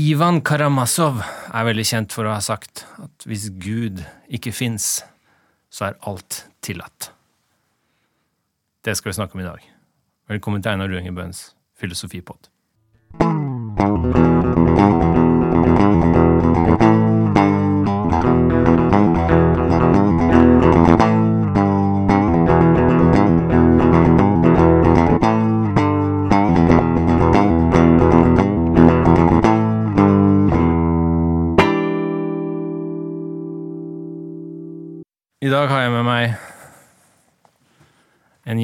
Ivan Karamazov er veldig kjent for å ha sagt at hvis Gud ikke fins, så er alt tillatt. Det skal vi snakke om i dag. Velkommen til Einar Ruenger Bøhns filosofipod.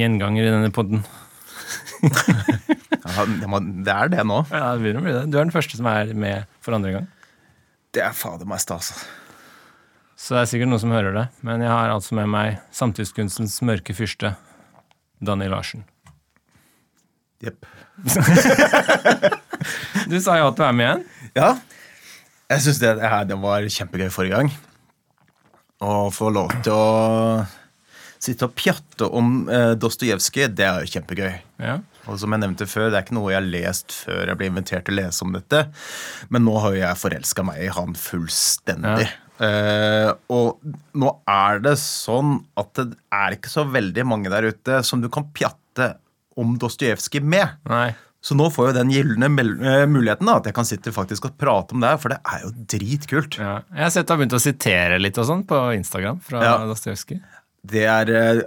Gjenganger i denne podden. Ja, det er det nå. Ja, det begynner å bli det. Du er den første som er med for andre gang. Det er fader meg stas. Så det er sikkert noen som hører det. Men jeg har altså med meg samtidskunstens mørke fyrste, Danny Larsen. Jepp. Du sa ja til å være med igjen. Ja. Jeg syns det, det, det var kjempegøy forrige gang. Å få lov til å sitte og pjatte om eh, Dostojevskij, det er jo kjempegøy. Ja. Og som jeg nevnte før, Det er ikke noe jeg har lest før jeg ble invitert til å lese om dette. Men nå har jo jeg forelska meg i han fullstendig. Eh, og nå er det sånn at det er ikke så veldig mange der ute som du kan pjatte om Dostojevskij med. Nei. Så nå får jeg den gylne eh, muligheten da, at jeg kan sitte faktisk og prate om det her, for det er jo dritkult. Ja. Jeg har sett du har begynt å sitere litt og sånn på Instagram fra Ja. Dostojevskij. Det er, eh,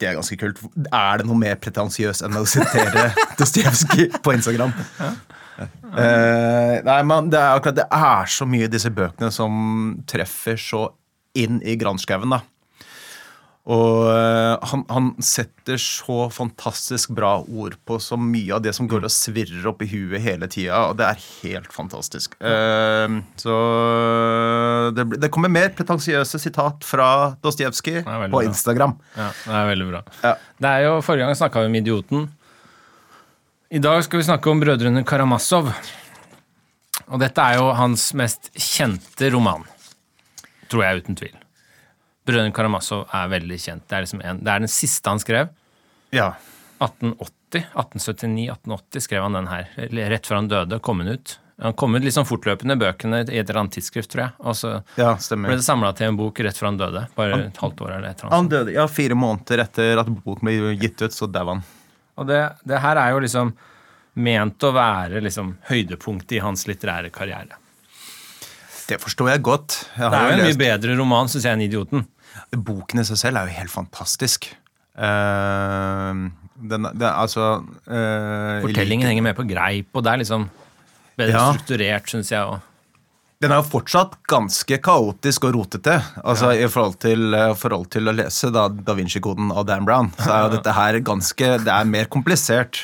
det er ganske kult. Er det noe mer pretensiøst enn å sitere Dostojevskij på Instagram? Eh, nei, men det er akkurat Det er så mye i disse bøkene som treffer så inn i granskauen, da. Og eh, han, han setter så fantastisk bra ord på så mye av det som går og svirrer opp i huet hele tida, og det er helt fantastisk. Uh, så det, det kommer mer pretensiøse sitat fra Dostojevskij på bra. Instagram. Ja, det er veldig bra. Ja. Det er jo, Forrige gang snakka vi om Idioten. I dag skal vi snakke om brødrene Karamazov. Og dette er jo hans mest kjente roman. Tror jeg, uten tvil. Brødrene Karamazov er veldig kjent. Det er, liksom en, det er den siste han skrev. Ja. 1880, 1879-1880 skrev han den her. Rett før han døde, kom den ut. Han kom ut liksom fortløpende, bøkene i et eller annet tidsskrift, tror jeg. Og så ja, ble det samla til en bok rett før han døde. Bare et halvt år eller et eller annet. Han døde ja, fire måneder etter at boken ble gitt ut, så dau han. Og det, det her er jo liksom ment å være liksom høydepunktet i hans litterære karriere. Det forstår jeg godt. Jeg Det er jo en mye bedre roman, syns jeg, enn 'Idioten'. Boken i seg selv er jo helt fantastisk. Uh, den, den, altså uh, Fortellingen henger med på greip, og det er liksom bedre Ja. strukturert, syns jeg òg. Den er jo fortsatt ganske kaotisk og rotete. Altså I forhold til, eh, forhold til å lese da, Da Vinci-koden av Dan Brown, så er jo dette her ganske Det er mer komplisert.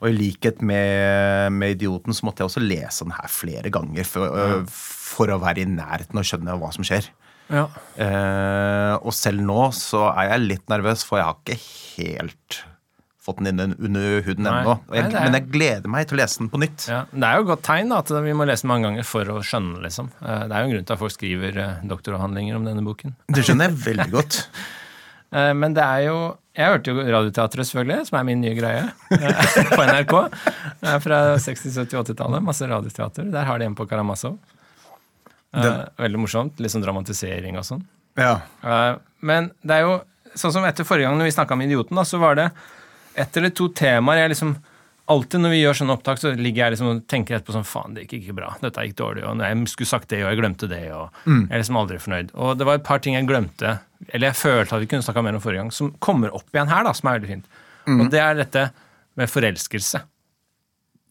Og i likhet med, med 'Idioten' så måtte jeg også lese den her flere ganger for, for å være i nærheten og skjønne hva som skjer. Ja. Eh, og selv nå så er jeg litt nervøs, for jeg har ikke helt fått den inn under huden ennå. Men jeg gleder meg til å lese den på nytt. Ja, Det er jo et godt tegn da, at vi må lese den mange ganger for å skjønne. liksom. Eh, Det er jo en grunn til at folk skriver eh, doktoravhandlinger om denne boken. Det skjønner jeg veldig godt. Eh, Men det er jo Jeg hørte jo Radioteatret, selvfølgelig, som er min nye greie, på NRK. Fra 60-, 70-, 80-tallet. Masse radioteater. Der har de en på Karamazov. Eh, Den- Veldig morsomt. Litt sånn dramatisering og sånn. Ja. Eh, Men det er jo sånn som etter forrige gang når vi snakka om Idioten, da, så var det ett eller to temaer jeg liksom Alltid når vi gjør sånne opptak, så ligger jeg liksom og tenker etterpå sånn Faen, det gikk ikke bra. Dette gikk dårlig. Og jeg skulle sagt det, og jeg glemte det. Og jeg er liksom aldri fornøyd. Og det var et par ting jeg glemte, eller jeg følte at vi kunne snakka mer om forrige gang, som kommer opp igjen her, da, som er veldig fint. Og det er dette med forelskelse.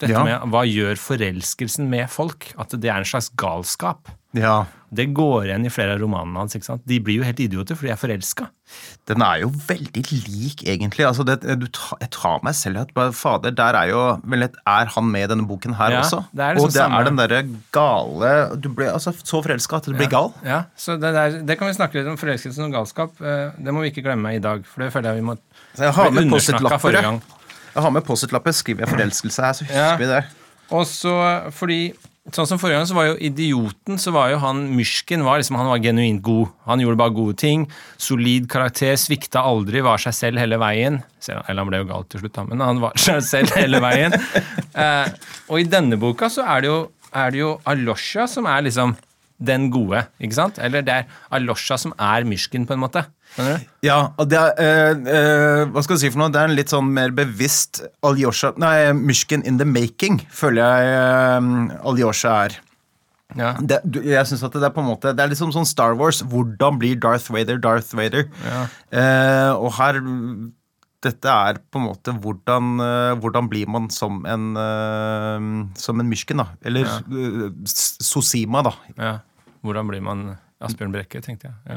Dette Ja. med hva gjør forelskelsen med folk? At det er en slags galskap. Ja. Det går igjen i flere av romanene hans. ikke sant? De blir jo helt idioter, for de er forelska. Den er jo veldig lik, egentlig. Altså, det, du jeg tar meg selv i at fader, der er jo vel Er han med i denne boken her Ja, også? det liksom Og det samme- er den derre gale Du ble altså så forelska at du blir gal. Ja, så det, der, det kan vi snakke litt om forelskelsen og galskap. Eh, Det må vi ikke glemme i dag, for det føler jeg vi må Så jeg har med undersnakka forrige gang. Jeg har med Post-It-lapper, skriver jeg forelskelse her, så husker Ja. vi det. Og så, fordi Sånn som forrige gang, så var jo idioten så var jo han Myrsken var liksom, han var genuint god. Han gjorde bare gode ting. Solid karakter, svikta aldri, var seg selv hele veien. Eller han ble jo gal til slutt, da, men han var seg selv hele veien. Eh, og i denne boka så er det jo er det jo Alosha som er liksom den gode, ikke sant? Eller det er Alosha som er Myrsken, på en måte. Ja, og det er eh, eh, Hva skal du si for noe? Det er en litt sånn mer bevisst Aljosha Nei, Myrsken in the making, føler jeg eh, Aljosha er. Ja. Det, du- jeg synes at det er på en måte Det er liksom sånn Star Wars. Hvordan blir Darth Vader Darth Vader? Ja. Eh, og her Dette er på en måte hvordan, eh, hvordan blir man som en eh, Som en myrsken, da. Eller eh, S- Sosima, da. Ja. Hvordan blir man Asbjørn Brekke, tenkte jeg. Ja.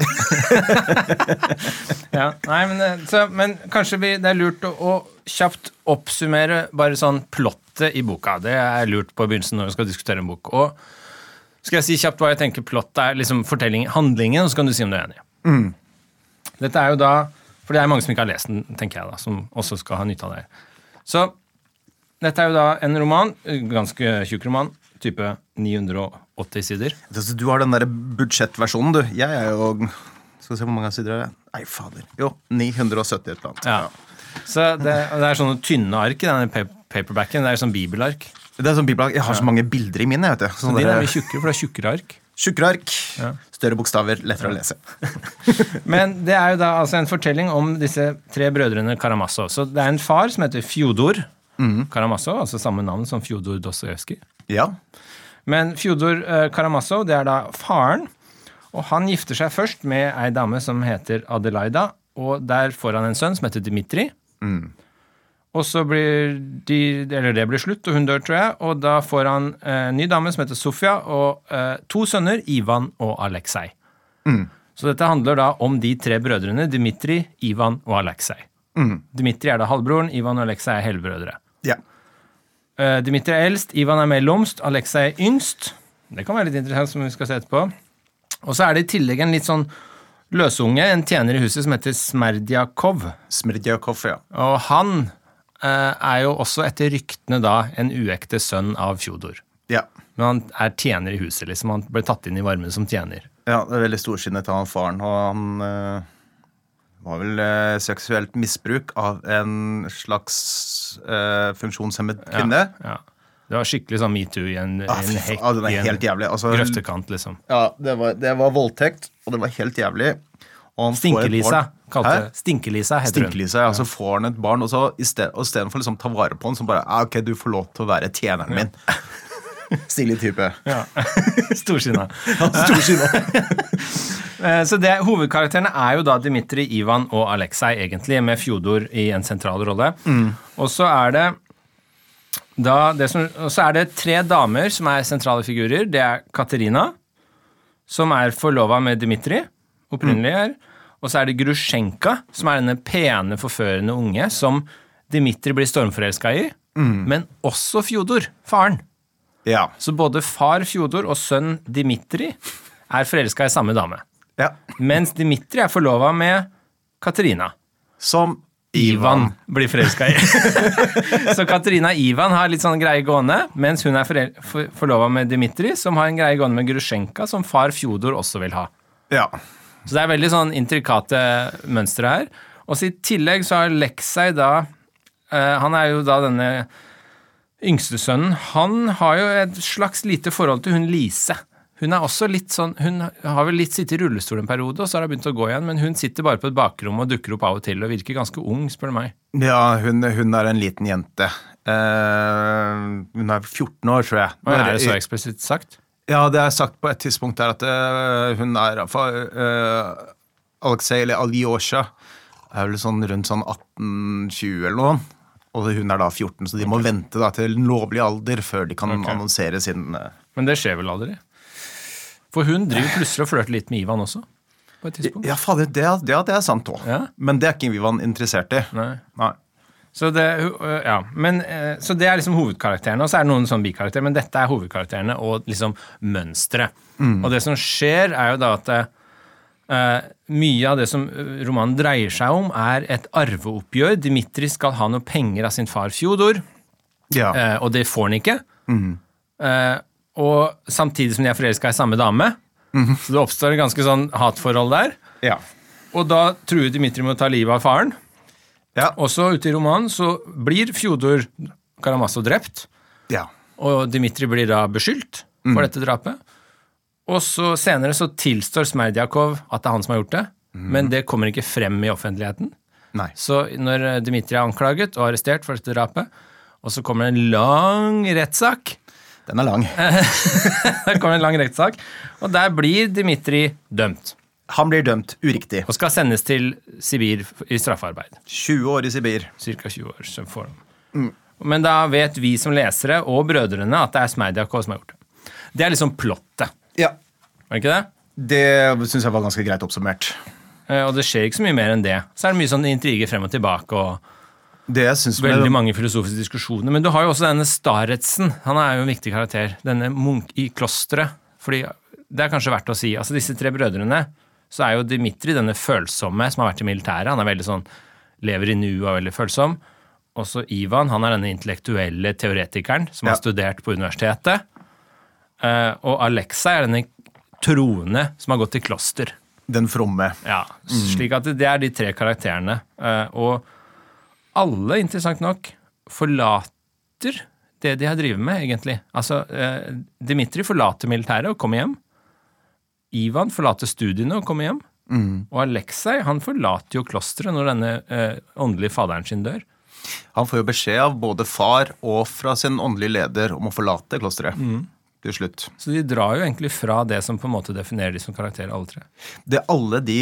ja. Nei, men, eh, så, men kanskje vi, det er lurt å, å kjapt oppsummere bare sånn plottet i boka. Det er lurt på begynnelsen når vi skal diskutere en bok. Og skal jeg si kjapt hva jeg tenker plottet er, liksom fortellingen, handlingen, og så kan du si om du er enig. Dette er jo da For det er mange som ikke har lest den, tenker jeg da, som også skal ha nytte av det. Så dette er jo da en roman, ganske tjukk roman, type 980 sider. Du har den der budsjettversjonen, du. Jeg er jo Skal vi se hvor mange sider er det Nei, fader. Jo, 970 et eller annet. Ja. Så det, det er sånne tynne ark i denne paperbacken. Det er sånn bibelark. Det er sånn bibelark. Jeg har så mange bilder i mine. vet du. Så Sånn de er mye tjukkere, for det er tjukkere ark. Tjukkere ark, større bokstaver, lettere å lese. Men det er jo da altså en fortelling om disse tre brødrene Karamazov. Så det er en far som heter Fjodor Karamazov, altså samme navn som Fjodor Dostojevskij. Ja. Men Fjodor eh, Karamazov, det er da faren. Og han gifter seg først med ei dame som heter Adelaida. Og der får han en sønn som heter Dimitri. Og så blir de, eller det blir slutt, og hun dør, tror jeg. Og da får han eh, en ny dame som heter Sofia, og eh, to sønner, Ivan og Aleksej. Så dette handler da om de tre brødrene, Dimitri, Ivan og Aleksej. Dimitri er da halvbroren, Ivan og Aleksej er helbrødre. ja. Eh, Dimitri er eldst, Ivan er mellomst, Alexa er yngst. Det kan være litt interessant, som vi skal se etterpå. Og så er det i tillegg en litt sånn løsunge, en tjener i huset som heter Smerdjakov. Smerdjakov, ja. Og han uh, er jo også etter ryktene da en uekte sønn av Fjodor. ja. Men han er tjener i huset, liksom. Han ble tatt inn i varmen som tjener. Ja, det er veldig storsinnet av han faren, og han eh, var vel eh, seksuelt misbruk av en slags eh, funksjonshemmet kvinne. Ja. Det var skikkelig sånn metoo i en, Ah, en hekk ah, i en. Altså, grøftekant, liksom. ja, det var, det var voldtekt, og det var helt jævlig. Stinkelisa, kalte. Stinkelisa heter hun. Ja. Så får han et barn, og så i sted- og istedenfor liksom ta vare på han, så bare ah, Ok, du får lov til å være tjeneren min. Stilig type. Ja. Storsinna. Storsinna. Eh, Så det, Hovedkarakterene er jo da Dimitri, Ivan og Aleksej, egentlig, med Fjodor i en sentral rolle. Og så er det da det som, så er det tre damer som er sentrale figurer. Det er Katerina, som er forlova med Dimitri, opprinnelig her. Og så er det Grusjenka, som er denne pene, forførende unge som Dimitri blir stormforelska i. Men også Fjodor, faren. Ja. Så både far Fjodor og sønn Dimitri er forelska i samme dame. ja. Mens Dimitri er forlova med Katerina. Som Ivan blir forelska i. så Katerina Ivan har litt sånn greie gående, mens hun er for, forlova med Dimitri, som har en greie gående med Grusjenka, som far Fjodor også vil ha. Ja. Så det er veldig sånn intrikate mønstre her. Og så i tillegg så har Leksei da uh, Han er jo da denne yngste sønnen. Han har jo et slags lite forhold til hun Lise. Hun er også litt sånn, hun har vel litt sittet i rullestol en periode, og så har hun begynt å gå igjen, men hun sitter bare på et bakrom og dukker opp av og til og virker ganske ung, spør du meg. Ja, hun, hun er en liten jente. Uh, hun er 14 år, tror jeg. Og er det så eksplisitt sagt? Ja, det er sagt på et tidspunkt der at uh, hun er uh, Aleksej, eller Alyosha, er vel sånn rundt sånn 18-20 eller noe. Og hun er da 14, så de må vente da til lovlig alder før de kan okay. annonsere sin uh... Men det skjer vel aldri? For hun driver plutselig og flørter litt med Ivan også, på et tidspunkt. Ja, fader, det, er- ja, det er sant òg. Ja. Men det er ikke Ivan interessert i. Nei. Nei. Så det, ja, men, så det er liksom hovedkarakterene, og så er det noen sånn bikarakterer, men dette er hovedkarakterene og liksom mønsteret. Og det som skjer, er jo da at øh, mye av det som øh, romanen dreier seg om, er et arveoppgjør. Dimitri skal ha noe penger av sin far Fjodor, Ja. uh, og det får han ikke. Eh, og samtidig som de er forelska i samme dame. Så det oppstår et ganske sånn hatforhold der. ja. Og da truer Dimitri med å ta livet av faren. Ja. Også ute i romanen så blir Fjodor Karamazov drept. ja. og Dmitrij blir da beskyldt for dette drapet. Og så senere så tilstår Smerdjakov at det er han som har gjort det, men det kommer ikke frem i offentligheten. Nei. Så når eh, Dmitrij er anklaget og arrestert for dette drapet, og så kommer det en lang rettssak Den er lang. Der kommer en lang rettssak, og der blir Dmitrij dømt. Han blir dømt uriktig. Og skal sendes til Sibir i straffarbeid. 20 år i Sibir. Cirka 20 år. Så får de. Men da vet vi som lesere og brødrene at det er Smerdjakov som har gjort det. Det er liksom plottet, Ja. var det ikke det? Det syns jeg var ganske greit oppsummert. Eh, Og det skjer ikke så mye mer enn det. Så er det mye sånn intriger frem og tilbake og veldig mange filosofiske diskusjoner. Men du har jo også denne Staretsen. Han er jo en viktig karakter. Denne munk i klosteret. Fordi det er kanskje verdt å si. Altså disse tre brødrene, så er jo Dimitri denne følsomme som har vært i militæret. Han er veldig sånn lever i nuet og er veldig følsom. Også Ivan, han er denne intellektuelle teoretikeren som har studert på universitetet. Eh, Og Alexa er denne troende som har gått til kloster. Den fromme. Ja, slik at det er de tre karakterene. Eh, Og alle, interessant nok, forlater det de har drevet med, egentlig. Altså, eh, Dimitri forlater militæret og kommer hjem. Ivan forlater studiene og kommer hjem. Og Aleksej han forlater jo klosteret når denne eh, åndelige faderen sin dør. Han får jo beskjed av både far og fra sin åndelige leder om å forlate klosteret. Til slutt. Så de drar jo egentlig fra det som på en måte definerer de som karakterer, alle tre. Det alle de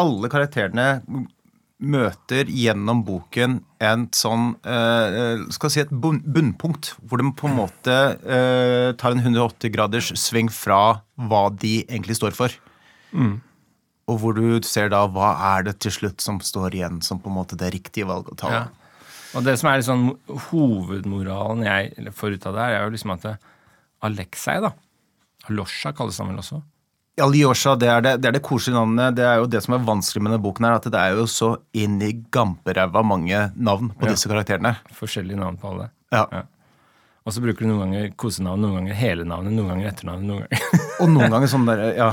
Alle karakterene møter gjennom boken en sånn eh, Skal vi si et bunnpunkt, hvor de på en måte eh, tar en 180 graders sving fra hva de egentlig står for. Og hvor du ser da hva er det til slutt som står igjen som på en måte det riktige valget å ta. Ja. Og det som er sånn hovedmoralen jeg får ut av det her, er jo liksom at det, Aleksej, da Aljosha kalles han vel også. Alyosha, det er det, det er det koselige navnet. Det er jo det som er vanskelig med denne boken, her, at det er jo så inn i gamperæva mange navn på Ja. disse karakterene. Forskjellige navn på alle. Ja. Ja. Og så bruker du noen ganger kosenavn, noen ganger hele navnet, noen ganger etternavnet. noen ganger. Og noen ganger sånn derre ja,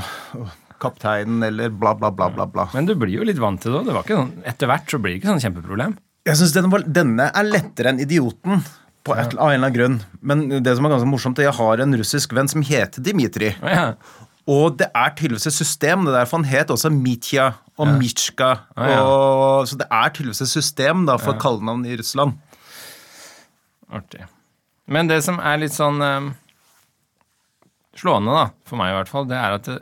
kapteinen eller bla, bla, bla, bla. bla. Men du blir jo litt vant til det òg. Det sånn, etter hvert så blir det ikke sånn kjempeproblem. Jeg syns denne, denne er lettere enn Idioten. På et, av en eller annen grunn. Men det som er ganske morsomt, er jeg har en russisk venn som heter Dimitri. Ja. Og det er tydeligvis et system. Det er derfor han het også Mitja og Mitsjka. Ja. Og, så det er tydeligvis et system da, for kallenavn i Russland. Artig. Men det som er litt sånn um, slående, da, for meg i hvert fall, det er at det,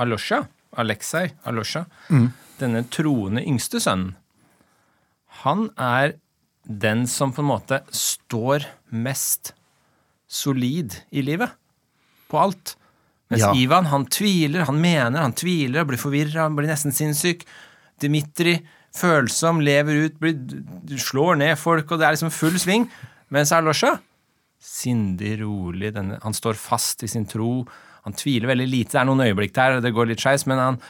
Alosha, Aleksej Alosha, denne troende yngste sønnen, han er den som på en måte står mest solid i livet. På alt. Mens Ja. Ivan, han tviler, han mener, han tviler, blir forvirra, blir nesten sinnssyk. Dimitri, følsom, lever ut, blir, slår ned folk, og det er liksom full sving. Mens Alosha, sindig, rolig, denne, han står fast i sin tro. Han tviler veldig lite. Det er noen øyeblikk der, det går litt skeis, men han,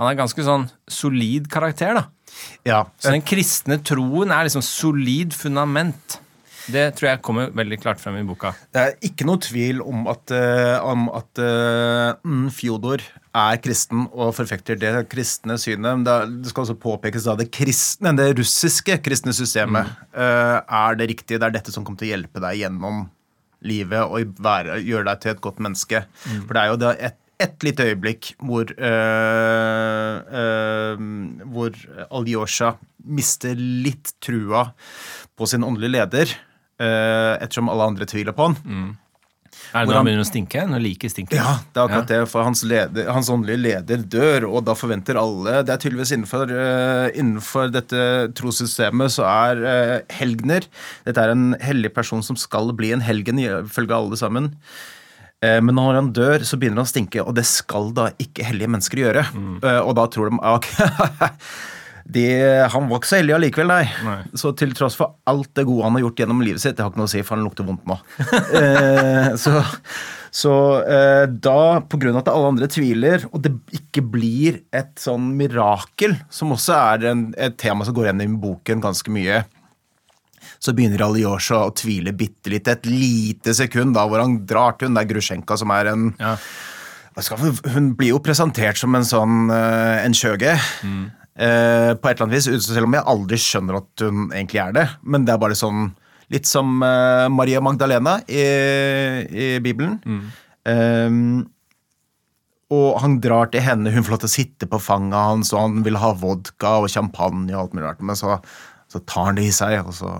han er ganske sånn solid karakter, da. Ja, Så den kristne troen er liksom solid fundament. Det tror jeg kommer veldig klart frem i boka. Det er ikke noe tvil om at, eh, om at eh, mm, Fjodor er kristen og forfekter det kristne synet. Det, skal også påpekes at det kristne, det russiske kristne systemet eh, er det riktige. Det er dette som kommer til å hjelpe deg gjennom livet og være, gjøre deg til et godt menneske. For det er jo det et, et lite øyeblikk hvor øh, øh, hvor Alyosha mister litt trua på sin åndelige leder, øh, ettersom alle andre tviler på han. Er det når han- han begynner å stinke? Når liket stinker? Ja, det er akkurat det, for hans, leder, hans åndelige leder dør, og da forventer alle Det er tydeligvis innenfor, eh, innenfor dette trossystemet så er eh, helgener Dette er en hellig person som skal bli en helgen, ifølge alle sammen. Eh, Men når han dør, så begynner han å stinke, og det skal da ikke hellige mennesker gjøre. Mm. Og da tror de ah, ok, de, Han var ikke så hellig allikevel, nei. Nei. Så til tross for alt det gode han har gjort gjennom livet sitt, det har ikke noe å si, for han lukter vondt nå. eh, så så eh, da, på grunn av at alle andre tviler, og det ikke blir et sånn mirakel, som også er en, et tema som går igjen i boken ganske mye, så begynner Alyosha å tvile bitte litt, et lite sekund, da, hvor han drar til hun der Grusjenka, som er en Ja. Hun blir jo presentert som en sånn eh, en skjøge. Eh, på et eller annet vis, selv om jeg aldri skjønner at hun egentlig er det. Men det er bare sånn Litt som eh, Maria Magdalena i, i Bibelen. Um, og han drar til henne, hun får lov til å sitte på fanget hans, og han vil ha vodka og champagne og alt mulig rart. Men så, så tar han det i seg, og så,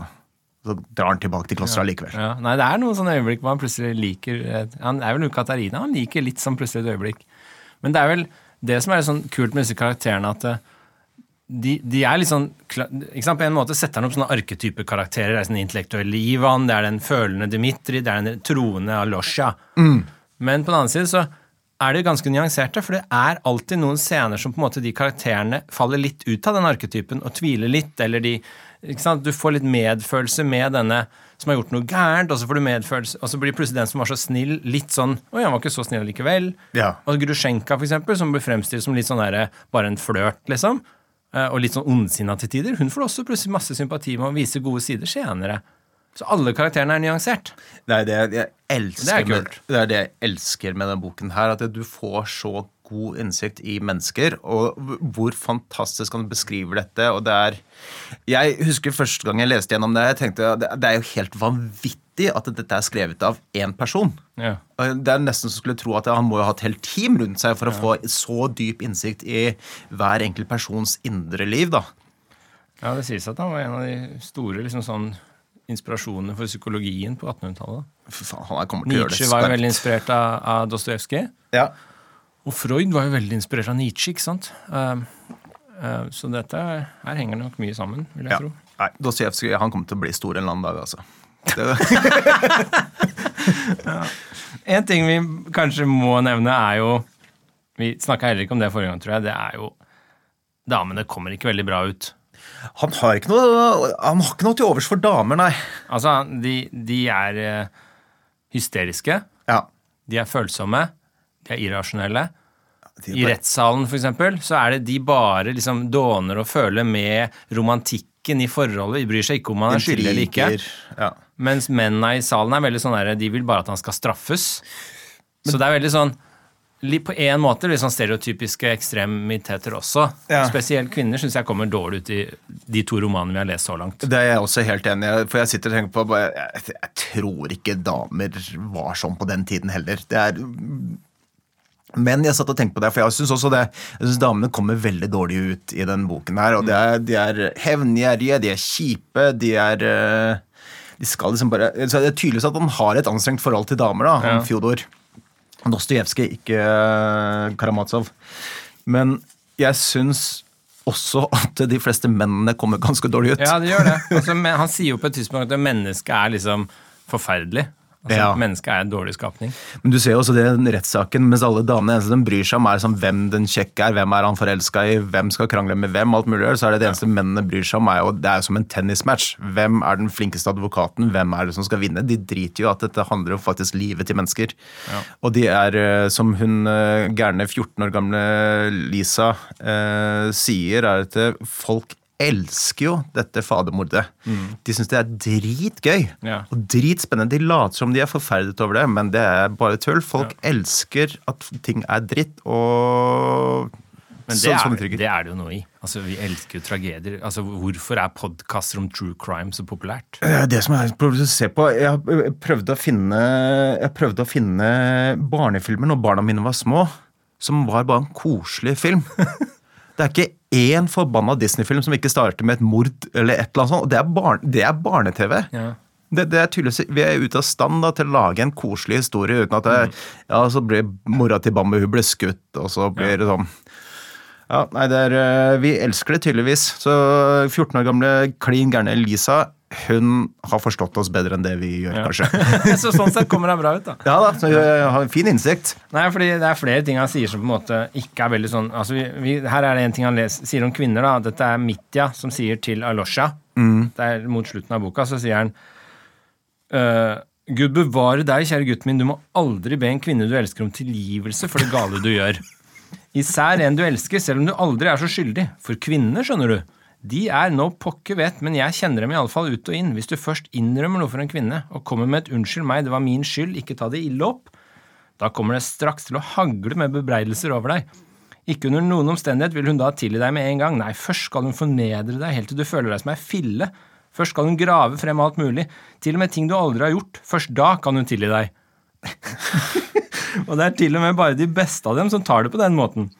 så drar han tilbake til klosteret likevel. Ja. Nei, det er noen sånne øyeblikk hvor han plutselig liker eh, Han er vel Katarina, han liker litt sånn plutselig et øyeblikk. Men det er vel det som er sånn kult med disse karakterene, at eh, de, de er litt sånn ikke sant? På en måte setter han opp sånne arketypekarakterer. Det er sånn intellektuelle Ivan, det er den følende Dmitrij, det er den troende Alosja. Men på den annen side så er det ganske nyanserte, for det er alltid noen scener som på en måte de karakterene faller litt ut av den arketypen og tviler litt, eller de? Du får litt medfølelse med denne som har gjort noe gærent, og så får du medfølelse, og så blir plutselig den som var så snill, litt sånn Å, han var ikke så snill likevel. Ja. Og Grusjenka, for eksempel, som blir fremstilt som litt sånn der, bare en flørt, liksom. eh, Og litt sånn ondsinna til tider. Hun får også plutselig masse sympati med å vise gode sider senere. Så alle karakterene er nyansert. Det er det jeg elsker, Det er med, det er det jeg elsker med denne boken her. At du får så god innsikt i mennesker, og hvor fantastisk han beskriver dette. og det er Jeg husker første gang jeg leste gjennom det, jeg tenkte det det er jo helt vanvittig at dette er skrevet av én person. Ja. Det er nesten så skulle tro at han må jo ha et helt team rundt seg for å få så dyp innsikt i hver enkelt persons indre liv. da. ja, det sies at han var en av de store liksom sånn inspirasjonene for psykologien på 1800-tallet. Fy faen, han kommer til å gjøre det Nietzsche var jo veldig inspirert av, av Dostojevskij. Ja. Og Freud var jo veldig inspirert av Nietzsche, ikke sant? Uh, uh, så dette her henger nok mye sammen, vil jeg Ja. tro. Nei, Dostojevskij han kommer til å bli stor en eller annen dag, altså. Det, En ting vi kanskje må nevne, er jo Vi snakka heller ikke om det forrige gang, tror jeg. Det er jo Damene kommer ikke veldig bra ut. Han har ikke noe Han har ikke noe til overs for damer, nei. Altså, de, de er eh, hysteriske. Ja. De er følsomme. De er irrasjonelle. De I rettssalen, eksempel, så er det de bare liksom dåner og føler med romantikken i forholdet. De bryr seg ikke om han er skyldig eller ikke. Ja. Mens mennene i salen er veldig sånn der, de vil bare at han skal straffes. Så det er veldig sånn På en måte litt sånn stereotypiske ekstremiteter også. Ja. Spesielt kvinner syns jeg kommer dårlig ut i de to romanene vi har lest så langt. Det er jeg også helt enig i. For jeg sitter og tenker på bare, jeg, jeg tror ikke damer var sånn på den tiden heller. Det er men jeg satt og tenkte på det, for jeg syns også det Jeg synes damene kommer veldig dårlig ut i den boken her. Og det er, de er hevngjerrige, de er kjipe, de er eh, De skal liksom bare så Det er tydeligvis at han har et anstrengt forhold til damer, da, han Ja. Fjodor. Dostojevskij, ikke eh, Karamazov. Men jeg syns også at de fleste mennene kommer ganske dårlig ut. Ja, det gjør det. Altså, han sier jo på et tidspunkt at mennesket er liksom forferdelig. Altså, Ja. Mennesket er en dårlig skapning. Men du ser jo også det rettssaken, mens alle damene eneste de bryr seg om, er sånn, hvem den kjekke er, hvem er han forelska i, hvem skal krangle med hvem, alt mulig, så er det det eneste mennene bryr seg om, er jo, det er jo som en tennismatch. Hvem er den flinkeste advokaten, hvem er det som skal vinne? De driter jo at dette handler om faktisk livet til mennesker. Og de er, eh, som hun eh, gærne 14 år gamle Lisa eh, sier, er at folk elsker jo dette fadermordet. De syns det er dritgøy yeah. og dritspennende. De later som de er forferdet over det, men det er bare tull. Folk elsker at ting er dritt, og Men det, sånn, er, det er det jo noe i. Altså, Vi elsker jo tragedier. Altså, Hvorfor er podkaster om true crime så populært? Det er som er å se på. Jeg har prøvd å finne, jeg prøvde å finne barnefilmer når barna mine var små, som var bare en koselig film. Det er ikke én forbanna Disney-film som ikke starter med et mord eller et eller annet sånt. og Det er, barn, det er barne-TV. Ja. Det, det er tydeligvis, Vi er ute av stand da, til å lage en koselig historie uten at det, Mm. ja, så blir mora til Bambu hun blir skutt, og så blir det sånn Ja, nei, det er, eh, Vi elsker det tydeligvis. Så 14 år gamle klin gærne Lisa hun har forstått oss bedre enn det vi gjør, Ja. kanskje. så Sånn sett kommer hun bra ut, da. Ja da, så jeg har en fin innsikt. Nei, fordi det er flere ting han sier som på en måte ikke er veldig sånn altså vi, vi, Her er det en ting han les, sier om kvinner. da, Dette er Mitya som sier til Alosha. Det er Mot slutten av boka så sier han «Øh, Gud bevare deg, kjære gutten min, du må aldri be en kvinne du elsker om tilgivelse for det gale du gjør. Især en du elsker, selv om du aldri er så skyldig. For kvinner, skjønner du, de er no pokker vet, men jeg kjenner dem iallfall ut og inn. Hvis du først innrømmer noe for en kvinne, og kommer med et 'unnskyld meg, det var min skyld', ikke ta det ille opp, da kommer det straks til å hagle med bebreidelser over deg. Ikke under noen omstendighet vil hun da tilgi deg med en gang. Nei, først skal hun fornedre deg helt til du føler deg som ei fille. Først skal hun grave frem alt mulig, til og med ting du aldri har gjort. Først da kan hun tilgi deg. og det er til og med bare de beste av dem som tar det på den måten.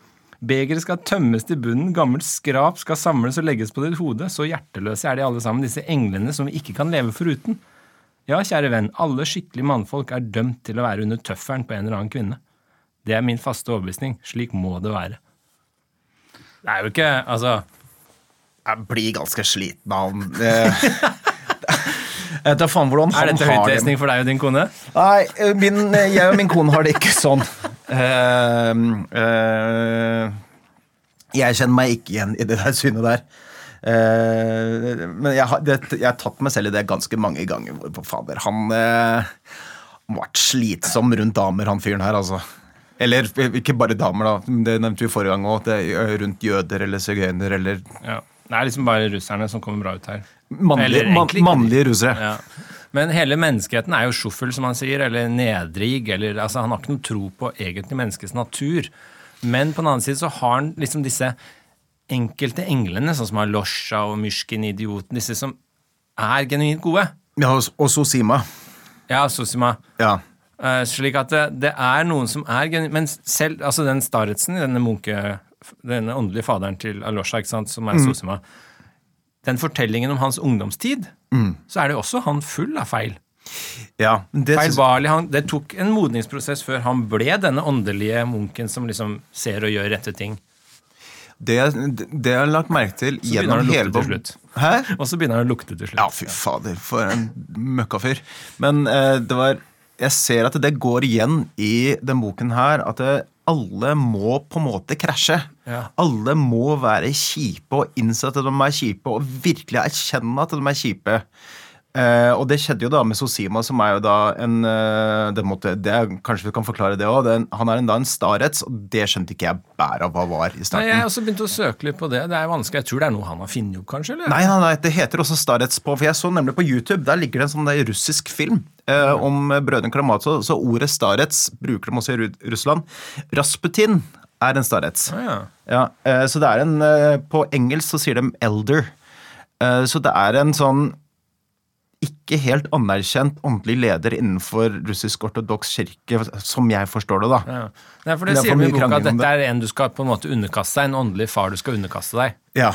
Begeret skal tømmes til bunnen, gammelt skrap skal samles og legges på ditt hode. Så hjerteløse er de alle sammen, disse englene som vi ikke kan leve foruten. Ja, kjære venn, alle skikkelige mannfolk er dømt til å være under tøffelen på en eller annen kvinne. Det er min faste overbevisning. Slik må det være. Det er jo ikke Altså Jeg blir ganske sliten av den. Eh, Jeg vet faen hvordan Er han dette har det. høytlesning for deg og din kone? Nei, eh, min, jeg og min kone har det ikke sånn. Uh, uh, jeg kjenner meg ikke igjen i det der synet der. Uh, men jeg har, det, jeg har tatt meg selv i det ganske mange ganger. Hvor fader, han eh, har vært slitsom rundt damer, han fyren her, altså. Eller eh, ikke bare damer, da. Det nevnte vi forrige gang òg. Rundt jøder eller sigøynere eller Ja. Det er liksom bare russerne som kommer bra ut her. Mannlige, man, mannlige russere. Ja. Men hele menneskeheten er jo sjuffel, som han sier, eller nedrig. Eller, altså, han har ikke noe tro på egentlig menneskets natur. Men på den annen side så har han liksom disse enkelte englene, sånn som Alosha og Myrskin, idioten, disse som er genuint gode. Ja, og, Sosima. Ja, Sosima. Ja. Uh, slik at det, det er noen som er genuint Men selv altså den Staretsen, denne munke, denne åndelige faderen til Alosha, ikke sant, som er Sosima Den fortellingen om hans ungdomstid, så er det jo også han full av feil. ja det feil Feilbarlig. Han, det tok en modningsprosess før han ble denne åndelige munken som liksom ser og gjør rette ting. Det, det jeg har lagt merke til Så gjennom hele. Hæ? Og så begynner han å lukte til slutt. Ja, fy fader, for en møkkafyr. Men eh, det var Jeg ser at det går igjen i den boken her at det, alle må på en måte krasje. Ja. Alle må være kjipe og innse at de er kjipe, og virkelig erkjenne at de er kjipe. Eh, og det skjedde jo da med Sosima, som er jo da en eh, det måtte, det Kanskje vi kan forklare det òg. Han er en, da en starets, og det skjønte ikke jeg bæret av hva var i starten. Nei, jeg også begynt å søke litt på det. Det er vanskelig. Jeg tror det er noe han har funnet opp, kanskje? eller? Nei, nei, nei, det heter også Starets på, for jeg så nemlig på YouTube, der ligger det en sånn der russisk film eh, om brødrene Karamazov, så ordet Starets bruker de også i Russland. Rasputin er en Starets. Ah, ja. Ja, eh, så det er en, eh, på engelsk så sier de elder. Eh, så det er en sånn ikke helt anerkjent åndelig leder innenfor russisk ortodoks kirke, som jeg forstår det, da. Ja. Nei, for det, Det er sier vi i boka at dette er en du skal på en måte underkaste deg. En åndelig far du skal underkaste deg. Ja.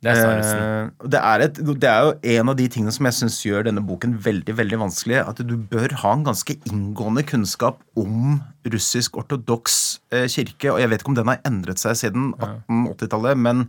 Det er Eh, det, er et, det er jo en av de tingene som jeg syns gjør denne boken veldig veldig vanskelig. At du bør ha en ganske inngående kunnskap om russisk ortodoks eh, kirke. Og jeg vet ikke om den har endret seg siden 1880-tallet, men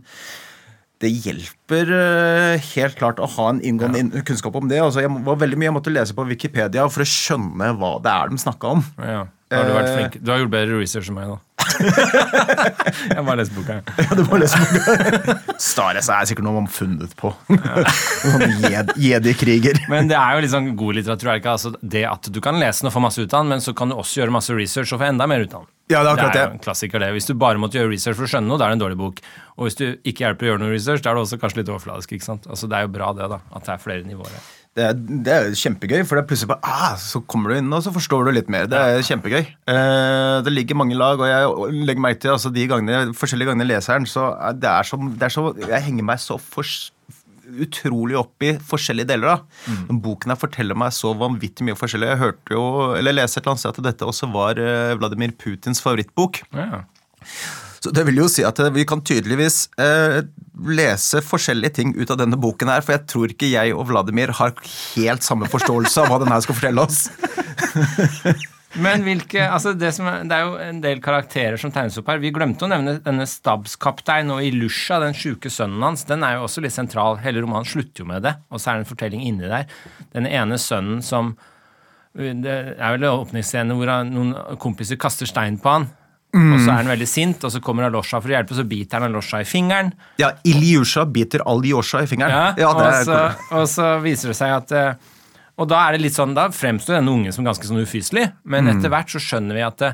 det hjelper eh, helt klart å ha en inngående ja. kunnskap om det. Altså, jeg var veldig mye jeg måtte lese på Wikipedia for å skjønne hva det er de snakka om. Ja. Har du vært Eh. flink. Du har gjort bedre research enn meg, da. jeg bare lest boka. Ja, du må lese boka. Stares er sikkert noe man har funnet på. Noen jed- Jedi-kriger. Men det er jo litt sånn god litteratur. er ikke? Altså, det at du kan lese den og få masse ut av den, men så kan du også gjøre masse research og få enda mer ut av den. Ja, det er akkurat er det. jo en klassiker, det. Hvis du bare måtte gjøre research for å skjønne noe, da er det en dårlig bok. Og hvis du ikke hjelper å gjøre noe research, da er det også kanskje litt overfladisk. ikke sant? Altså, Det er jo bra, det, da. At det er flere nivåer. her. Det er, det er kjempegøy, for det er plutselig bare ah, Så kommer du inn, og så forstår du litt mer. Det er kjempegøy. Eh, det ligger mange lag, og jeg legger merke til altså de gangene, forskjellige gangene jeg leser den, så det er så, det er så Jeg henger meg så for, utrolig opp i forskjellige deler. av. Mm. Boken her forteller meg så vanvittig mye forskjellig. Jeg hørte jo, eller leste et eller annet sted at dette også var eh, Vladimir Putins favorittbok. Ja. Så det vil jo si at eh, vi kan tydeligvis eh, lese forskjellige ting ut av denne boken her, for jeg tror ikke jeg og Vladimir har helt samme forståelse av hva den her skal fortelle oss. Men hvilke, altså det, som det er jo en del karakterer som tegnes opp her. Vi glemte å nevne denne stabskaptein og Ilusha, den sjuke sønnen hans. Den er jo også litt sentral. Hele romanen slutter jo med det, og så er det en fortelling inni der. Den ene sønnen som Det er vel en åpningsscene hvor han, noen kompiser kaster stein på han. Og så er han veldig sint, og så kommer Alosha for å hjelpe, og så biter han Alosha i fingeren. Ja, Ilyusha biter Alyosha i fingeren. Ja, det og, er så, og så viser det seg at eh, Og da er det litt sånn, da fremstår denne ungen som ganske sånn ufyselig, men Mm. etter hvert så skjønner vi at eh,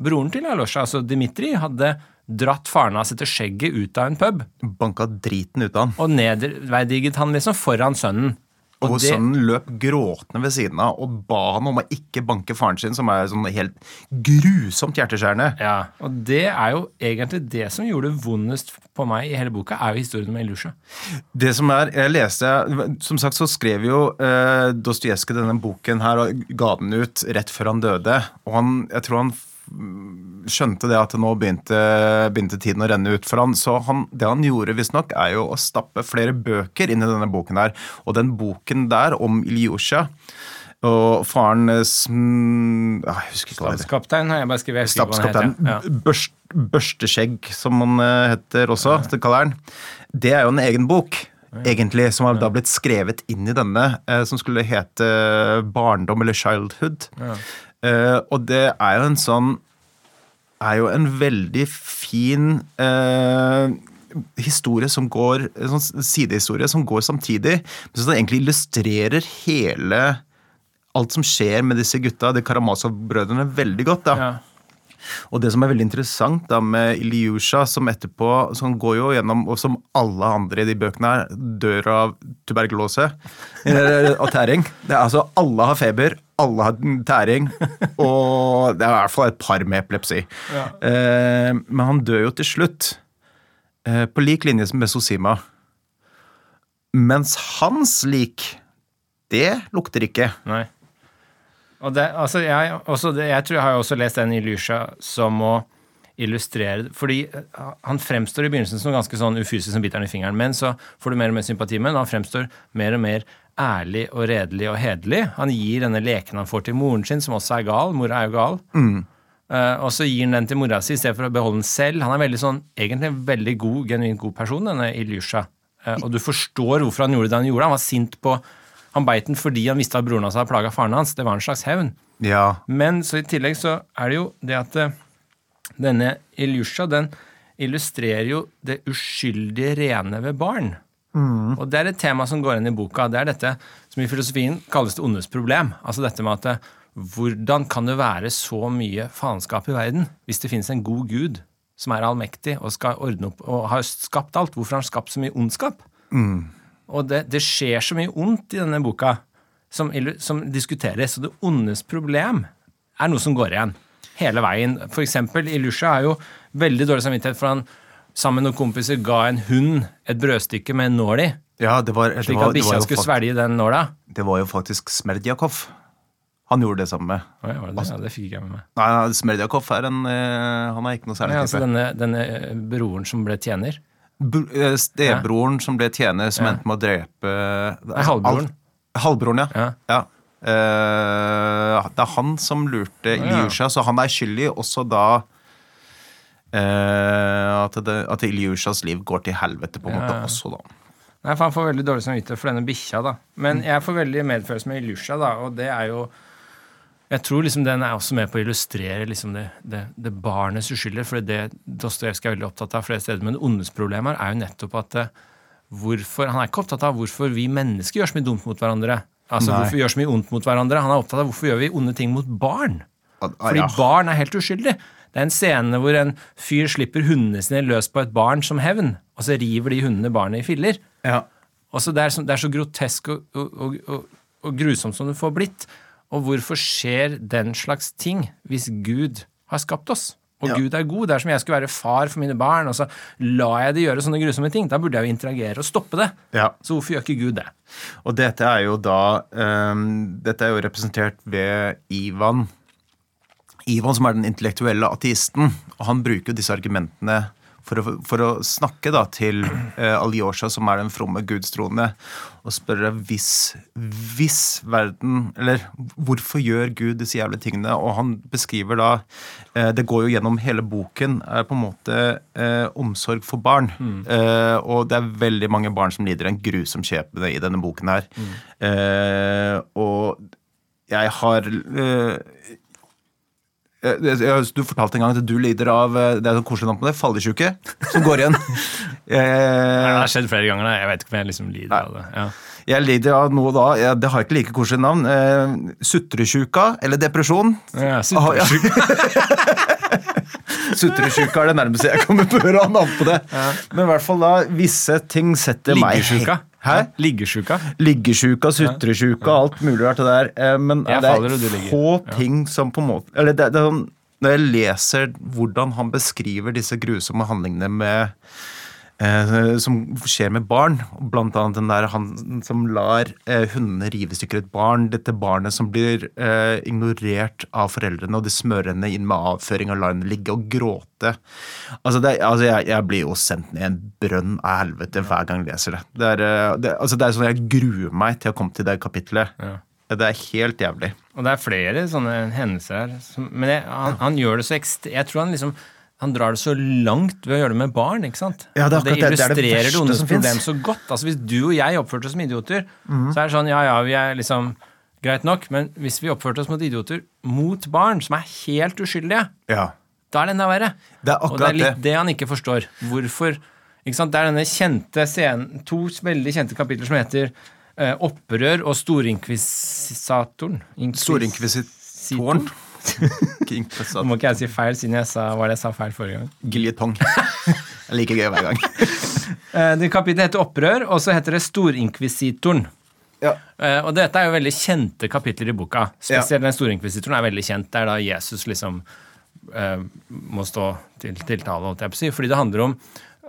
broren til Alosha, altså Dimitri, hadde dratt faren hans etter skjegget ut av en pub banka driten ut av han. og nedverdiget han liksom foran sønnen. Og og det- sønnen løp gråtende ved siden av og ba han om å ikke banke faren sin, som er sånn helt grusomt hjerteskjærende. Ja, og det er jo egentlig det som gjorde det vondest på meg i hele boka, er jo historien om Ilusha. Det som er, jeg leste, Som sagt så skrev jo eh, Dostojevskij denne boken her og ga den ut rett før han døde. Og han, jeg tror han skjønte det at nå begynte, begynte tiden å renne ut for han. Så han, det han gjorde visstnok, er jo å stappe flere bøker inn i denne boken her. Og den boken der om Ilyusha og faren eh, sm, ah, Jeg husker ikke hva det heter. Stabskaptein har jeg bare skrevet. Stabskaptein. Ja. Børst, børsteskjegg, som han eh, heter også, det kaller han. Det er jo en egen bok, egentlig, som har da blitt skrevet inn i denne, eh, som skulle hete Barndom eller Childhood. Ja. og det er jo en sånn er jo en veldig fin eh, historie som går en sånn sidehistorie som går samtidig, men som egentlig illustrerer hele alt som skjer med disse gutta, de Karamazov-brødrene, veldig godt. da. Ja. Og det som er veldig interessant da med Ilyusha, som etterpå som går jo gjennom, og som alle andre i de bøkene her, dør av tuberkulose eh, og tæring. Det er altså Alle har feber, alle har tæring, og det er i hvert fall et par med epilepsi. Ja. Eh, men han dør jo til slutt, eh, på lik linje som med Sosima. Mens hans lik, det lukter ikke. Nei. Og det, altså jeg, det, jeg tror jeg har også lest den i Ilusha som å illustrere Fordi eh, han fremstår i begynnelsen som ganske sånn ufysisk som biteren i fingeren, men så får du mer og mer sympati med ham. Han fremstår mer og mer ærlig og redelig og hederlig. Han gir denne leken han får til moren sin, som også er gal. Mora er jo gal. Eh, og så gir han den til mora si i stedet for å beholde den selv. Han er veldig sånn, egentlig en veldig god, genuint god person, denne Ilyusha. Uh, og du forstår hvorfor han gjorde det han gjorde. Han var sint på Han beit den fordi han visste at broren hans hadde plaga faren hans. Det var en slags hevn. Ja, Men så i tillegg så er det jo det at eh, denne Ilyusha, den illustrerer jo det uskyldige rene ved barn. Og det er et tema som går inn i boka. Det er dette som i filosofien kalles det ondes problem. Altså dette med at eh, hvordan kan det være så mye faenskap i verden hvis det finnes en god gud som er allmektig og skal ordne opp og har skapt alt? Hvorfor har han skapt så mye ondskap? Og det, det skjer så mye ondt i denne boka som, som diskuteres. Og det ondes problem er noe som går igjen hele veien. For eksempel, Ilusha har jo veldig dårlig samvittighet for han sammen med noen kompiser ga en hund et brødstykke med en nål i, ja det, var, slik at det, bikkja skulle svelge den nåla. det var jo faktisk Smerdjakov. Han gjorde det samme. med. ja, var det, Altså, ja, det fikk ikke jeg med meg. Nei, nei, Smerdjakov er en eh, Han er ikke noe særlig Ja, altså type. denne, denne eh, broren som ble tjener. Eh, Stebroren som ble tjener, som Ja. endte med å drepe Nei, halvbroren. Alt- Halvbroren, ja. Ja. ja. Eh, det er han som lurte ja. Ilyusha, så han er skyldig også da uh, at, det, at Ilyushas liv går til helvete, på en Ja, måte, ja. også, da. Nei, for han får veldig dårlig samvittighet for denne bikkja, da. Men jeg får veldig medfølelse med Ilyusha, da, og det er jo Jeg tror liksom den er også med på å illustrere liksom det, det, det barnets uskyldige, for det Dostojevskij er veldig opptatt av flere steder. Men det ondes problem her er jo nettopp at eh, hvorfor, Han er ikke opptatt av hvorfor vi mennesker gjør så mye dumt mot hverandre. Altså Nei. hvorfor vi gjør så mye ondt mot hverandre. Han er opptatt av hvorfor gjør vi onde ting mot barn. Ah, Fordi barn er helt uskyldig. Det er en scene hvor en fyr slipper hundene sine løs på et barn som hevn, og så river de hundene barnet i filler. Ja. Og så det, er så, det er så grotesk og, og, og, og, og grusomt som det får blitt. Og hvorfor skjer den slags ting hvis Gud har skapt oss? Og Ja. Gud er god. Det er som jeg skulle være far for mine barn, og så lar jeg de gjøre sånne grusomme ting. Da burde jeg jo interagere og stoppe det. Ja. Så hvorfor gjør ikke Gud det? Og dette er jo da um, Dette er jo representert ved Ivan. Ivan som er den intellektuelle ateisten. Og han bruker disse argumentene for å, for å snakke da til uh, Alyosha, som er den fromme gudstroende, og spørre hvis, hvis verden Eller hvorfor gjør Gud disse jævlige tingene? Og han beskriver da eh, Det går jo gjennom hele boken, er på en måte eh, omsorg for barn. Eh, og det er veldig mange barn som lider en grusom skjebne i denne boken her. Eh, og jeg har eh, Du fortalte en gang at du lider av eh, det er sånn koselig navn på det, fallesyke, som går igjen. Det Eh, har skjedd flere ganger. Jeg vet ikke om jeg liksom lider av det. Ja. Jeg lider av noe da, jeg, det har ikke like koselig navn. Eh, Sutresjuka, eller depresjon. Ja, ja. Sutresjuka er det nærmeste jeg kommer på å navn på det. Men i hvert fall da, visse ting setter meg Liggesjuka. Hæ? Liggesjuka. Liggesjuka, sutresjuka, alt mulig rart det der. Eh, Men det er få ting som på en måte Eller det, det sånn Når jeg leser hvordan han beskriver disse grusomme handlingene med eh, som skjer med barn, blant annet den der han som lar eh, hundene rive i stykker et barn, dette barnet som blir eh, ignorert av foreldrene, og de smører henne inn med avføring og lar henne ligge og gråte. Altså, det, altså jeg, jeg blir jo sendt ned i en brønn av helvete hver gang jeg leser det. Det er, eh, det, altså, det er sånn jeg gruer meg til å komme til det kapittelet. Ja. Det er helt jævlig. Og det er flere sånne hendelser her. Men jeg, han, han gjør det så ekst... Jeg tror han liksom han drar det så langt ved å gjøre det med barn. ikke sant? Ja, det er det. Det er det illustrerer det, verste ondes som problem så godt. Altså Hvis du og jeg oppførte oss som idioter, mm. så er det sånn ja ja, vi er liksom greit nok, men hvis vi oppførte oss mot idioter mot barn som er helt uskyldige, Ja. da er det enda verre. Det er Og det er litt det. det han ikke forstår. Hvorfor ikke sant? Det er denne kjente scenen, to veldig kjente kapitler som heter eh, Opprør og Storinkvisatoren. Inkvis- Storinkvisitoren. Ikke Nå må ikke jeg si feil, siden jeg sa hva jeg sa feil forrige gang. Giljetong. Det like gøy hver gang. Eh, det kapitlet heter Opprør, og så heter det Storinkvisitoren. Ja. Eh, og dette er jo veldig kjente kapitler i boka. Spesielt den Storinkvisitoren er veldig kjent. Det er da Jesus liksom eh, må stå til tiltale, holdt jeg på å si. Fordi det handler om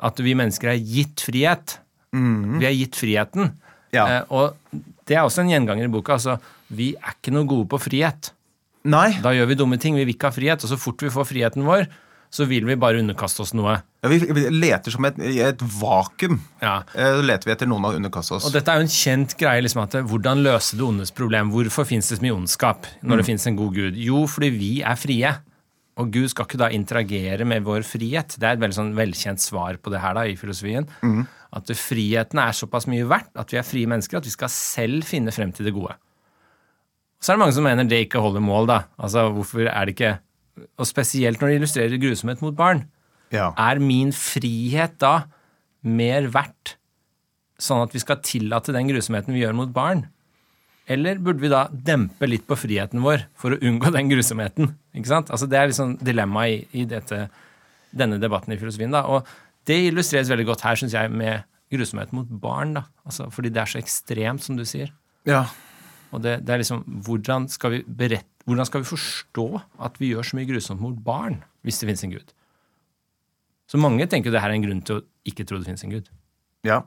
at vi mennesker er gitt frihet. Vi er gitt friheten. Ja. Og det er også en gjenganger i boka. Altså, vi er ikke noe gode på frihet. Nei. Da gjør vi dumme ting. Vi vil ikke ha frihet. Og så fort vi får friheten vår, så vil vi bare underkaste oss noe. Ja, vi, vi leter som et, i et vakuum. Ja. Eh, leter vi etter noen å underkaste oss. Og dette er jo en kjent greie. liksom at Hvordan løse det ondes problem? Hvorfor fins det så mye ondskap når det finnes en god gud? Jo, fordi vi er frie. Og Gud skal ikke da interagere med vår frihet. Det er et veldig sånn velkjent svar på det her da, i filosofien. At friheten er såpass mye verdt at vi er frie mennesker, at vi skal selv finne frem til det gode. Så er det mange som mener det ikke holder mål, da. Altså, hvorfor er det ikke Og spesielt når det illustrerer grusomhet mot barn. ja. Er min frihet da mer verdt, sånn at vi skal tillate den grusomheten vi gjør mot barn? Eller burde vi da dempe litt på friheten vår for å unngå den grusomheten? Ikke sant? Altså Det er liksom dilemmaet i, i dette, denne debatten i filosofien. da, Og det illustreres veldig godt her, syns jeg, med grusomhet mot barn. da, altså Fordi det er så ekstremt, som du sier. ja. Og det, det er liksom, hvordan skal, vi berett, hvordan skal vi forstå at vi gjør så mye grusomt mot barn, hvis det finnes en gud? Så mange tenker det her er en grunn til å ikke tro det finnes en gud. ja.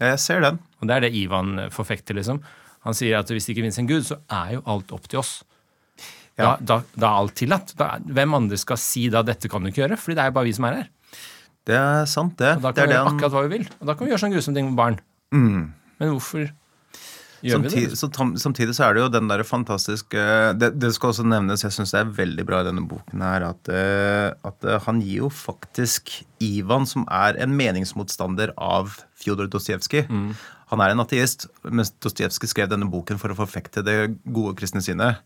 Jeg ser den. Og det er det Ivan forfekter, liksom. Han sier at hvis det ikke finnes en gud, så er jo alt opp til oss. Da, Ja. da, da er alt tillatt. Da, hvem andre skal si da 'dette kan du ikke gjøre'? Fordi det er jo bare vi som er her. Det er sant, det. Og da det kan er vi gjøre den... akkurat hva vi vil. Og da kan vi gjøre sånne grusomme ting med barn. Mm. Men hvorfor gjør Samtidig, så, samtidig så er det jo den der fantastiske det, det skal også nevnes, jeg syns det er veldig bra i denne boken her, at, eh, at eh, han gir jo faktisk Ivan, som er en meningsmotstander av Fjodor Dostojevskij. Han er en ateist, mens Dostojevskij skrev denne boken for å forfekte det gode kristne synet.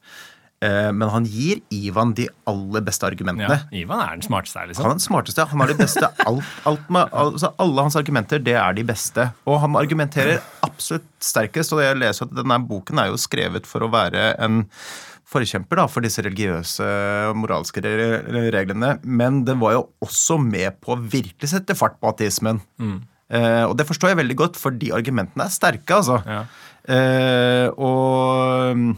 Eh, Men han gir Ivan de aller beste argumentene. Ja, Ivan er den smarteste her, Han liksom. er den smarteste. Han har det beste. Alt, alt med, altså alle hans argumenter, det er de beste. Og han argumenterer absolutt sterkest. Og jeg leser at denne boken er jo skrevet for å være en forkjemper da, for disse religiøse, og moralske reglene. Men den var jo også med på å virkelig sette fart på ateismen. Eh, og det forstår jeg veldig godt, for de argumentene er sterke, altså. Ja. Eh, og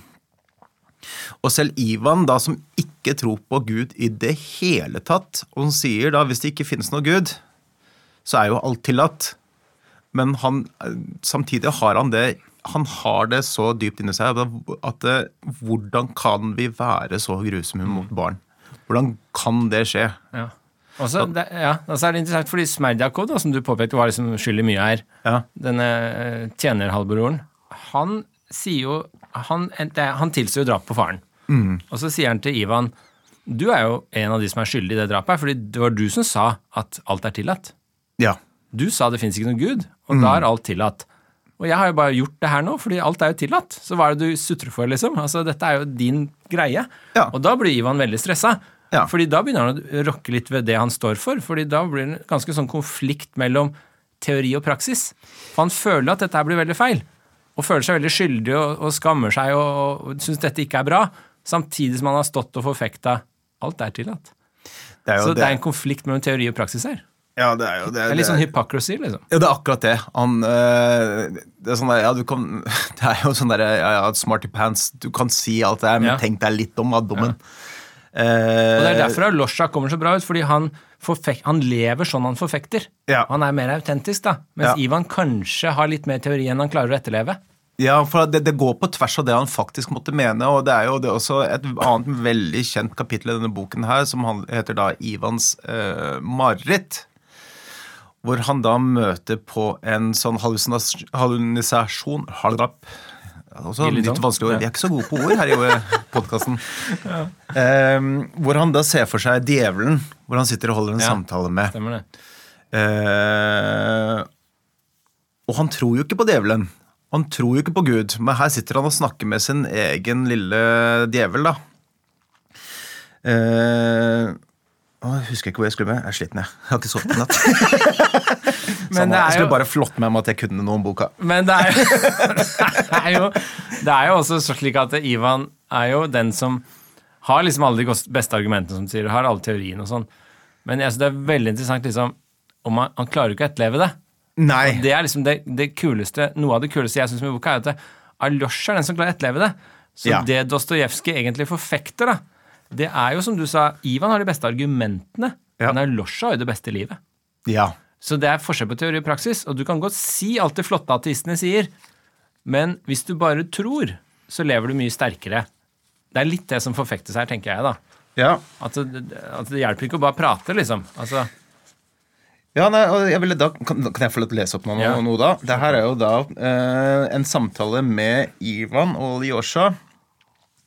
og selv Ivan, da, som ikke tror på Gud i det hele tatt, og som sier da hvis det ikke finnes noe Gud, så er jo alt tillatt. Men han, eh, samtidig har han det han har det så dypt inni seg at eh, hvordan kan vi være så grusomme mot barn? Hvordan kan det skje? Ja. Og så det, ja, er det interessant, fordi Smerdjakov, som du påpekte, var liksom skyld i mye her, Ja. denne eh, tjenerhalvbroren, han sier jo Han, han tilstår jo drap på faren. Og så sier han til Ivan du er jo en av de som er skyldig i det drapet, fordi det var du som sa at alt er tillatt. ja. Du sa det fins ikke noen gud, og da er alt tillatt. Og jeg har jo bare gjort det her nå, fordi alt er jo tillatt. Så hva er det du sutrer for, liksom? Altså, Dette er jo din greie. Ja. Og da blir Ivan veldig stressa. Ja. Fordi da begynner han å rokke litt ved det han står for. fordi da blir det en ganske sånn konflikt mellom teori og praksis. For han føler at dette her blir veldig feil. Og føler seg veldig skyldig og, og skammer seg og, og syns dette ikke er bra. Samtidig som han har stått og forfekta alt er tillatt. Det er Så det det. er en konflikt mellom teori og praksis her. Ja, det er jo det. Det er litt sånn hypocrisy, liksom. Ja, det er akkurat det. Han, øh, det er sånn der, ja, du kan, det er jo sånn der, ja, ja, smarty pants. Du kan si alt det her, men Ja. tenk deg litt om av dommen. Og det er Eh, derfor Alosha kommer så bra ut, fordi han, forfek han lever sånn han forfekter. Han er mer autentisk, da. Mens. Ivan kanskje har litt mer teori enn han klarer å etterleve. Ja, for det, det går på tvers av det han faktisk måtte mene, og det er jo det er også et annet veldig kjent kapittel i denne boken her, som heter da Ivans eh, mareritt. Hvor han da møter på en sånn hallusinasjon Haldrap. Også Litt vanskelig ord. Vi er ikke så gode på ord her i podkasten. hvor han da ser for seg djevelen, hvor han sitter og holder en Ja. samtale med. Stemmer det. Eh, og han tror jo ikke på djevelen. Han tror jo ikke på Gud, men her sitter han og snakker med sin egen lille djevel, da. Eh, jeg husker ikke hvor jeg skulle med. Jeg er sliten, jeg. Jeg har ikke sovet i natt. Det jeg skulle bare flott med meg at jeg kunne noe om boka. men det er, jo, det, er jo, det er jo også slik at Ivan er jo den som har liksom alle de beste argumentene, som du sier, har alle teoriene og sånn. Men jeg synes det er veldig interessant liksom, om han, han klarer ikke å etterleve det. Nei. Det er liksom det, det kuleste, Noe av det kuleste jeg syns med boka, er at det- er den som klarer å etterleve det. Så Ja. det Dostojevskij egentlig forfekter, da, det er jo som du sa, Ivan har de beste argumentene, Ja. men Aljosja har jo det beste livet. Ja. Så det er forskjell på teori og praksis, og du kan godt si alt det flotte ateistene sier, men hvis du bare tror, så lever du mye sterkere. Det er litt det som forfektes her, tenker jeg, da. ja. At det, at det hjelper ikke å bare prate, liksom. Altså, Ja, nei, og jeg ville da, kan, kan jeg få lov til å lese opp noe, Ja. noe da? Det her er jo da eh, en samtale med Ivan og Lyosha.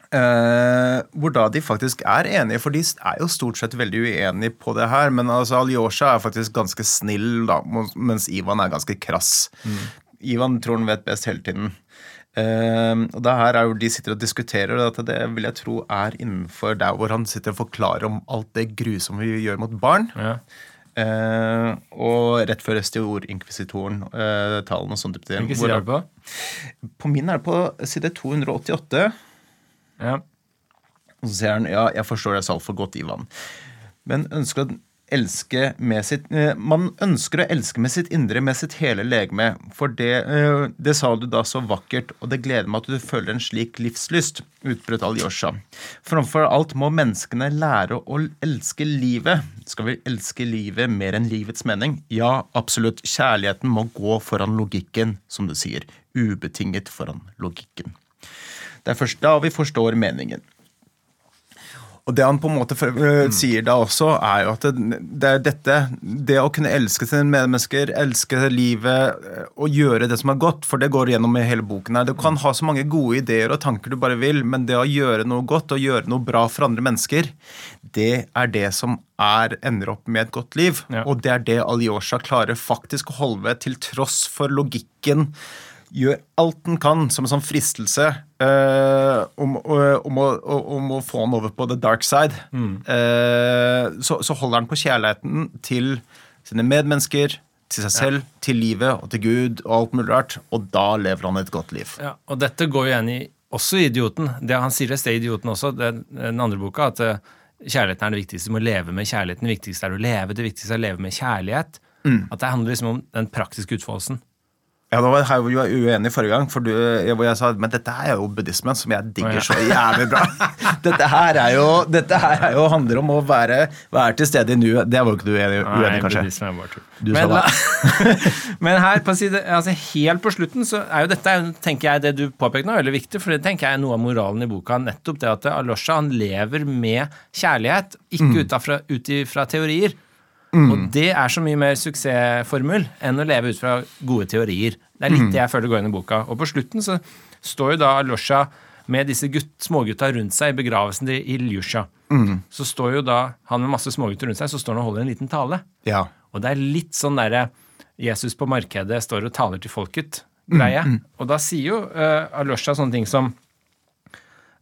Eh, hvor da de faktisk er enige, for de er jo stort sett veldig uenige på det her. Men altså, Alyosha er faktisk ganske snill, da, mens Ivan er ganske krass. Ivan tror han vet best hele tiden. Uh, og det her er jo De sitter og diskuterer, og at det vil jeg tro er innenfor der hvor han sitter og forklarer om alt det grusomme vi gjør mot barn. ja. Eh, og rett før Estior-inkvisitoren, eh, talen og sånt. type ting, Hvilken side er det på? På min er det på side 288. Ja. Og så sier han ja, jeg forstår deg så altfor godt, Ivan. Men ønsker å elske med sitt eh, Man ønsker å elske med sitt indre, med sitt hele legeme. For det, eh, det sa du da så vakkert, og det gleder meg at du føler en slik livslyst, utbrøt Alyosha. Framfor alt må menneskene lære å elske livet. Skal vi elske livet mer enn livets mening? Ja, absolutt. Kjærligheten må gå foran logikken, som du sier. Ubetinget foran logikken. Det er først da vi forstår meningen. Og det han på en måte øh, sier da også, er jo at det, det er dette Det å kunne elske sine medmennesker, elske livet øh, og gjøre det som er godt, for det går gjennom i hele boken her. Du kan ha så mange gode ideer og tanker du bare vil, men det å gjøre noe godt og gjøre noe bra for andre mennesker, det er det som er, ender opp med et godt liv. Ja. Og det er det Alyosha klarer faktisk å holde ved, til tross for logikken gjør alt den kan som en sånn fristelse eh, om, å- om, å, om å få han over på the dark side. Eh, så, så holder han på kjærligheten til sine medmennesker, til seg selv, til livet og til Gud og alt mulig rart. Og da lever han et godt liv. Ja, og dette går jo igjen i også Idioten. Det Han sier det i Idioten også, det, den andre boka, at eh, kjærligheten er det viktigste. Du må leve med kjærligheten. Det viktigste er å leve. Det viktigste er å leve med kjærlighet. At det handler liksom om den praktiske utfoldelsen. Ja, da var her vi var uenige forrige gang, for du, jeg- hvor jeg sa men dette her er jo buddhismen, som jeg digger ja. så jævlig bra. Dette her er jo, dette her er jo, handler om å være, være til stede i nuet. Det var jo ikke du uenig, uenig kanskje? buddhismen er bare tull. Men, det. men her på side, altså helt på slutten så er jo dette er tenker jeg, det du påpekte nå, veldig viktig, for det tenker jeg er noe av moralen i boka. Nettopp det at Alosha han lever med kjærlighet, ikke Mm. ut ifra- ut teorier. Og det er så mye mer suksessformel enn å leve ut fra gode teorier. Det er litt Mm. det jeg føler går inn i boka. Og på slutten så står jo da Alosha med disse gutt, smågutta rundt seg i begravelsen til Ilyusha. Mm. Så står jo da han med masse smågutter rundt seg, så står han og holder en liten tale. Ja. Og det er litt sånn derre Jesus på markedet står og taler til folket-greie. Og da sier jo uh, Alosha sånne ting som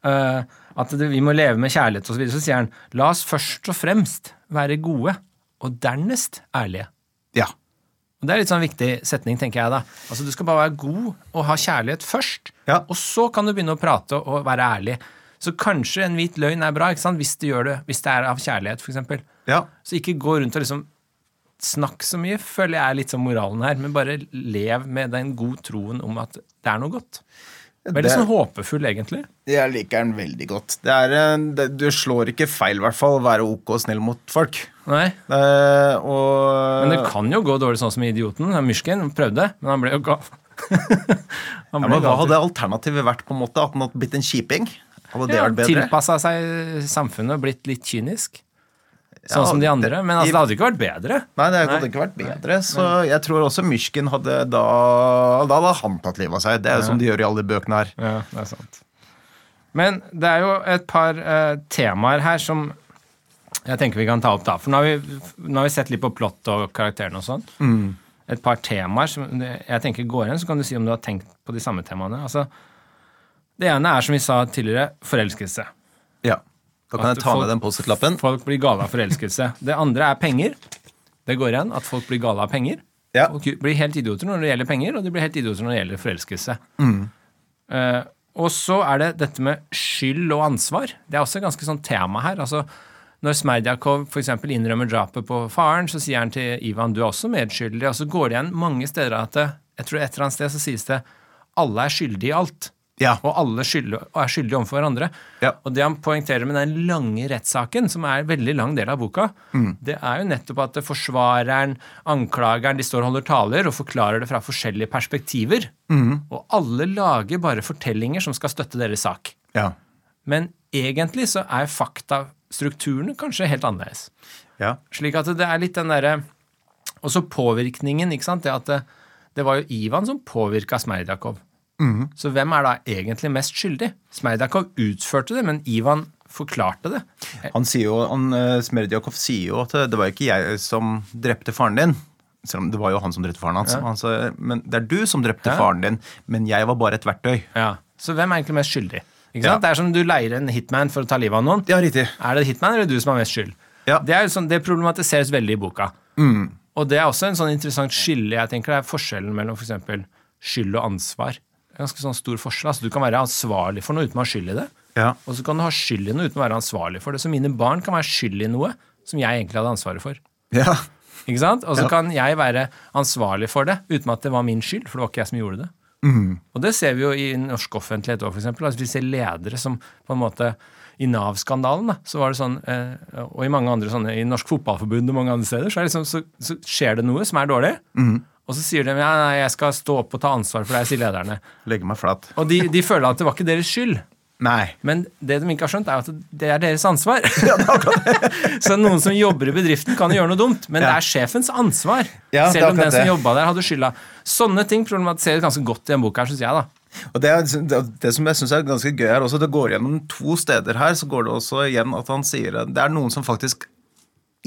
uh, at det, vi må leve med kjærlighet osv. Så, videre. så sier han la oss først og fremst være gode, og dernest ærlige. Ja. Og Det er litt sånn viktig setning, tenker jeg da. Altså Du skal bare være god og ha kjærlighet først, Ja. og så kan du begynne å prate og være ærlig. Så kanskje en hvit løgn er bra, ikke sant? hvis det, gjør det, hvis det er av kjærlighet, f.eks. Ja. Så ikke gå rundt og liksom snakk så mye, føler jeg er litt som moralen her, men bare lev med den gode troen om at det er noe godt. Veldig sånn håpefull, egentlig. Jeg liker den veldig godt. Det er, det, du slår ikke feil, i hvert fall, å være ok og snill mot folk. Nei, Det, og Men det kan jo gå dårlig sånn som Idioten. Myrsken prøvde, men han ble jo gal. han ja, men Hva hadde alternativet vært? på en måte? At han hadde blitt en kjiping? Hadde det ja, vært bedre? Tilpassa seg samfunnet og blitt litt kynisk. Sånn Ja, som de andre. det- Men altså, det hadde ikke vært bedre. Nei, det hadde Nei. ikke vært bedre. Så jeg tror også Myrsken hadde da Da hadde han tatt livet av seg. Det er jo som de gjør i alle bøkene her. Ja, det er sant. Men det er jo et par uh, temaer her som jeg tenker vi kan ta opp, da. For nå har vi, nå har vi sett litt på plott og karakterene og sånn. Mm. Et par temaer som jeg tenker går igjen, så kan du si om du har tenkt på de samme temaene. Altså, det ene er, som vi sa tidligere, forelskelse. Ja. Da kan At jeg ta folk- med den Post-It-lappen. Folk blir gale av forelskelse. Det andre er penger. Det går igjen at folk blir gale av penger. Ja. Og blir helt idioter når det gjelder penger, og de blir helt idioter når det gjelder forelskelse. Mm. Uh, og så er det dette med skyld og ansvar. Det er også et ganske sånn tema her. altså når Smerdjakov f.eks. innrømmer drapet på faren, så sier han til Ivan du er også medskyldig. Og så går det igjen mange steder at det, jeg tror et eller annet sted så sies det alle er skyldige i alt. Ja. Og alle skyldige, og er skyldige overfor hverandre. Ja. Og det han poengterer med den lange rettssaken, som er en veldig lang del av boka, Mm. det er jo nettopp at forsvareren, anklageren, de står og holder taler og forklarer det fra forskjellige perspektiver. Mm. Og alle lager bare fortellinger som skal støtte deres sak. Ja. Men egentlig så er faktastrukturene kanskje helt annerledes. ja. Slik at det er litt den derre Også påvirkningen, ikke sant. Det at det, det var jo Ivan som påvirka Smerdjakov. Mhm. Så hvem er da egentlig mest skyldig? Smerdjakov utførte det, men Ivan forklarte det. Han sier jo, han, eh, Smerdjakov sier jo at det var ikke jeg som drepte faren din. Selv om det var jo han som drepte faren hans. Ja. Han sa, men det er du som drepte Ja. faren din, men jeg var bare et verktøy. Ja. Så hvem er egentlig mest skyldig? Det er som du leier en hitman for å ta livet av noen. Ja, riktig. Er det hitman eller du som har mest skyld? Det, er sånn, det problematiseres veldig i boka. Og det er også en sånn interessant skille. jeg tenker Det er forskjellen mellom for eksempel skyld og ansvar. Ganske sånn stor forskjell. Altså, du kan være ansvarlig for noe uten å ha skyld i det. Ja. Og så kan du ha skyld i noe uten å være ansvarlig for det. Så mine barn kan være skyld i noe som jeg egentlig hadde ansvaret for. Ja. Ikke sant? Og så Ja. kan jeg være ansvarlig for det uten at det var min skyld, for det var ikke jeg som gjorde det. Mm. Og det ser vi jo i norsk offentlighet òg, f.eks. Altså, vi ser ledere som på en måte I Nav-skandalen, da, så var det sånn, eh, og i mange andre sånne, i Norsk Fotballforbund og mange andre steder, så, det liksom, så, så skjer det noe som er dårlig. Mm. Og så sier de ja, nei, jeg skal stå opp og ta ansvar for deg, sier lederne. Legge meg flat. Og de, de føler at det var ikke deres skyld. Nei. Men det de ikke har skjønt, er at det er deres ansvar. så noen som jobber i bedriften, kan jo gjøre noe dumt, men det er sjefens ansvar. Ja, er selv om den som det. jobba der, hadde skylda. Sånne ting problematiseres ganske godt i en bok her, syns jeg. da. Og det, er- det, det som jeg syns er ganske gøy, her også det går gjennom to steder her. Så går det også igjen at han sier at det er noen som faktisk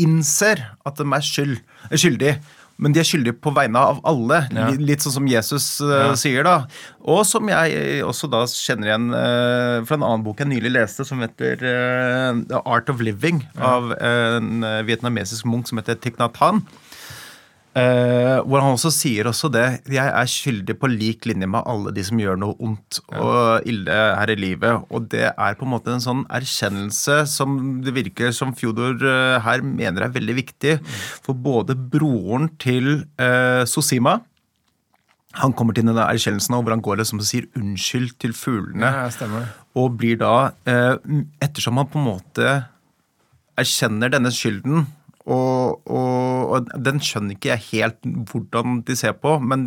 innser at de er skyld, er skyldige. Men de er skyldige på vegne av alle. Ja. Litt sånn som Jesus uh, sier, da. Og som jeg også da kjenner igjen uh, fra en annen bok jeg nylig leste, som heter uh, The Art of Living, av en vietnamesisk munk som heter Thich Nhat Hanh. Eh, hvor han også sier også det Jeg er skyldig på lik linje med alle de som gjør noe ondt og ille her i livet. Og det er på en måte en sånn erkjennelse som det virker som Fjodor eh, her mener er veldig viktig. For både broren til eh, Sosima han kommer til denne erkjennelsen hvor han går liksom og sier unnskyld til fuglene. Ja. Og blir da, ettersom han på en måte erkjenner denne skylden, og, og, og den skjønner ikke jeg helt hvordan de ser på, men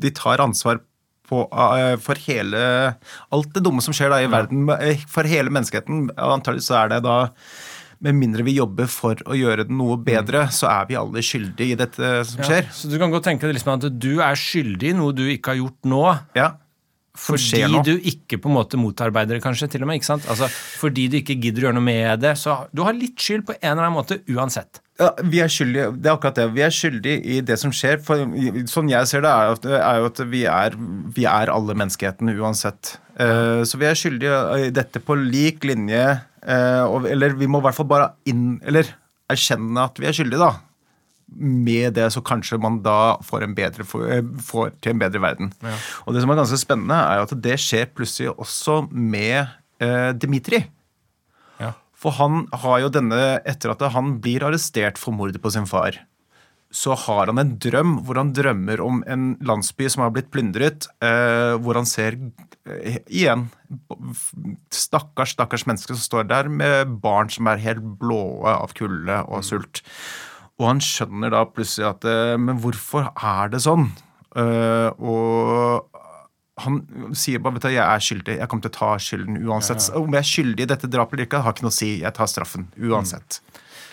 de tar ansvar på, eh, for hele Alt det dumme som skjer da i verden, eh, for hele menneskeheten. Antagelig så er det da Med mindre vi jobber for å gjøre det noe bedre, så er vi alle skyldige i dette som Ja, skjer. så du kan godt tenke deg liksom at du er skyldig i noe du ikke har gjort nå. Ja. Fordi du ikke på en måte motarbeider det, kanskje, til og med. ikke sant? Altså, Fordi du ikke gidder å gjøre noe med det. Så du har litt skyld på en eller annen måte uansett. Ja, vi er skyldige, det er akkurat det. Vi er skyldige i det som skjer. For sånn jeg ser det, er, at- er jo at vi er, vi er alle menneskeheten uansett. Uh, så vi er skyldige i dette på lik linje. uh, og, eller vi må i hvert fall bare inn, eller erkjenne at vi er skyldige, da. Med det så kanskje man da får, en bedre, får, eh, til en bedre verden. Og det som er ganske spennende, er jo at det skjer plutselig også med uh, Dimitri. For han har jo denne, etter at han blir arrestert for mordet på sin far, så har han en drøm hvor han drømmer om en landsby som har blitt plyndret, eh, hvor han ser eh, igjen stakkars, stakkars mennesker som står der med barn som er helt blåe av kulde og sult. Og han skjønner da plutselig at eh, Men hvorfor er det sånn? Eh, og han sier bare vet du, jeg er skyldig, jeg kommer til å ta skylden uansett. Om jeg er skyldig i dette drapet eller ikke, har ikke noe å si. Jeg tar straffen uansett.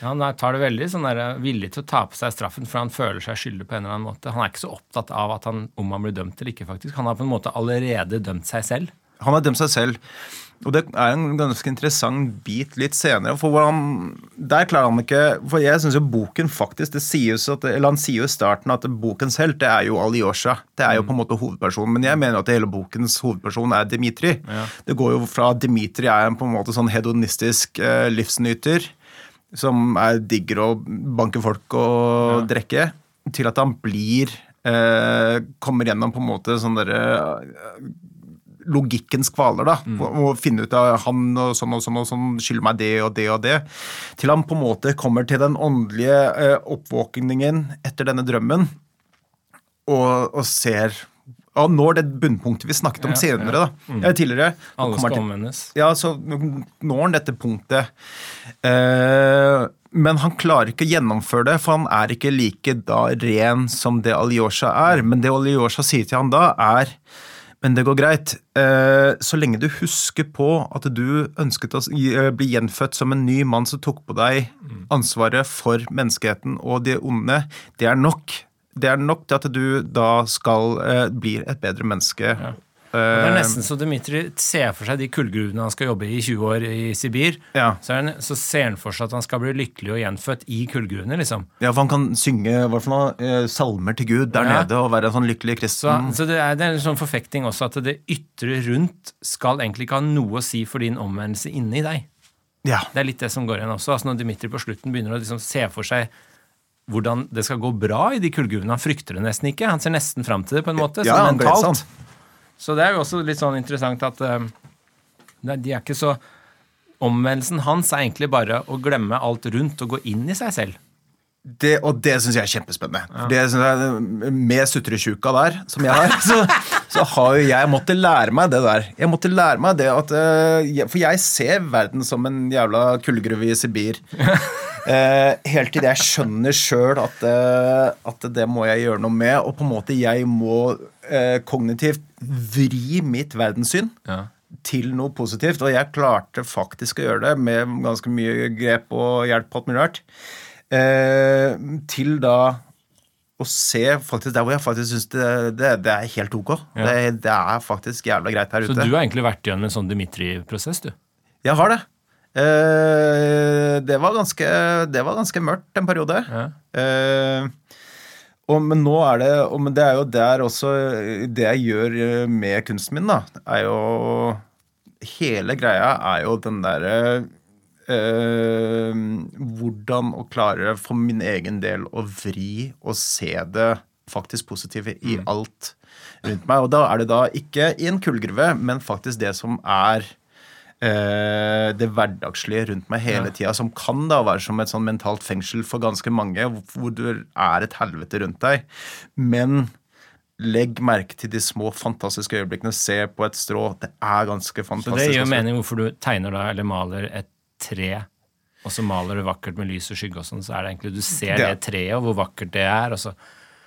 Ja, Han tar det veldig sånn der, villig til å ta på seg straffen, for han føler seg skyldig på en eller annen måte. Han er ikke så opptatt av at han, om han blir dømt eller ikke, faktisk. Han har på en måte allerede dømt seg selv. Han har dømt seg selv. Og det er en ganske interessant bit litt senere. For han, der klarer han ikke For jeg syns jo boken faktisk det sies at, Eller han sier jo i starten at bokens helt det er jo Alyosha. Det er jo på en måte hovedpersonen. Men jeg mener at hele bokens hovedperson er Dimitri. Det går jo fra Dimitri er en på en måte sånn hedonistisk eh, livsnyter som er digger å banke folk og drikke, til at han blir eh, Kommer gjennom på en måte sånn derre logikkens kvaler, da. mm. og finne ut av han og sånn og sånn og sånn skylder meg det og det og det. Til han på en måte kommer til den åndelige eh, oppvåkningen etter denne drømmen, og, og ser og når det bunnpunktet vi snakket om Ja, senere, da, Mm. tidligere. Alle skal til- omvendes. ja, så når han dette punktet. Eh, men han klarer ikke å gjennomføre det, for han er ikke like da ren som det Alyosha er. Men det Alyosha sier til han da, er men det går greit. Eh, så lenge du husker på at du ønsket å eh, bli gjenfødt som en ny mann som tok på deg ansvaret for menneskeheten og de onde, det er nok. Det er nok til at du da skal eh, bli et bedre menneske. Det er Eh, nesten så Dmitrij ser for seg de kullgruvene han skal jobbe i i 20 år i Sibir. Ja. Så, han, så ser han for seg at han skal bli lykkelig og gjenfødt i kullgruvene, liksom. Ja, for han kan synge hva for noe, eh, salmer til Gud der Ja. nede og være en sånn lykkelig Så, kristen. så det, er, det er en sånn forfekting også at det ytre rundt skal egentlig ikke ha noe å si for din omvendelse inni deg. Ja. Det er litt det som går igjen også. Altså når Dimitri på slutten begynner å liksom se for seg hvordan det skal gå bra i de kullgruvene. Han frykter det nesten ikke. Han ser nesten fram til det på en måte, Ja, sånn mentalt. Så det er jo også litt sånn interessant at eh, de er ikke så Omvendelsen hans er egentlig bare å glemme alt rundt og gå inn i seg selv. Det, og det syns jeg er kjempespennende. Ja. det synes jeg, Med sutretjuka der, som jeg har, så, så har jo jeg måttet lære meg det der. Jeg måtte lære meg det at eh, jeg- For jeg ser verden som en jævla kullgruve i Sibir. Eh, helt til jeg skjønner sjøl at, eh, at det må jeg gjøre noe med. Og på en måte jeg må eh, kognitivt vri mitt verdenssyn Ja. til noe positivt. Og jeg klarte faktisk å gjøre det med ganske mye grep og hjelp på alt mulig rart. Eh, til da å se faktisk der hvor jeg faktisk syns det, det, det er helt ok. Det, det er faktisk jævla greit her Så ute. du har egentlig vært gjennom en sånn Dimitri-prosess, du. Jeg har det. Eh, det, var ganske, det var ganske mørkt en periode. Ja. Eh, og, men nå er det og, Men det er jo der også Det jeg gjør eh, med kunsten min, da, er jo Hele greia er jo den derre eh, Hvordan å klare for min egen del å vri og se det faktisk positive i alt rundt meg. Og da er det da ikke i en kullgruve, men faktisk det som er det hverdagslige rundt meg hele tida, som kan da være som et sånn mentalt fengsel for ganske mange, hvor du er et helvete rundt deg. Men legg merke til de små, fantastiske øyeblikkene. Se på et strå. Det er ganske Så fantastisk. det gir jo mening hvorfor du tegner da, eller maler et tre, og så maler du vakkert med lys og skygge og sånn, så er det egentlig du ser Det- det treet, og hvor vakkert det er, og så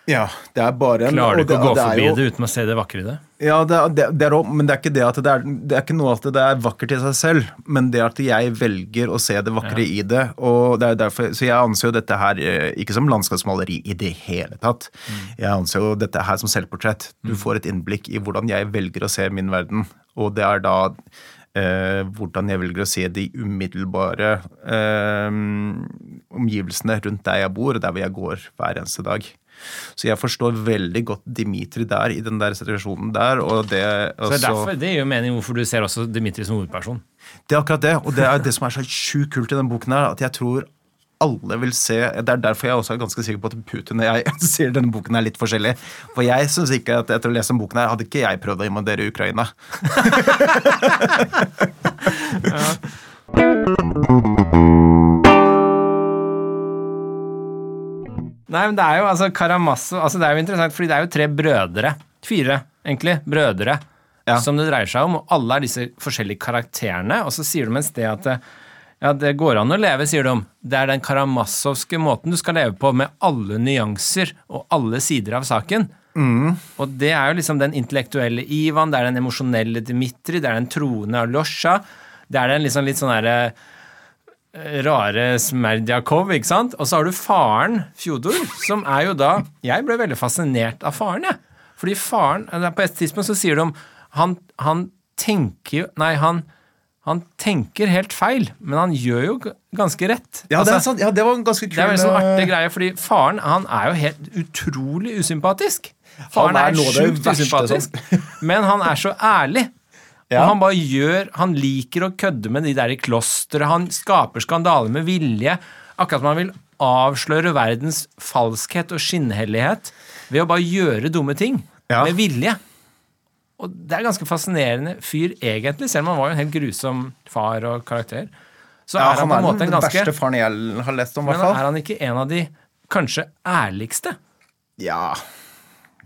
Ja, det er bare en, klarer du det- ikke å gå det forbi jo- det uten å se det vakre i det. Ja, det, er- men det er ikke det at det er, det er ikke noe at det er vakkert i seg selv, men det at jeg velger å se det vakre i det. og det er derfor, Så jeg anser jo dette her eh, ikke som landskapsmaleri i det hele tatt. Jeg anser jo dette her som selvportrett. Du får et innblikk i hvordan jeg velger å se min verden, og det er da eh, hvordan jeg velger å se de umiddelbare eh, omgivelsene rundt der jeg bor, og der hvor jeg går hver eneste dag. Så jeg forstår veldig godt Dimitri der, i den der situasjonen der. og det, Så det, er derfor, det gir jo mening hvorfor du ser også Dimitri som hovedperson. det er akkurat det, og det er det som er så sjukt kult i den boken her, at jeg tror alle vil se Det er derfor jeg også er ganske sikker på at Putin og jeg sier denne boken er litt forskjellig. For jeg syns ikke at etter å lese denne boken her, hadde ikke jeg prøvd å invadere Ukraina. Nei, men det er jo altså Karamazov altså Det er jo interessant, fordi det er jo tre brødre. Fire, egentlig. Brødre. Ja. Som det dreier seg om. Og alle er disse forskjellige karakterene. Og så sier de et sted at det, ja, det går an å leve, sier de. Det er den karamazovske måten du skal leve på, med alle nyanser og alle sider av saken. Og det er jo liksom den intellektuelle Ivan, det er den emosjonelle Dmitri, det er den troende Alosha, det er den liksom litt sånn derre eh, rare Smerdjakov, ikke sant? Og så har du faren, Fjodor, som er jo da Jeg ble veldig fascinert av faren, jeg. Fordi faren På et tidspunkt så sier de han, han tenker jo Nei, han, han tenker helt feil, men han gjør jo ganske rett. Ja, det, er Altså, sant. ja, det var en ganske kul det er veldig sånn eh, artig greie, fordi faren han er jo helt utrolig usympatisk. Faren er er, noe sjukt usympatisk, usympatisk, men han er så ærlig. Ja. Og han bare gjør Han liker å kødde med de der i klosteret. Han skaper skandaler med vilje. Akkurat som han vil avsløre verdens falskhet og skinnhellighet ved å bare gjøre dumme ting. Ja. Med vilje. Og det er ganske fascinerende fyr, egentlig, selv om han var jo en helt grusom far og karakter. Så Ja, er han, han på en måte den en ganske verste faren jeg har lest om, i men hvert fall. er han ikke en av de kanskje ærligste? Ja.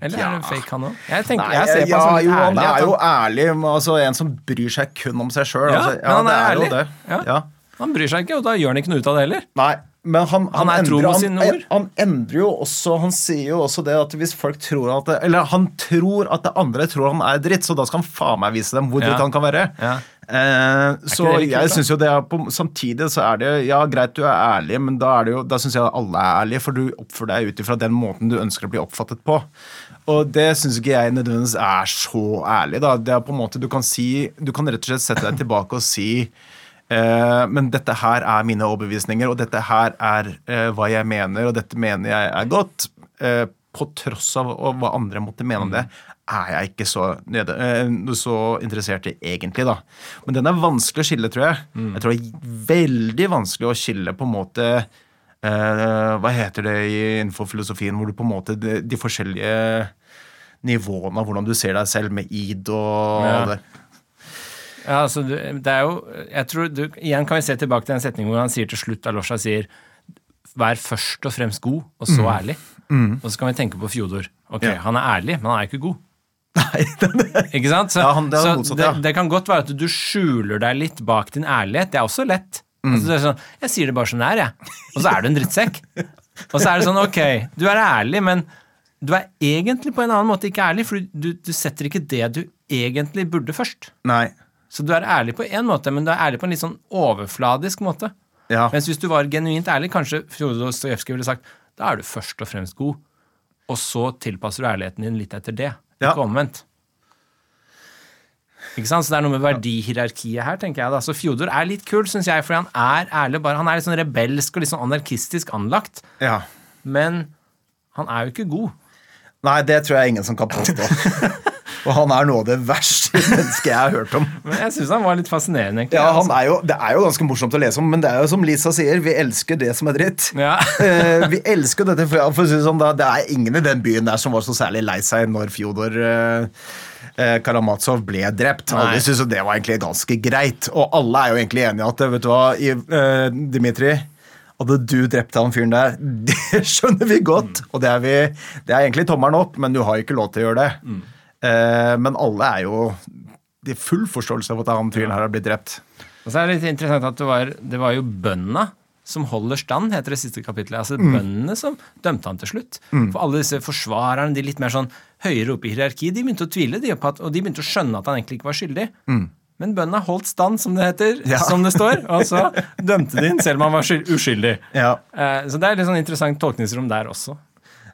Eller Ja. er det fake, han òg? Jeg, tenker- Nei, jeg ser på ja, han som jo, litt han er jo ærlig, altså en som bryr seg kun om seg sjøl. Ja, altså, men han er, er jo ærlig. det. Ja. Ja. han bryr seg ikke, og da gjør han ikke noe ut av det heller. Nei, men han, Han tro endrer, han. Han endrer jo også Han sier jo også det at hvis folk tror at det, Eller han tror at det andre tror han er dritt, så da skal han faen meg vise dem hvor Ja. dritt han kan være. Ja. Eh, så jeg syns jo det er på, Samtidig så er det Ja, greit du er ærlig, men da er det jo Da syns jeg alle er ærlige, for du oppfører deg ut ifra den måten du ønsker å bli oppfattet på. Og det syns ikke jeg nødvendigvis er så ærlig, da. Det er på en måte Du kan si Du kan rett og slett sette deg tilbake og si Eh, men dette her er mine overbevisninger, og dette her er eh, hva jeg mener, og dette mener jeg er godt. Eh, på tross av hva andre måtte mene om det, er jeg ikke så, nede, eh, så interessert i egentlig, da. Men den er vanskelig å skille, tror jeg. Jeg tror det er veldig vanskelig å skille på en måte eh, Hva heter det i- innenfor filosofien, hvor du på en måte de, de forskjellige nivåene av hvordan du ser deg selv, med id og Ja. det. Ja, altså, det er jo jeg tror du, Igjen kan vi se tilbake til den setningen hvor han sier til slutt Alosha sier Vær først og fremst god, og så ærlig. Og så kan vi tenke på Fjodor. Ok, Ja. Han er ærlig, men han er ikke god. Nei, det, er Ikke sant? Så, Ja, han- det er så motsatt, det, det kan godt være at du skjuler deg litt bak din ærlighet. Det er også lett. Mm. Altså, det er sånn, jeg sier det bare som det er, jeg. Og så er du en drittsekk. Og så er det sånn, ok, du er ærlig, men du er egentlig på en annen måte ikke ærlig, for du, du setter ikke det du egentlig burde først. Nei. Så du er ærlig på én måte, men du er ærlig på en litt sånn overfladisk måte. Ja. Mens hvis du var genuint ærlig, kanskje Fjodor Dostojevskij ville sagt da er du først og fremst god, og så tilpasser du ærligheten din litt etter det. Ja. Ikke omvendt. Ikke sant? Så det er noe med verdihierarkiet her, tenker jeg. da. Så Fjodor er litt kul, syns jeg, fordi han er ærlig. bare Han er litt sånn rebelsk og litt sånn anarkistisk anlagt. ja. Men han er jo ikke god. Nei, det tror jeg ingen som kan påstå. Og han er noe av det verste mennesket jeg har hørt om. Men jeg syns han var litt fascinerende, egentlig. Ja, han er jo, Det er jo ganske morsomt å lese om, men det er jo som Lisa sier, vi elsker det som er dritt. Ja. Eh, vi elsker dette, for, for å si det sånn, Det er ingen i den byen der som var så særlig lei seg når Fjodor eh, eh, Karamazov ble drept. Nei. Alle syntes det var egentlig ganske greit. Og alle er jo egentlig enige i at vet du hva, i, Dmitrij hadde du drept han fyren der, det skjønner vi godt. Og det er, vi, det er egentlig tommelen opp, men du har ikke lov til å gjøre det. Eh, men alle er jo i full forståelse av at han fyren her har blitt drept. Og så er det litt interessant at det var, det var jo bøndene som holder stand, heter det siste kapittelet. Altså bøndene som dømte han til slutt. For alle disse forsvarerne, de litt mer sånn høyere oppe i hierarki, de begynte å tvile, de, og de begynte å skjønne at han egentlig ikke var skyldig. Men bøndene holdt stand, som det heter, Ja. som det står, og så dømte de inn selv om han var uskyldig. Ja. Eh, så det er litt sånn interessant tolkningsrom der også.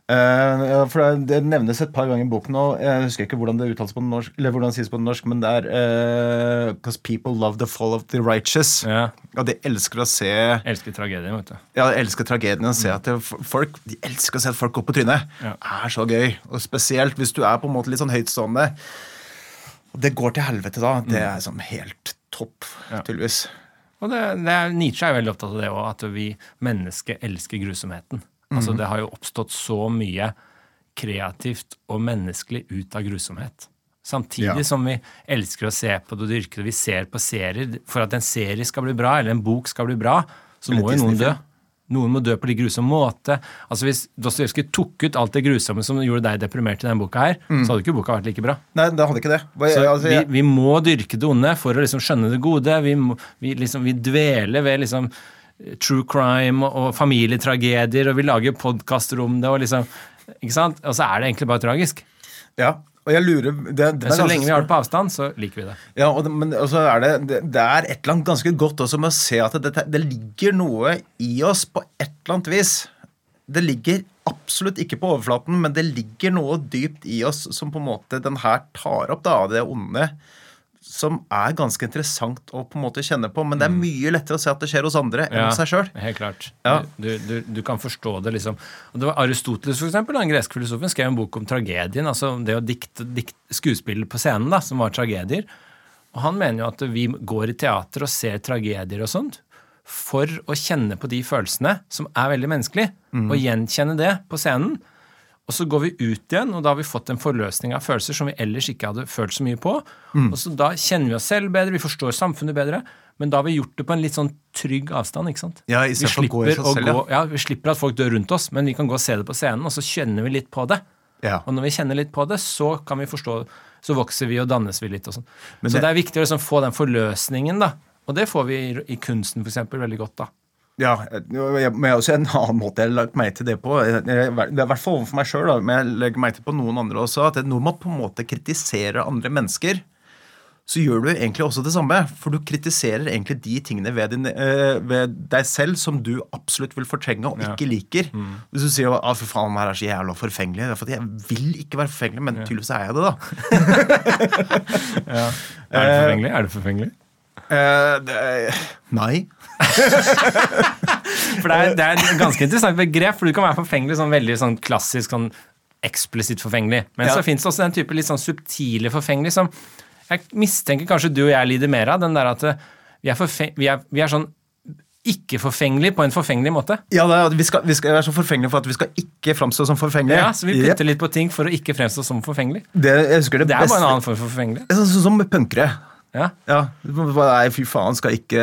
Uh, for det, nevnes et par ganger i boken, og jeg husker ikke hvordan det uttales på norsk, eller hvordan det sies på norsk, men det er Because Because people love the fall of the righteous. Ja. Og de elsker å se elsker tragedien, vet du. Ja, de elsker tragedien å se at det, folk De elsker å se at folk går på trynet. Ja. Det er så gøy. Og spesielt hvis du er på en måte litt sånn høytstående. Og det går til helvete da. Det er liksom helt topp, Ja. tydeligvis. Og det, det Nietzsche er veldig opptatt av det òg, at vi mennesker elsker grusomheten. Altså Det har jo oppstått så mye kreativt og menneskelig ut av grusomhet. Samtidig Ja. som vi elsker å se på det og dyrke det. Vi ser på serier. For at en serie skal bli bra, eller en bok skal bli bra, så Eller må jo noen dø. Noen må dø på litt grusom måte. Altså Hvis Dostojevskij tok ut alt det grusomme som gjorde deg deprimert i denne boka, her, så hadde ikke boka vært like bra. Nei, det hadde ikke det. Hva- Så altså, vi, jeg- vi må dyrke det onde for å liksom skjønne det gode. Vi, må, vi, liksom, vi dveler ved liksom eh, true crime og familietragedier, og vi lager podkaster om det, og liksom ikke sant? Og så er det egentlig bare tragisk. ja, og jeg lurer det, det Men så lenge vi har det på avstand, så liker vi det. Ja, og det, men og så er det, det Det er et eller annet ganske godt også med å se at det, det, det ligger noe i oss på et eller annet vis. Det ligger absolutt ikke på overflaten, men det ligger noe dypt i oss som på en måte den her tar opp, da, det onde. Som er ganske interessant å på en måte kjenne på, men det er mye lettere å se at det skjer hos andre enn hos seg sjøl. Helt klart. Ja. Du, du, du kan forstå det, liksom. Og det var Aristoteles, for eksempel, den greske filosofen, skrev en bok om tragedien. altså Det å dikte, dikt, skuespill på scenen, da, som var tragedier. Og han mener jo at vi går i teater og ser tragedier og sånt for å kjenne på de følelsene som er veldig menneskelige, og gjenkjenne det på scenen. Og så går vi ut igjen, og da har vi fått en forløsning av følelser som vi ellers ikke hadde følt så mye på. Og så Da kjenner vi oss selv bedre, vi forstår samfunnet bedre, men da har vi gjort det på en litt sånn trygg avstand. ikke sant? Ja, i vi slipper, å selv, ja. gå, ja, vi slipper at folk dør rundt oss, men vi kan gå og se det på scenen, og så kjenner vi litt på det. Ja. Og når vi kjenner litt på det, så kan vi forstå Så vokser vi og dannes vi litt og sånn. Så det- er viktig å liksom få den forløsningen, da. Og det får vi i, i kunsten, for eksempel, veldig godt, da. Ja, men også en annen måte jeg har lagt meg til det på. Jeg- jeg- Det er i hvert fall overfor meg sjøl, men jeg legger meg til på noen andre også. At når man på en måte kritiserer andre mennesker, så gjør du egentlig også det samme. For du kritiserer egentlig de tingene ved, din, øh, ved deg selv som du absolutt vil fortrenge og Ja. ikke liker. Hvis du sier at for faen, her er så jævla forfengelig. Det er fordi jeg vil ikke være forfengelig, men tydeligvis er jeg det, da. ja. Er det forfengelig? Er det forfengelig? Eh, det, nei. For det er, det er et ganske interessant begrep, for du kan være forfengelig sånn veldig sånn klassisk sånn eksplisitt forfengelig. Men Ja. så fins det også den type litt sånn subtile forfengelig som jeg mistenker kanskje du og jeg lider mer av. Den der at eh, vi er, vi er, vi er sånn ikke-forfengelig på en forfengelig måte. Ja, det er, vi, skal, vi skal være så forfengelige for at vi skal ikke framstå som forfengelige. Ja, Så vi putter litt på ting for å ikke fremstå som forfengelig. Det, jeg det, Det er beste bare en annen form for forfengelig. Sånn som punkere. Ja. Ja, Nei, fy faen, skal ikke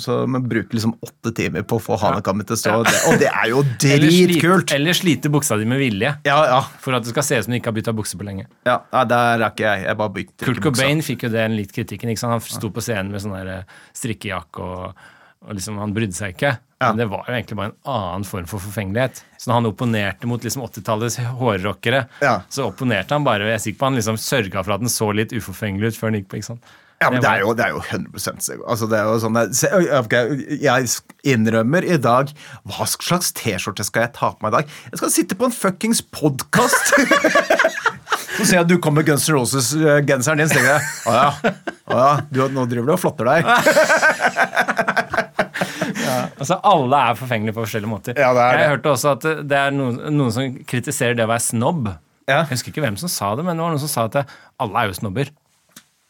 Så Men bruker liksom åtte timer på å få hanekammen til å stå. Og det, og det er jo dritkult! eller slite buksa di med vilje. Ja, ja. For at det skal se ut som du ikke har bytta bukse på lenge. ja, Der er ikke jeg. Jeg bare bytter Kurt. Cobain fikk jo det litt kritikken. Han sto på scenen med sånn eh, strikkejakke, og, og liksom han brydde seg ikke. Ja. Men det var jo egentlig bare en annen form for forfengelighet. Så når han opponerte mot liksom 80-tallets hårrockere, Ja. så opponerte han bare. Jeg er sikker på han liksom sørga for at den så litt uforfengelig ut før den gikk på. ikke sant? Ja, men det er jo, det er jo 100 seg- altså det er jo sånn Jeg innrømmer i dag Hva slags T-skjorte skal jeg ta på meg i dag? Jeg skal sitte på en fuckings podkast! Så ser jeg at du kommer med Guns N' Roses-genseren din, så tenker jeg å ja, å ja du, nå driver du og flotter deg. Altså, Alle er forfengelige på forskjellige måter. Ja, det er jeg det. hørte også at det er noen, noen som kritiserer det å være snobb. Ja. Jeg husker ikke hvem som sa det, men det var noen som sa at alle er jo snobber.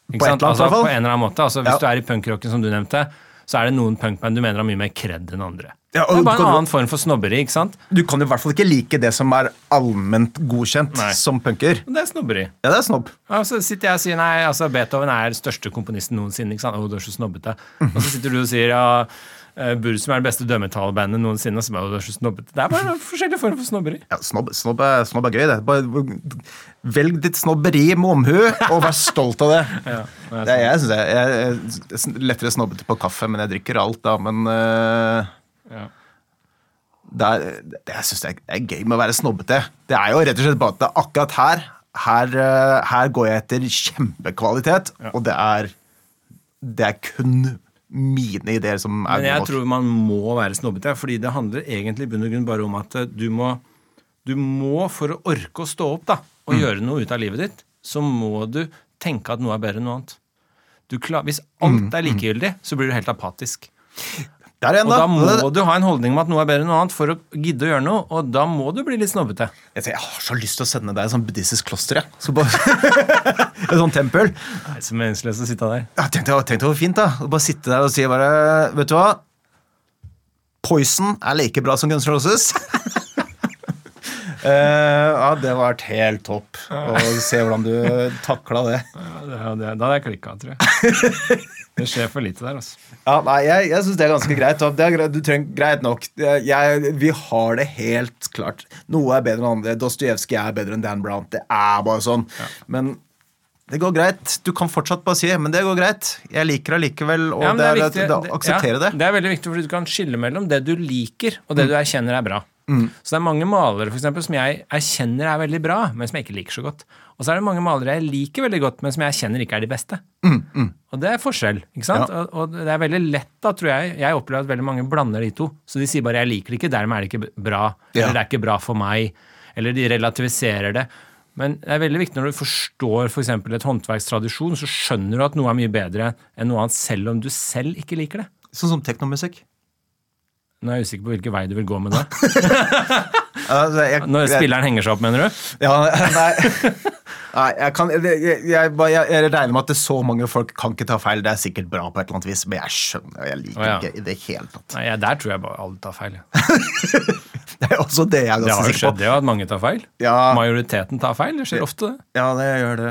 På et eller annet, altså. På en eller annen måte. Altså, hvis Ja. du er i punkrocken, som du nevnte, så er det noen punkband du mener har mye mer kred enn andre. Ja, det er bare en en du- annen form for snobberi. ikke sant? Du kan jo i hvert fall ikke like det som er allment godkjent Nei. som punker. Det er snobberi. Ja, det er snobb. Og så sitter jeg og sier nei, altså Beethoven er største komponisten noensinne. ikke sant? Å, du er så snobbete. Og så sitter du og sier ja, eh, Bursum er det beste dømmetalebandet noensinne. Og så bare, å, er så snobbete. Det er bare forskjellige former form for snobberi. Ja, snobb, snobb, er, snobb er gøy, det. Bare, velg ditt snobberi med omhu, og vær stolt av det. Ja, det er det jeg synes jeg, jeg er lettere snobbete på kaffe, men jeg drikker alt, da. Men uh, Ja. det er, det, jeg syns det, er- det er gøy med å være snobbete. Det er jo rett og slett bare at det, er akkurat her her, øh, her går jeg etter kjempekvalitet, og det er Det er kun mine ideer som er Men jeg nok. tror man må være snobbete, fordi det handler egentlig i bunn og grunn bare om at eh, du må, du må for å orke å stå opp da, og Mm. gjøre noe ut av livet ditt, så må du tenke at noe er bedre enn noe annet. Du klar, hvis alt Mm, er likegyldig, så blir du helt apatisk. Der igjen, da. Og da må du ha en holdning om at noe er bedre enn noe annet for å gidde å gjøre noe, og da må du bli litt snobbete. Jeg, tenker, jeg har så lyst til å sende deg et sånn buddhistisk kloster. Jeg. Så bare, et sånt tempel. Det er så meningsløst å sitte der. Ja, tenk deg hvor fint, da. Å bare sitte der og si bare Vet du hva? Poison er like bra som Guns Roses. uh, ja, det var helt topp å se hvordan du takla det. Ja, det, det, da hadde jeg klikka, tror jeg. Det skjer for lite der, altså. Ja, nei, Jeg, jeg syns det er ganske greit. Det er, du trenger, greit nok. Jeg, vi har det helt klart. Noe er bedre enn andre. Dostojevskij er bedre enn Dan Brown. Det er bare sånn. Men det går greit. Du kan fortsatt bare si men det går greit. Jeg liker det likevel, og Ja, det er, viktig- akseptere ja, det. Det er veldig viktig, fordi du kan skille mellom det du liker, og Mm. det du erkjenner er bra. Så det er mange malere for eksempel, som jeg erkjenner er veldig bra, men som jeg ikke liker så godt. Og så er det mange malere jeg liker veldig godt, men som jeg erkjenner ikke er de beste. Og det er forskjell. ikke sant? Mm, Ja. Og, og det er veldig lett, da, tror jeg. Jeg opplever at veldig mange blander de to. Så de sier bare 'jeg liker det ikke', dermed er det ikke bra. Ja. Eller 'det er ikke bra for meg'. Eller de relativiserer det. Men det er veldig viktig når du forstår f.eks. For et håndverkstradisjon, så skjønner du at noe er mye bedre enn noe annet, selv om du selv ikke liker det. Sånn som teknomusikk. Nå er jeg usikker på hvilken vei du vil gå med det. Altså, jeg- Når jeg- spilleren henger seg opp, mener du? Ja, nei, nei jeg, kan, jeg, jeg, jeg, jeg, jeg regner med at det er så mange folk kan ikke ta feil. Det er sikkert bra på et eller annet vis, men jeg skjønner Jeg liker oh, ja. ikke i det hele tatt. Nei, jeg- Der tror jeg bare alle tar feil. Det er også det jeg er Det har ganske jo sikker skjedd, det at mange tar feil. Ja, Majoriteten tar feil. Det skjer ofte, ja, det gjør det.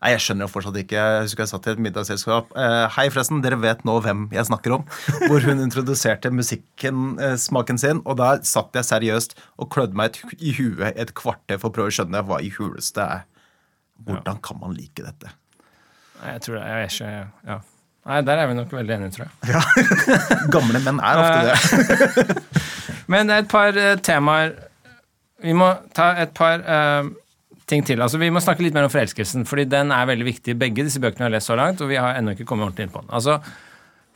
Nei, Jeg skjønner jo fortsatt ikke. Jeg husker jeg satt i et middagsselskap. Eh, hei, forresten, dere vet nå hvem jeg snakker om. Hvor hun introduserte musikken, eh, smaken sin, og da satt jeg seriøst og klødde meg et, i huet et kvarter for å prøve å skjønne hva i huleste er. Hvordan kan man like dette? Nei, Jeg tror det, jeg er ikke, ja. Nei, Der er vi nok veldig enige, tror jeg. Ja. Gamle menn er ofte det. Men et par eh, temaer Vi må ta et par eh, ting til. Altså, Vi må snakke litt mer om forelskelsen, fordi den er veldig viktig. Begge disse bøkene har lest så langt, og vi har ennå ikke kommet ordentlig inn på den. Altså,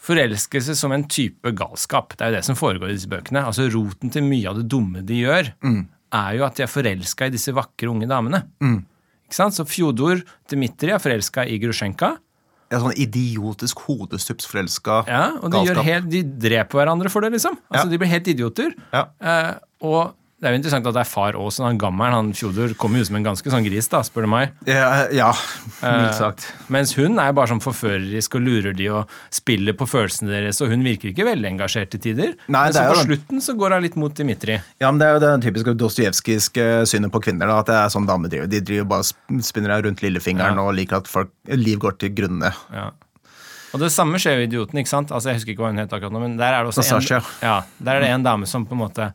Forelskelse som en type galskap. Det er jo det som foregår i disse bøkene. Altså Roten til mye av det dumme de gjør, er jo at de er forelska i disse vakre, unge damene. Ikke sant? Så Fjodor Dmitrij er forelska i Grusjenka. Ja, sånn idiotisk hodestupsforelska Ja, og de, helt, de dreper hverandre for det, liksom. Altså, Ja. De blir helt idioter. Ja. Eh, og det er jo interessant at det er far Aasen, han gammelen, han Fjodor, kommer jo som en ganske sånn gris, da, spør du meg. Ja, ja mildt sagt. Eh, mens hun er bare sånn forførerisk og lurer de og spiller på følelsene deres, og hun virker ikke veldig engasjert til tider. Nei, men så på den... slutten så går hun litt mot Dimitri. Ja, men Det er jo det typiske dostojevskiske synet på kvinner. da, At det er sånn damer driver. De driver bare spinner deg rundt lillefingeren Ja. og liker at folk, liv går til grunne. Ja. Og det samme skjer jo i Idioten, ikke sant? Altså, Jeg husker ikke hva hun het akkurat nå, men der er det også en, ja, der er det en dame som på en måte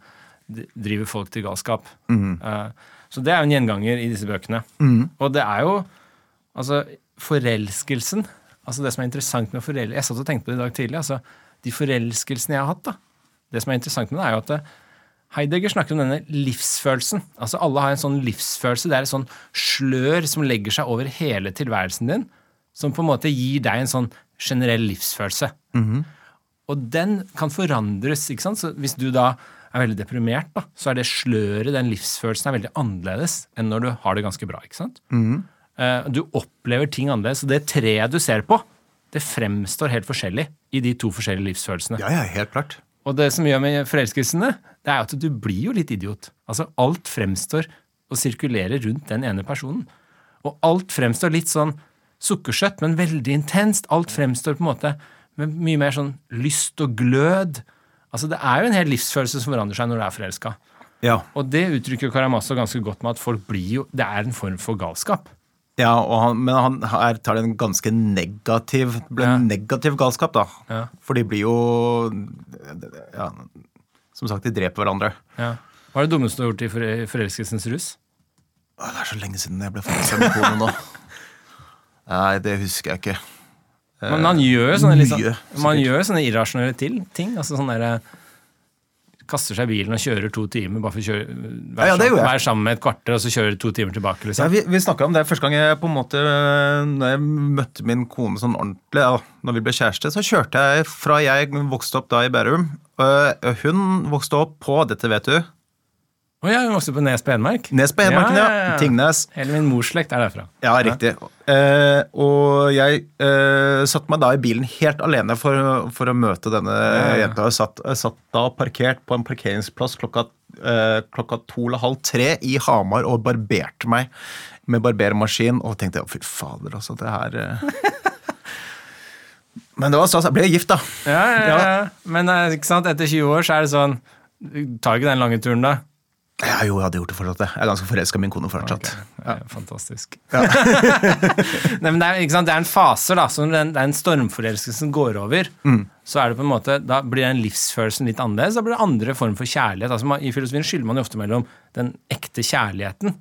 driver folk til galskap. Mm. Eh, så det er jo en gjenganger i disse bøkene. Og det er jo altså forelskelsen altså Det som er interessant med forel... Jeg satt og tenkte på det i dag tidlig. altså De forelskelsene jeg har hatt, da. Det som er interessant med det, er jo at Heidegger snakker om denne livsfølelsen. Altså Alle har en sånn livsfølelse. Det er et sånn slør som legger seg over hele tilværelsen din, som på en måte gir deg en sånn generell livsfølelse. Og den kan forandres. ikke sant? Så Hvis du da er veldig deprimert, da, så er det sløret, den livsfølelsen, er veldig annerledes enn når du har det ganske bra. ikke sant? Mm. Du opplever ting annerledes. Og det treet du ser på, det fremstår helt forskjellig i de to forskjellige livsfølelsene. Ja, ja, helt klart. Og det som gjør med forelskelsene, det er at du blir jo litt idiot. Altså, alt fremstår og sirkulerer rundt den ene personen. Og alt fremstår litt sånn sukkersøtt, men veldig intenst. Alt fremstår på en måte med mye mer sånn lyst og glød. Altså, det er jo en hel livsfølelse som forandrer seg når du er forelska. Ja, Og det uttrykker Karamazov ganske godt med at folk blir jo Det er en form for galskap. ja og han, Men han her tar det en ganske negativ Ja. negativ galskap, da. Ja. For de blir jo ja, Som sagt, de dreper hverandre. Ja. Hva er det dummeste du har gjort i for- forelskelsens rus? Det er så lenge siden jeg ble forelska i kone nå. Nei, det husker jeg ikke. Men man gjør jo sånne, sånn- man gjør sånne irrasjonelle til, ting. Altså sånn derre Kaster seg i bilen og kjører to timer bare for å kjøre, være, Ja, ja, sammen, være sammen med et kvarter og så kjøre to timer tilbake. Ja, Liksom. vi vi snakka om det første gang jeg på en måte Når jeg møtte min kone sånn ordentlig, ja, når vi ble kjæreste, så kjørte jeg fra jeg vokste opp da i Bærum. Hun vokste opp på, dette vet du, Å ja, hun vokste på Nes på Hedmark. Nes på Hedmarken, ja. Tingnes. Hele min mors slekt er derfra. Ja, riktig. Eh, og jeg eh, satte meg da i bilen helt alene for, for å møte denne ja. jenta. Jeg satt, satt da parkert på en parkeringsplass klokka, eh, klokka to eller halv tre i Hamar og barberte meg med barbermaskin. Og tenkte fy fader, altså, det her eh. Men det var stas. Jeg ble gift, da. Ja, ja, ja. Men eh, ikke sant, etter 20 år så er det sånn Du tar ikke den lange turen da. Ja, jo, jeg hadde gjort det fortsatt. Jeg er ganske forelska i min kone fortsatt. Okay. er Fantastisk. Nei, men det, er, det er en fase, da. Det er en stormforelskelse som går over, så er det på en måte, da blir den livsfølelsen litt annerledes. Da blir det andre form for kjærlighet. Altså, I filosofien skylder man jo ofte mellom den ekte kjærligheten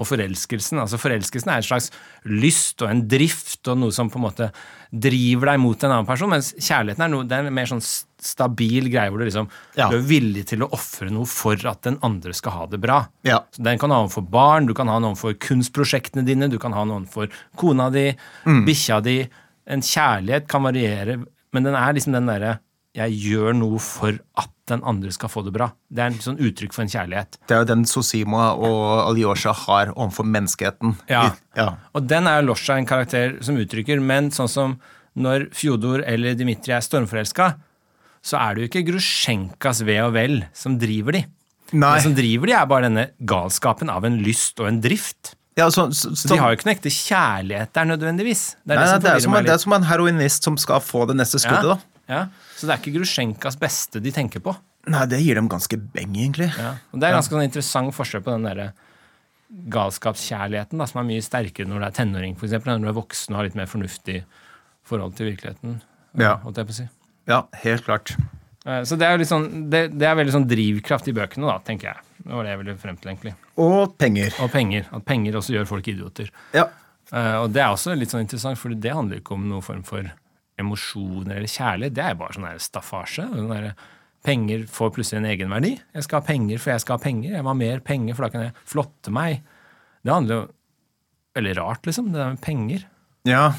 og forelskelsen. Altså Forelskelsen er en slags lyst og en drift og noe som på en måte driver deg mot en annen person, mens kjærligheten er, noe, det er en mer sånn stabil greie hvor du liksom Ja. du er villig til å ofre noe for at den andre skal ha det bra. Ja. Så Den kan ha noen for barn, du kan ha noen for kunstprosjektene dine, du kan ha noen for kona di, bikkja di. En kjærlighet kan variere, men den er liksom den derre jeg gjør noe for at den andre skal få det bra. Det er en sånn uttrykk for en kjærlighet. Det er jo den Sosima og Alyosha har overfor menneskeheten. Ja. Ja. Og den er Losja en karakter som uttrykker, men sånn som når Fjodor eller Dmitrij er stormforelska, så er det jo ikke Grusjenkas ve og vel som driver de. Nei. Det som driver de, er bare denne galskapen av en lyst og en drift. Ja, så, så, Så de har jo ikke noen ekte kjærlighet der nødvendigvis. Det er Nei, det nei, det, er som, en- det er som en heroinist som skal få det neste skuddet. da. Ja. Så det er ikke Grusjenkas beste de tenker på. Nei, det gir dem ganske beng, egentlig. Ja. Og Det er ganske sånn interessant forskjell på den derre galskapskjærligheten, da, som er mye sterkere når du er tenåring, f.eks., enn når du er voksen og har litt mer fornuftig forhold til virkeligheten. Ja. holdt jeg på å si. Ja, helt klart. Eh, Så det er sånn, det, det er veldig sånn drivkraft i bøkene, da, tenker jeg. Det var det jeg ville frem til, egentlig. Og penger. Og penger. At penger også gjør folk idioter. Ja. Eh, Og det er også litt sånn interessant, for det handler ikke om noen form for emosjoner eller kjærlighet. Det er bare sånn staffasje. Der, penger får plutselig en egenverdi. Jeg skal ha penger, for jeg skal ha penger. Jeg må ha mer penger, for da kan jeg flotte meg. Det handler jo veldig rart, liksom. Det der med penger. ja.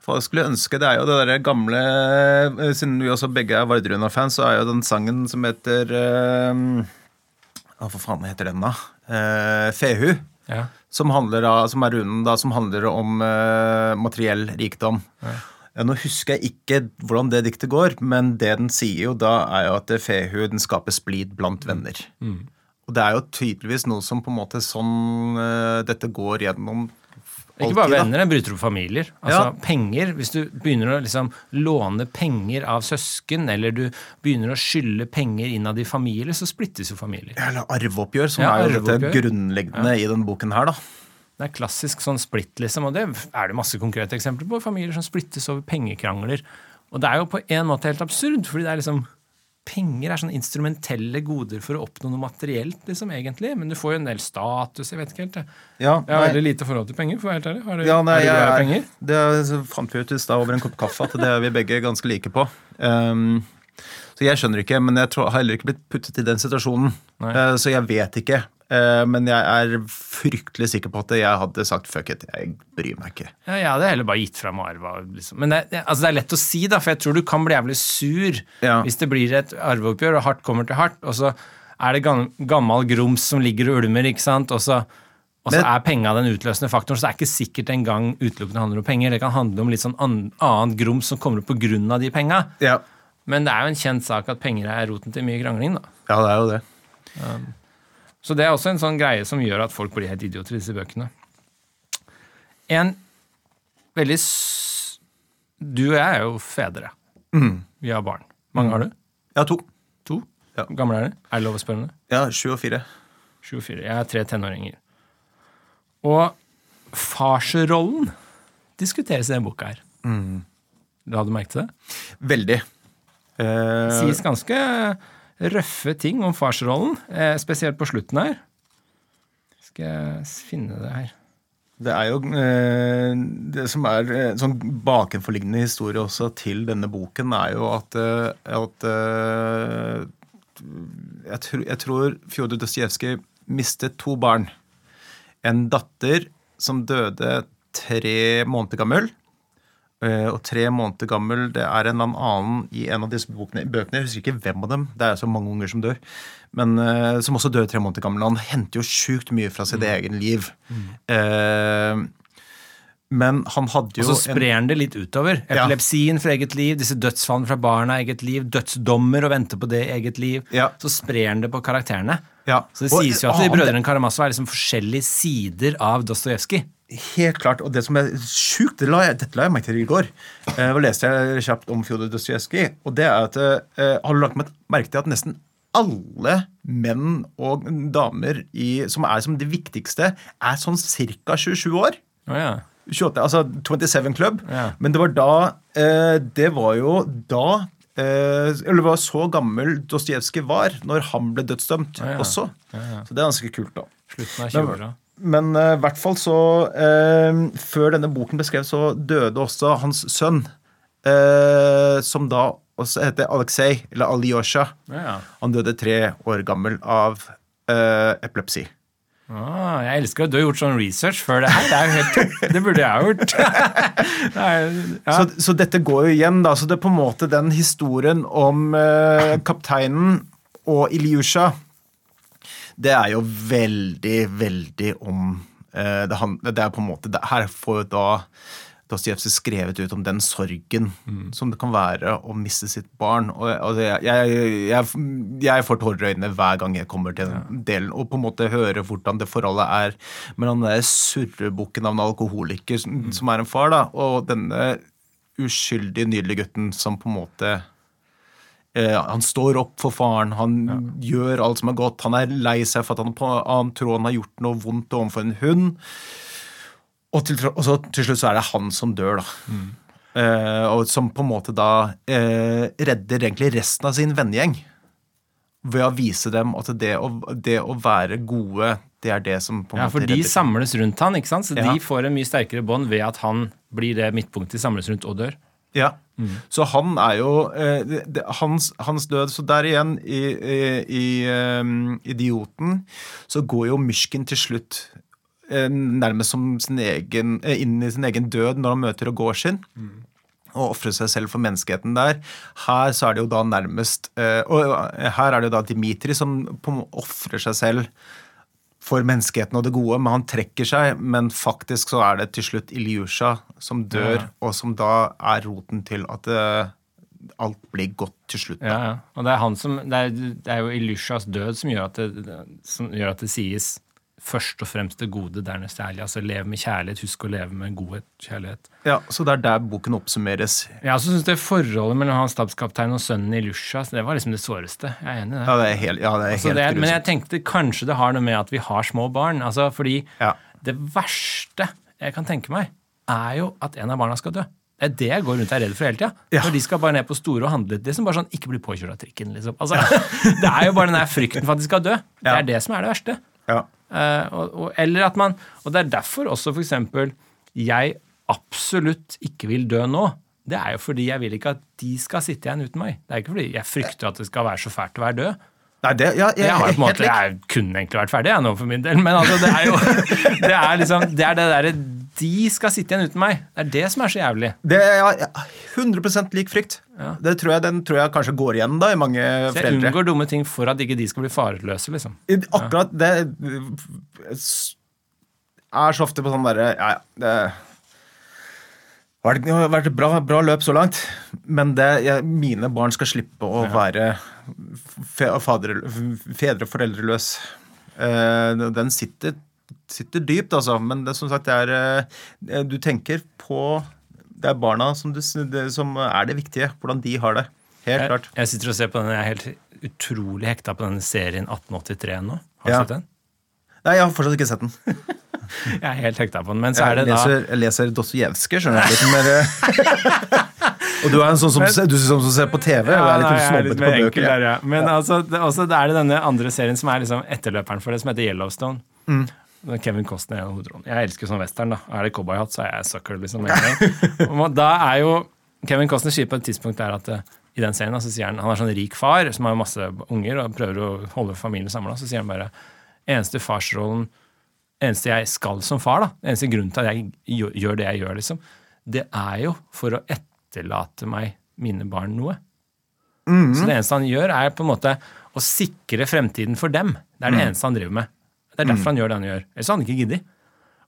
For jeg skulle ønske, Det er jo det der gamle eh, Siden vi også begge er Vardruna-fans, så er jo den sangen som heter hva Hva faen heter den, da? Eh, Fehu. Ja. Som, handler av, som er runen da, som handler om eh, materiell rikdom. Ja, Nå husker jeg ikke hvordan det diktet går, men det den sier jo da, er jo at fehuden skaper splid blant venner. Og det er jo tydeligvis noe som på en måte sånn uh, dette går gjennom Ikke bare venner, den bryter opp familier. Altså Ja. penger, Hvis du begynner å liksom låne penger av søsken, eller du begynner å skylde penger innad i familier, så splittes jo familier. Eller arveoppgjør, som Ja, er jo dette grunnleggende grunnleggende i denne boken her, da. Det er klassisk sånn splitt, liksom, og det er det masse konkrete eksempler på. Familier som splittes over pengekrangler. Og det er jo på en måte helt absurd, fordi det er liksom Penger er sånn instrumentelle goder for å oppnå noe materielt, liksom, egentlig. Men du får jo en del status, jeg vet ikke helt. Jeg, Ja, jeg har veldig lite forhold til penger, for å være helt ærlig. Har du, Ja, nei, er du penger? det fant vi ut i stad over en kopp kaffe at det er vi begge ganske like på. Um, så jeg skjønner ikke, men jeg tror, har heller ikke blitt puttet i den situasjonen. Nei. Uh, så jeg vet ikke. Uh, men jeg er fryktelig sikker på at jeg hadde sagt fuck it. Jeg bryr meg ikke. Ja, jeg hadde heller bare gitt fra meg arva. Liksom. Men det, altså det er lett å si, da, for jeg tror du kan bli jævlig sur Ja. hvis det blir et arveoppgjør, og hardt kommer til hardt, og så er det gammal grums som ligger og ulmer, ikke sant, og så, og så er penga den utløsende faktoren, så det er ikke sikkert engang utelukkende handler om penger. Det kan handle om litt sånn annen grums som kommer opp på grunn av de penga. Ja, Men det er jo en kjent sak at penger er roten til mye krangling, da. ja det er jo det. Så det er også en sånn greie som gjør at folk blir helt idioter i disse bøkene. En veldig Du og jeg er jo fedre. Vi har barn. Mange har du? Ja, to. To? Ja. Hvor gamle er de? Er det lov å spørre om det? Ja, sju og fire. Sju og fire. Jeg har tre tenåringer. Og farsrollen diskuteres i denne boka her. La du merke til det? Veldig. Eh, sies ganske røffe ting om farsrollen, eh, spesielt på slutten her. Skal jeg finne det her. Det er jo eh, Det som er en sånn bakenforliggende historie også til denne boken, er jo at, eh, at eh, jeg, tror, jeg tror Fjodor Dostojevskij mistet to barn. En datter som døde tre måneder gammel. Eh, Og tre måneder gammel det er en eller annen i en av disse bøkene. Jeg husker ikke hvem av dem. Det er så mange unger som dør. Men eh, som også dør tre måneder gammel. Han henter jo sjukt mye fra sitt egen liv. Eh, men han hadde jo Og så sprer han det litt utover. Epilepsien fra eget liv, disse dødsfallene fra barna eget liv, dødsdommer og vente på det eget liv. Ja. Så sprer han det på karakterene. Ja. Så det sies jo at de brødrene Karamazov er liksom forskjellige sider av Dostojevskij. Helt klart. Og det som er sjukt, det la jeg, dette la jeg merke til i går. Eh, da leste jeg kjapt om Fjodor Dostojevskij. Og det er at eh, Har du lagt merke til at nesten alle menn og damer i, som er som det viktigste, er sånn ca. 27 år. Oh, ja. 28, altså 27 Club. Ja. Men det var da eh, Det var jo da eh, Eller var så gammel Dostojevskij var når han ble dødsdømt Ja, ja. også. Ja. Så det er ganske kult, da. Slutten av Men, 20-åra. Men eh, i hvert fall så eh, Før denne boken ble skrevet, så døde også hans sønn, eh, som da også heter Aleksej, eller Alyosha. Ja. Han døde tre år gammel av epilepsi. Ah, jeg elsker at du har gjort sånn research før det her. Det er jo helt Det burde jeg ha gjort. Er, ja. Så, så dette går jo igjen, da. Så det er på en måte den historien om eh, kapteinen og Ilyusha Det er jo veldig, veldig om eh, det, det er på en måte det, Her får jo da Dostojevskij skrevet ut om den sorgen som det kan være å miste sitt barn. Og, og det, jeg, jeg, jeg får tårer i øynene hver gang jeg kommer til den delen, og på en måte høre hvordan det forholdet er mellom den surrebukken av en alkoholiker som, som er en far, da, og denne uskyldige, nydelige gutten som på en måte Han står opp for faren, han gjør alt som er godt. Han er lei seg for at han, på, han tror han har gjort noe vondt overfor en hund. Og, til, og så til slutt så er det han som dør, da. Eh, og som på en måte da eh, redder egentlig resten av sin vennegjeng. Ved å vise dem at det å, det å være gode, det er det som på en ja, måte for de samles rundt han, ikke sant? Så Ja. de får en mye sterkere bånd ved at han blir det midtpunktet de samles rundt og dør. Ja. Så han er jo eh, det, det, hans, hans død Så der igjen, i, i, i um, Idioten, så går jo Myrskin til slutt eh, nærmest som sin egen, eh, inn i sin egen død når han møter Rogozjin. Og ofre seg selv for menneskeheten der. Her så er det jo da nærmest Og her er det jo da Dimitri som ofrer seg selv for menneskeheten og det gode, men han trekker seg. Men faktisk så er det til slutt Ilyusha som dør, Ja. og som da er roten til at det, alt blir godt til slutt. Ja, ja. Og det er, han som, det er, det er jo Ilyushas død som gjør, at det, som gjør at det sies først og fremst det gode, dernest ærlig. Altså lev med kjærlighet, husk å leve med godhet, kjærlighet. Ja, Så det er der boken oppsummeres. Ja, så synes jeg forholdet mellom han stabskapteinen og sønnen i Lusha det var liksom det såreste. Jeg er enig i det. Ja, det er helt, ja, det er Altså, helt det er, men jeg tenkte kanskje det har noe med at vi har små barn. Altså, fordi Ja. det verste jeg kan tenke meg, er jo at en av barna skal dø. Det er det jeg går rundt og er redd for hele tida. Ja. Når de skal bare ned på store og handle Det som bare sånn, Ikke bli påkjørt av trikken, liksom. Altså, det er jo bare den der frykten for at de skal dø. Det er det som er det verste. Ja. Eh, og, og, eller at man, og det er derfor også eksempel jeg absolutt ikke vil dø nå. Det er jo fordi jeg vil ikke at de skal sitte igjen uten meg. Det er ikke fordi jeg frykter at det skal være så fælt å være død. Nei, det, ja, jeg, Jeg har på en måte, jeg kunne egentlig vært ferdig jeg nå for min del, men altså, det er jo det er liksom, det er det derre De skal sitte igjen uten meg. Det er det som er så jævlig. Det er ja, ja, 100 lik frykt. Det tror jeg, den tror jeg kanskje går igjen da i mange Så jeg foreldre. unngår dumme ting for at ikke de skal bli fareløse, liksom. Akkurat Akkurat det er så ofte på sånn derre Ja, ja, det har vært- et bra, bra løp så langt, men det, jeg, mine barn skal slippe å være fe, fader, fedre foreldreløs. Uh, den sitter, sitter dypt, altså, men det, som sagt, det er eh, Du tenker på Det er barna som, du, det, som er det viktige. Hvordan de har det. Helt Jeg, klart. jeg sitter og ser på den, jeg er helt utrolig hekta på denne serien 1883 nå. Har du Ja. sett den? Nei, jeg har fortsatt ikke sett den. Jeg er helt hekta på den. Men så er Jeg det da jeg leser Dostojevskij, skjønner du. Litt mer, eh, og du er en sånn som, du er sånn som ser på TV og er litt er snobbete litt på mer bøker. der, ja. Men altså, det, også, det er det denne andre serien som er liksom etterløperen for det, som heter Yellowstone. Mm. Kevin Costner er hovedrollen. Jeg elsker sånn western. da. Er det cowboyhatt, så er jeg sucker. liksom. en Da er jo Kevin Costner sier på et tidspunkt der at eh, i den serien så sier han, han er sånn rik far som har masse unger og prøver å holde familien samla. Så sier han bare eneste farsrollen eneste jeg skal som far, da, eneste grunnen til at jeg gjør- det jeg gjør, liksom, det er jo for å etterlate meg mine barn noe. Så det eneste han gjør, er på en måte å sikre fremtiden for dem. Det er det eneste han driver med. Det er derfor han gjør det han gjør. Ellers hadde han ikke giddet.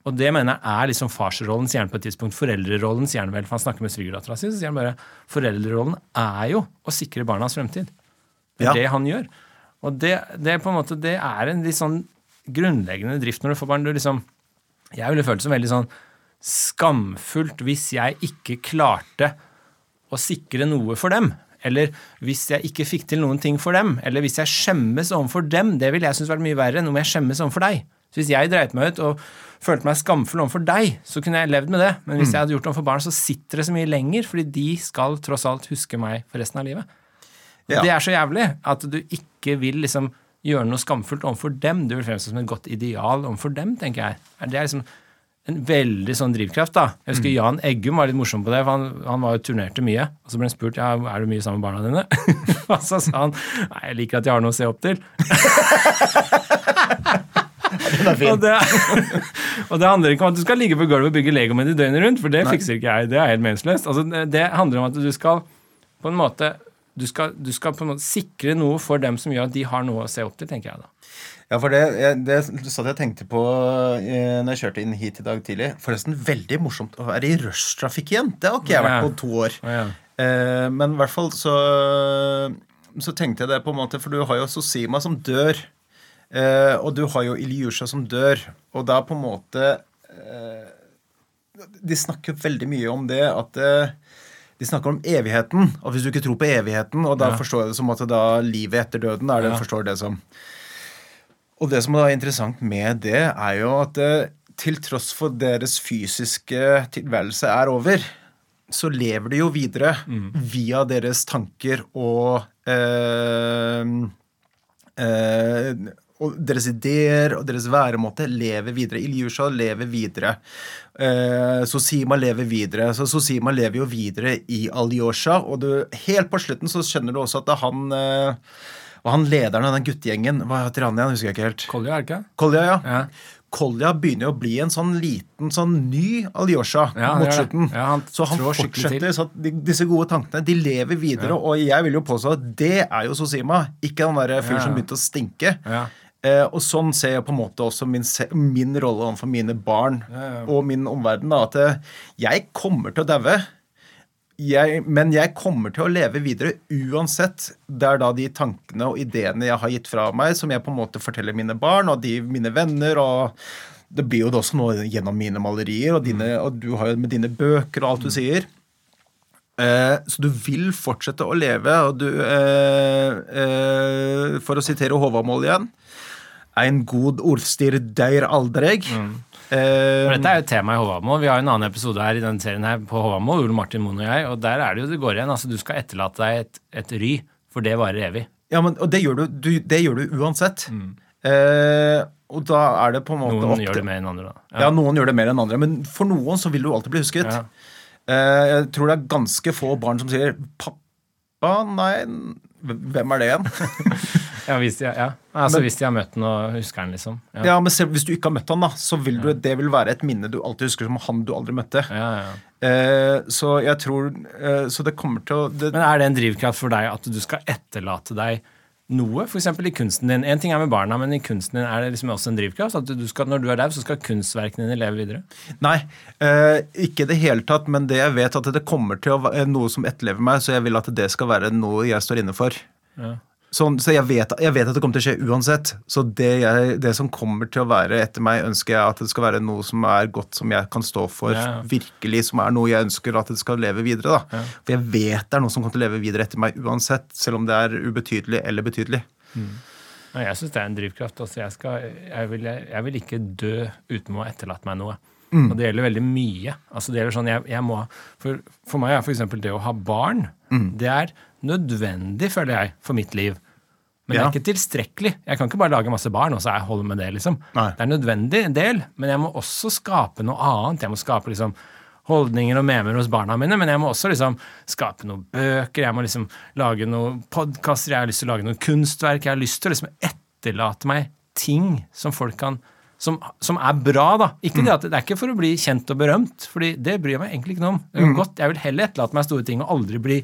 Og det mener jeg er liksom farsrollens hjerne på et tidspunkt. Foreldrerollens hjerne, vel, for han snakker med svigerdattera si. Så sier han bare foreldrerollen er jo å sikre barnas fremtid. Det er Ja. det han gjør. Og det, det på en måte, det er en litt sånn grunnleggende drift når du får barn. Du liksom, jeg ville følt det som veldig sånn skamfullt hvis jeg ikke klarte å sikre noe for dem. Eller hvis jeg ikke fikk til noen ting for dem. Eller hvis jeg skjemmes overfor dem. Det ville jeg synes vært mye verre enn om jeg skjemmes overfor deg. Så hvis jeg dreit meg ut og følte meg skamfull overfor deg, så kunne jeg levd med det. Men hvis jeg hadde gjort det overfor barn, så sitter det så mye lenger, fordi de skal tross alt huske meg for resten av livet. Ja. Det er så jævlig at du ikke vil liksom gjøre noe skamfullt overfor dem. Du vil fremstå som et godt ideal overfor dem, tenker jeg. Det er liksom en veldig sånn drivkraft, da. Jeg husker Jan Eggum var litt morsom på det, for han, han var jo turnerte mye. Og så ble han spurt ja, er du mye sammen med barna dine. og så sa han nei, jeg liker at jeg har noe å se opp til. Den er Og det, og det handler ikke om at du skal ligge på gulvet og bygge legomenn i døgnet rundt, for det fikser ikke jeg. Det er helt meningsløst. Altså, det- det handler om at du skal på en måte du skal, du skal på en måte sikre noe for dem som gjør at de har noe å se opp til, tenker jeg da. Ja, for det, jeg- det satt jeg tenkte på eh, når jeg kjørte inn hit i dag tidlig. Forresten, veldig morsomt å være i rushtrafikk igjen. Det har ikke jeg vært på to år. Ja. ja. Eh, men i hvert fall så, så tenkte jeg det på en måte, for du har jo Sosima som dør. Eh, og du har jo Ilyusha som dør. Og da på en måte eh, De snakker veldig mye om det at de snakker om evigheten. Og hvis du ikke tror på evigheten, og da Ja. forstår jeg det som at da livet etter døden er det Ja. forstår det som. Og det som er interessant med det, er jo at eh, til tross for deres fysiske tilværelse er over, så lever de jo videre via deres tanker og eh, eh, og deres ideer og deres væremåte lever videre. Ilyusha lever videre. Eh, Sosima lever videre. Så Sosima lever jo videre i Alyosha, og du, helt på slutten så skjønner du også at det er han eh, og han lederen av den guttegjengen Hva heter han igjen? Husker jeg ikke helt. Kolja, er det ikke? Kolja, ja. Ja. Kolja begynner å bli en sånn liten, sånn ny Alyosha Ja, mot slutten. Ja, han så han fortsetter. Så de, disse gode tankene de lever videre. Og jeg vil jo påstå at det er jo Sosima, ikke den derre fyren som begynte å stinke. Ja. Eh, og sånn ser jeg på en måte også min, min rolle overfor mine barn ja. og min omverden. da, At eh, jeg kommer til å daue. Men jeg kommer til å leve videre uansett. Det er da de tankene og ideene jeg har gitt fra meg, som jeg på en måte forteller mine barn og de, mine venner. og Det blir jo det også noe gjennom mine malerier, og, dine, og du har jo med dine bøker og alt du sier. Eh, så du vil fortsette å leve, og du eh, eh, For å sitere Håvamål igjen Ein god ordstir dør aldreg. Mm. Uh, dette er jo tema i Håvamo. Vi har jo en annen episode her i denne serien her på Håvamo, Ole Martin Moen og jeg, og der er det jo det går igjen. Altså, du skal etterlate deg et, et ry, for det varer evig. Ja, men, og det gjør du, du, det gjør du uansett. Eh, og da er det på en måte Mm. Noen gjør det mer enn andre, da. Ja. noen gjør det mer enn andre, men for noen så vil du alltid bli husket. Ja. Uh, jeg tror det er ganske få barn som sier 'pappa', nei Hvem er det igjen? Ja, hvis de, ja. Altså, hvis de har møtt den og husker den, liksom. Ja. Ja, men selv hvis du ikke har møtt han da, så vil du, det vil være et minne du alltid husker som han du aldri møtte. Ja, ja. Eh, så jeg tror eh, Så det kommer til å det, Men er det en drivkraft for deg at du skal etterlate deg noe, f.eks. i kunsten din? En ting er med barna, men i kunsten din er det liksom også en drivkraft? At du skal, når du er der, så skal kunstverkene dine leve videre? Nei, eh, ikke i det hele tatt, men det jeg vet at det kommer til å være noe som etterlever meg, så jeg vil at det skal være noe jeg står inne for. Ja. Sånn, så jeg vet, jeg vet at det kommer til å skje uansett. Så det, jeg, det som kommer til å være etter meg, ønsker jeg at det skal være noe som er godt, som jeg kan stå for. Ja, ja. Virkelig, Som er noe jeg ønsker at det skal leve videre. da. For jeg vet det er noe som kommer til å leve videre etter meg uansett, selv om det er ubetydelig eller betydelig. Nei, jeg syns det er en drivkraft. Altså, jeg, skal, vil, jeg vil ikke dø uten å ha etterlatt meg noe. Og det gjelder veldig mye. Altså, det gjelder sånn, jeg, jeg må, for, for meg er f.eks. det å ha barn det er nødvendig, føler jeg, for mitt liv. Men det er ikke tilstrekkelig. Jeg kan ikke bare lage masse barn og så jeg holder med det. liksom. Nei. Det er en nødvendig del, men jeg må også skape noe annet. Jeg må skape liksom holdninger og memer hos barna mine, men jeg må også liksom skape noen bøker, jeg må liksom lage noen podkaster, jeg har lyst til å lage noen kunstverk, jeg har lyst til å liksom etterlate meg ting som folk kan som, som er bra, da. Ikke det, at, det er ikke for å bli kjent og berømt, fordi det bryr jeg meg egentlig ikke noe om. Er godt, jeg vil heller etterlate meg store ting og aldri bli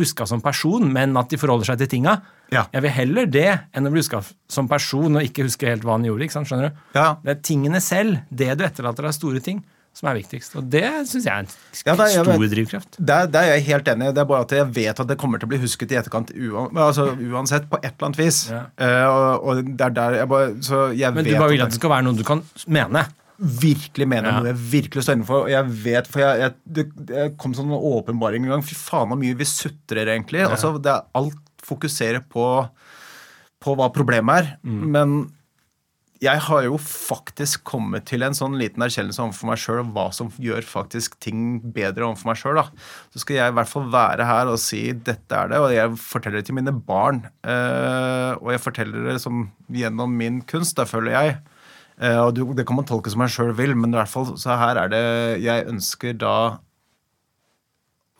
huska som person, men at de forholder seg til tinga. Ja. Jeg vil heller det enn å bli huska som person og ikke huske helt hva han gjorde. ikke sant, skjønner du? Ja. Det er tingene selv, det du etterlater av store ting, som er viktigst. Og det syns jeg er en Ja, det er- stor vet- drivkraft. Der, der er jeg helt enig. Det er bare at jeg vet at det kommer til å bli husket i etterkant altså, uansett, på et eller annet vis. Ja. Uh, og, og det er der jeg bare Så jeg Men vet du bare vil at det skal være noe du kan mene. Virkelig mener Ja. noe jeg virkelig står innenfor. Og jeg vet, for jeg, jeg, det, det kom sånn åpenbaring en gang. Fy faen så mye vi sutrer, egentlig. Altså, det er alt fokuserer på, på hva problemet er. Mm. Men jeg har jo faktisk kommet til en sånn liten erkjennelse overfor meg sjøl hva som gjør faktisk ting bedre overfor meg sjøl. Så skal jeg i hvert fall være her og si dette er det, og jeg forteller det til mine barn. Eh, og jeg forteller det som gjennom min kunst, da føler jeg. Eh, og du, det kan man tolke som man sjøl vil, men i hvert fall så her er det Jeg ønsker da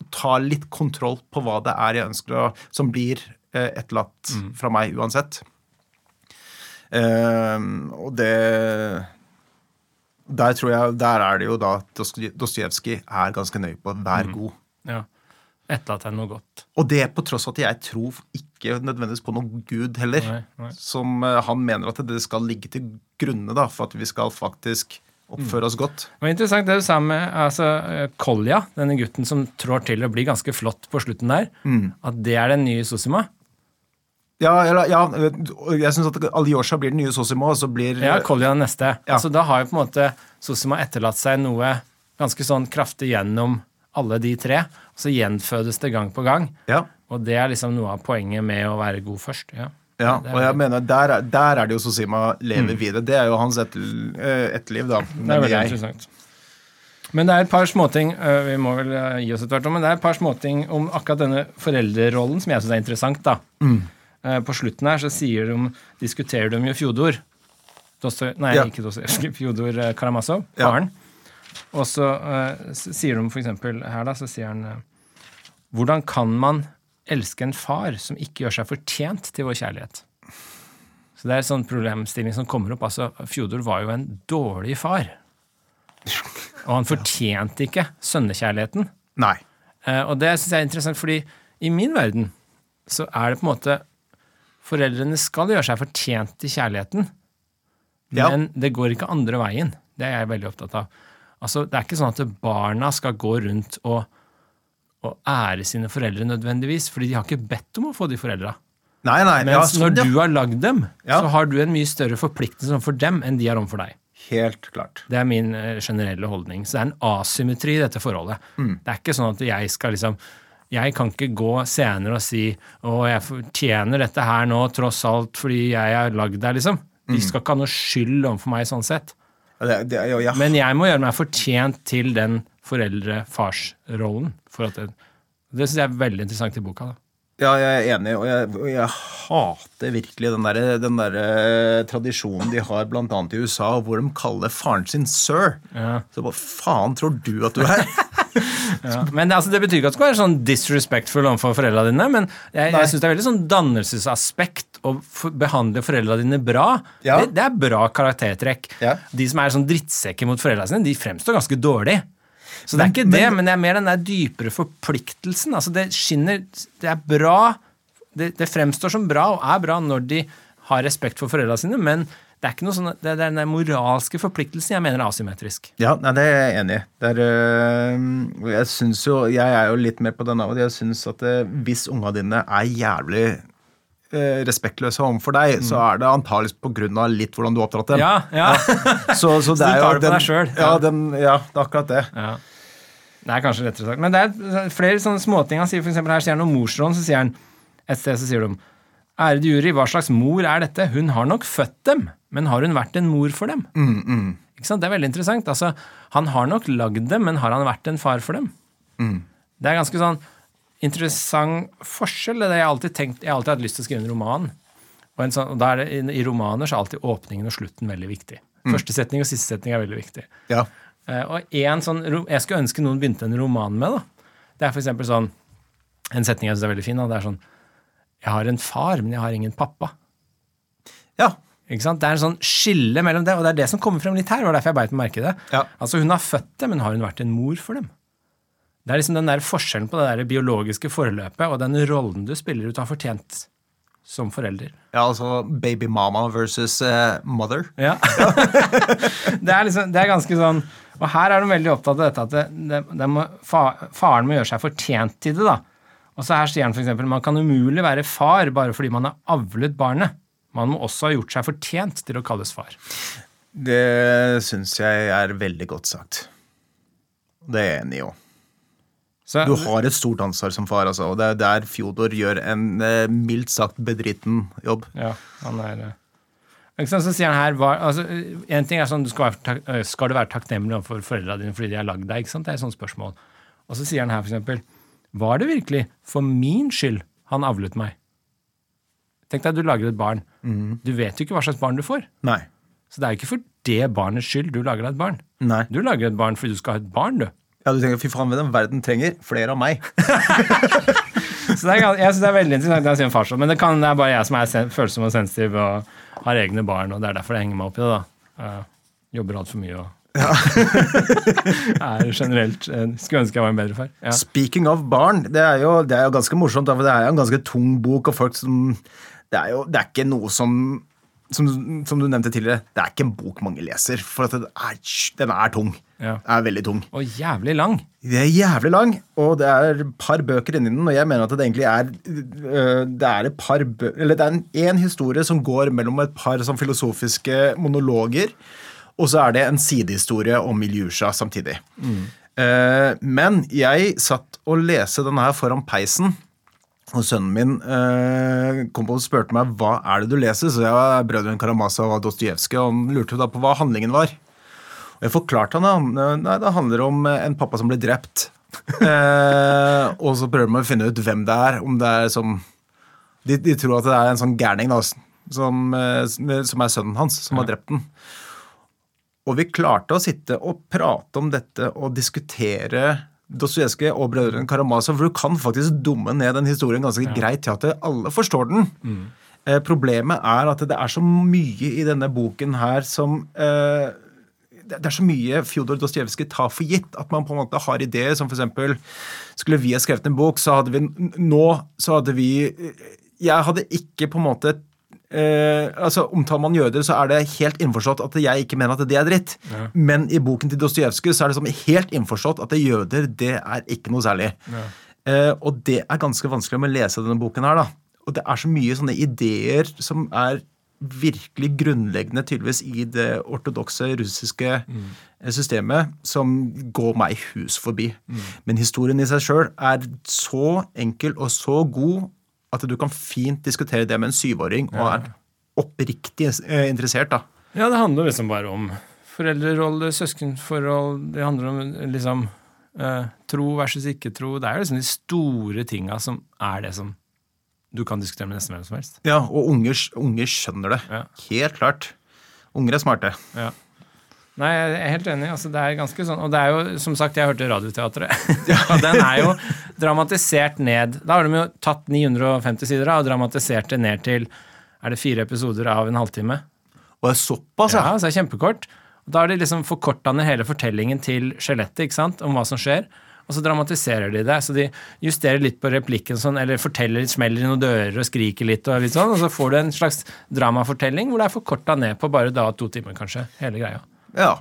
å ta litt kontroll på hva det er jeg ønsker å, som blir eh, etterlatt fra meg uansett. Eh, og det Der tror jeg Der er det jo da Dostoje- Dostojevskij er ganske nøye på vær god. Ja. Etterlatt deg noe godt. Og det på tross av at jeg tror ikke nødvendigvis på noen gud heller. Nei, nei. Som eh, han mener at det skal ligge til grunne da, for at vi skal faktisk oppføre oss godt. Det var interessant det du sa med altså, eh, Kolja, denne gutten som trår til og blir ganske flott på slutten der. At det er den nye Sosima. Ja, eller, ja jeg syns at Alyosha blir den nye Sosima, og så blir Ja, Kolja den neste. Ja. Altså, da har jo på en måte Sosima etterlatt seg noe ganske sånn kraftig gjennom alle de tre. Og så gjenfødes det gang på gang. ja, Og det er liksom noe av poenget med å være god først. Ja. ja, og jeg mener der, er- der er det jo Sosima lever videre. Det er jo hans eh, etterliv, da. Det er veldig jeg. interessant. Men det er et par småting øh, vi må vel øh, gi oss etter hvert om, men det er et par småting om akkurat denne foreldrerollen som jeg syns er interessant. da. Mm. Eh, På slutten her så sier de, diskuterer de jo Fjodor. Dostoy, nei, Ja. ikke Dostojevskij. Fjodor Karamazov, faren. Ja. Og så uh, sier de for eksempel her, da, så sier han eh, Hvordan kan man elske en far som ikke gjør seg fortjent til vår kjærlighet? Så det er en sånn problemstilling som kommer opp. Altså, Fjodor var jo en dårlig far. Og han fortjente ikke sønnekjærligheten. Nei. Eh, og det syns jeg er interessant, fordi i min verden så er det på en måte Foreldrene skal gjøre seg fortjent til kjærligheten, Ja. men det går ikke andre veien. Det er jeg veldig opptatt av. Altså, Det er ikke sånn at barna skal gå rundt og, og ære sine foreldre nødvendigvis, fordi de har ikke bedt om å få de foreldra. Nei, nei. ja, Mens sånn, når du har lagd dem, Ja. så har du en mye større forpliktelse overfor dem enn de har overfor deg. Helt klart. Det er min eh, generelle holdning. Så det er en asymmetri i dette forholdet. Mm. Det er ikke sånn at jeg skal liksom Jeg kan ikke gå senere og si 'Å, jeg fortjener dette her nå, tross alt, fordi jeg har lagd deg', liksom. Mm. De skal ikke ha noe skyld overfor meg sånn sett. Ja, Det, det, ja, ja. Men jeg må gjøre meg fortjent til den foreldre-fars-rollen. For det det syns jeg er veldig interessant i boka. da. Ja, jeg er enig, og jeg, og jeg hater virkelig den der, der eh, tradisjonen de har bl.a. i USA, hvor de kaller faren sin sir. Ja. Så hva faen tror du at du er? Ja. Men altså, det betyr ikke at du skal være sånn disrespectful overfor foreldrene dine, men jeg, jeg syns det er veldig sånn dannelsesaspekt å behandle foreldrene dine bra. Ja. Det, det er bra karaktertrekk. De som er sånn drittsekker mot foreldrene sine, de fremstår ganske dårlig. Så det er ikke det, men det er mer den der dypere forpliktelsen. Altså, det skinner Det er bra det, det fremstår som bra, og er bra, når de har respekt for foreldrene sine, men det er ikke noe sånn, det er den moralske forpliktelsen jeg mener er asymmetrisk. Ja, nei, det er jeg enig i. Det øh, jeg synes jo, jeg er jo litt mer på den av og Jeg syns at hvis unga dine er jævlig respektløse overfor deg, så er det antakeligvis av litt hvordan du oppdrar dem. Ja, ja. Så, så det du er jo den- selv, Ja, den, ja, det er akkurat det. Ja. Det er kanskje rettere sagt. Men det er flere sånne småting. Han sier for her sier han om morsrollen, så sier han et sted så sier de Ærede jury, hva slags mor er dette? Hun har nok født dem, men har hun vært en mor for dem? Ikke sant? Det er veldig interessant. Altså, han har nok lagd dem, men har han vært en far for dem? Det er ganske sånn interessant forskjell. Det jeg har alltid tenkt, jeg har alltid hatt lyst til å skrive en roman. Og, en sånn, og er det, i, romaner så er alltid åpningen og slutten veldig viktig. Første setning og siste setning er veldig viktig. Ja. Eh, og en sånn, Jeg skulle ønske noen begynte en roman med. da. Det er for eksempel sånn En setning jeg syns er veldig fin. Da, det er sånn Jeg har en far, men jeg har ingen pappa. ja. Ikke sant? Det er en sånn skille mellom det, og det er det som kommer frem litt her. var derfor jeg beit meg merke i det. Ja. Altså Hun har født dem, men har hun vært en mor for dem? Det er liksom den der forskjellen på det der biologiske forløpet og den rollen du spiller ut har fortjent som forelder. ja, altså baby mama versus uh, mother. Ja. det, er liksom, det er ganske sånn Og her er de veldig opptatt av dette at det, det, det må, fa, faren må gjøre seg fortjent til det. da. Og så her sier han f.eks.: Man kan umulig være far bare fordi man har avlet barnet. Man må også ha gjort seg fortjent til å kalles far. Det syns jeg er veldig godt sagt. Det er jeg enig i òg. Så, Du har et stort ansvar som far, altså. Og det er der Fjodor gjør en eh, mildt sagt bedritten jobb. Ja, han er eh, ikke sant, Så sier han her hva, altså, En ting er sånn, du skal, være, øh, skal du være takknemlig overfor foreldra dine fordi de har lagd deg? ikke sant? Det er et sånt spørsmål. Og så sier han her eksempel Var det virkelig for min skyld han avlet meg? Tenk deg, du lager et barn. Du vet jo ikke hva slags barn du får. Nei. Så det er jo ikke for det barnets skyld du lager deg et barn. Nei. Du lager et barn fordi du skal ha et barn, du. Ja, du tenker fy faen, den verden trenger flere av meg. Så det er, jeg synes det er veldig interessant at jeg sier en farsråd, men det, kan, det er bare jeg som er følsom og sensitiv og har egne barn, og det er derfor jeg henger meg opp i det. da. Jeg jobber altfor mye og er generelt eh, Skulle ønske jeg var en bedre far. Ja. Speaking of barn, det er jo, det er jo ganske morsomt, for det er jo en ganske tung bok, og folk som Det er jo det er ikke noe som som, som du nevnte tidligere, det er ikke en bok mange leser. For at det er, den er tung. Ja. Den er veldig tung. Og jævlig lang. Det er jævlig lang, og det er et par bøker inni den, og jeg mener at det egentlig er øh, Det er et par bø Eller det er en, en historie som går mellom et par sånn filosofiske monologer, og så er det en sidehistorie om Ilyusha samtidig. Eh, men jeg satt og leste denne her foran peisen, og sønnen min eh, kom på og spurte meg hva er det du leser. Så jeg var Brødrene Karamazov og Dostojevskij, og han lurte da på hva handlingen var. Og jeg forklarte han da, nei, det handler om eh, en pappa som ble drept. eh, og så prøver man å finne ut hvem det er. Om det er som De, de tror at det er en sånn gærning da, som, eh, som er sønnen hans, som har drept den. Og vi klarte å sitte og prate om dette og diskutere Dostojevskij og brødrene Karamazov, for du kan faktisk dumme ned den historien ganske greit til at alle forstår den. Eh, problemet er at det er så mye i denne boken her som eh, det det er så mye Fjodor Dostojevskij tar for gitt at man på en måte har ideer som f.eks. Skulle vi ha skrevet en bok, så hadde vi nå så hadde vi Jeg hadde ikke på en måte eh, altså Omtaler man jøder, så er det helt innforstått at jeg ikke mener at det er dritt. Men i boken til Dostojevskij er det som helt innforstått at det jøder det er ikke noe særlig. Eh, og det er ganske vanskelig med å lese denne boken her. da. Og det er så mye sånne ideer som er virkelig grunnleggende tydeligvis i det ortodokse russiske mm. systemet, som går meg hus forbi. Men historien i seg sjøl er så enkel og så god at du kan fint diskutere det med en syvåring og er oppriktig eh, interessert. da. Ja, det handler liksom bare om foreldrerolle, søskenforhold Det handler om liksom eh, tro versus ikke tro. Det er liksom de store tinga som er det som du kan diskutere med nesten hvem som helst. Ja, Og unger, unger skjønner det. Ja. Helt klart. Unger er smarte. Ja. Nei, jeg er helt enig. Altså, det er ganske sånn, Og det er jo, som sagt, jeg hørte Radioteatret. og den er jo dramatisert ned. Da har de jo tatt 950 sider av og dramatisert det ned til er det fire episoder av en halvtime. Og det er såpass, Ja, ja. så det er kjempekort. Og Da har de liksom forkorta ned hele fortellingen til skjelettet, ikke sant, om hva som skjer. Og så dramatiserer de det. Så de justerer litt på replikken, sånn, eller forteller litt, smeller i noen dører og skriker litt, og litt sånn, og så får du en slags dramafortelling hvor det er forkorta ned på bare da to timer, kanskje. Hele greia. Ja.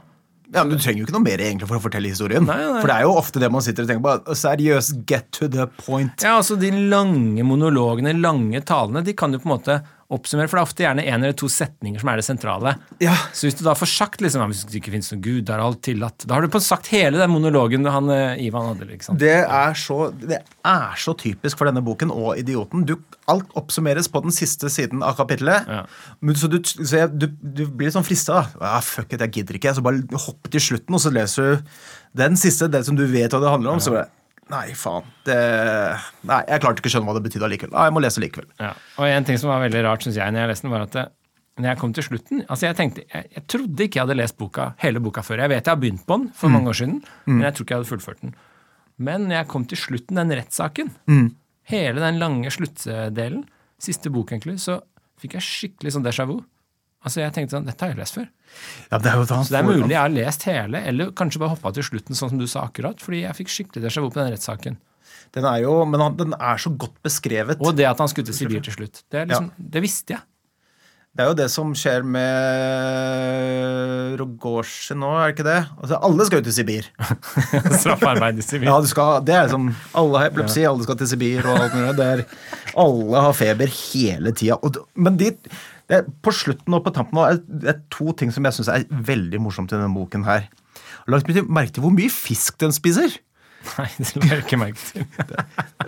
ja, men Du trenger jo ikke noe mer egentlig for å fortelle historien. Nei, nei. For det er jo ofte det man sitter og tenker på. Seriøst, get to the point. Ja, altså De lange monologene, lange talene, de kan jo på en måte oppsummere, for det er ofte gjerne en eller to setninger som er det sentrale. Ja. Så hvis du da får sagt liksom, hvis det ikke finnes noen gud, da er alt tillatt, da har du på sagt hele den monologen han, eh, Ivan hadde. liksom. Det er, så, det er så typisk for denne boken og Idioten. Du, alt oppsummeres på den siste siden av kapittelet. Ja. Så, du, så jeg, du, du blir sånn frista. Ah, fuck it, jeg gidder ikke. Så bare hopp til slutten, og så leser du den siste, den som du vet hva det handler om. Så bare Nei, faen. Det, nei, jeg klarte ikke å skjønne hva det betydde allikevel. Nei, jeg må lese likevel. Ja. Og en ting som var veldig rart, synes jeg, når jeg leste den, var at det, når jeg kom til slutten altså Jeg tenkte, jeg, jeg trodde ikke jeg hadde lest boka, hele boka før. Jeg vet jeg har begynt på den for mange år siden, men jeg tror ikke jeg hadde fullført den. Men når jeg kom til slutten, den rettssaken, hele den lange sluttdelen, siste bok egentlig, så fikk jeg skikkelig sånn déjà vu. Altså Jeg tenkte sånn, dette har jeg lest før. Ja, det er jo Så det er mulig jeg har lest hele, eller kanskje bare hoppa til slutten, sånn som du sa akkurat, fordi jeg fikk skikkelig déjà vu på den rettssaken. Den er jo, men han, den er så godt beskrevet. Og det at han skulle til Sibir til slutt. Det, er liksom, det visste jeg. Det er jo det som skjer med Rogosje nå, er det ikke det? Altså, alle skal jo til Sibir. Straffarbeid i Sibir. Ja, du skal, det er liksom, Alle har epilepsi, alle skal til Sibir og alt mulig. Det er, alle har feber hele tida. Men de, Det, på slutten og på tampen er det er to ting som jeg syns er veldig morsomt i denne boken her. Lagt merke til hvor mye fisk den spiser? Nei, det la jeg ikke merke til.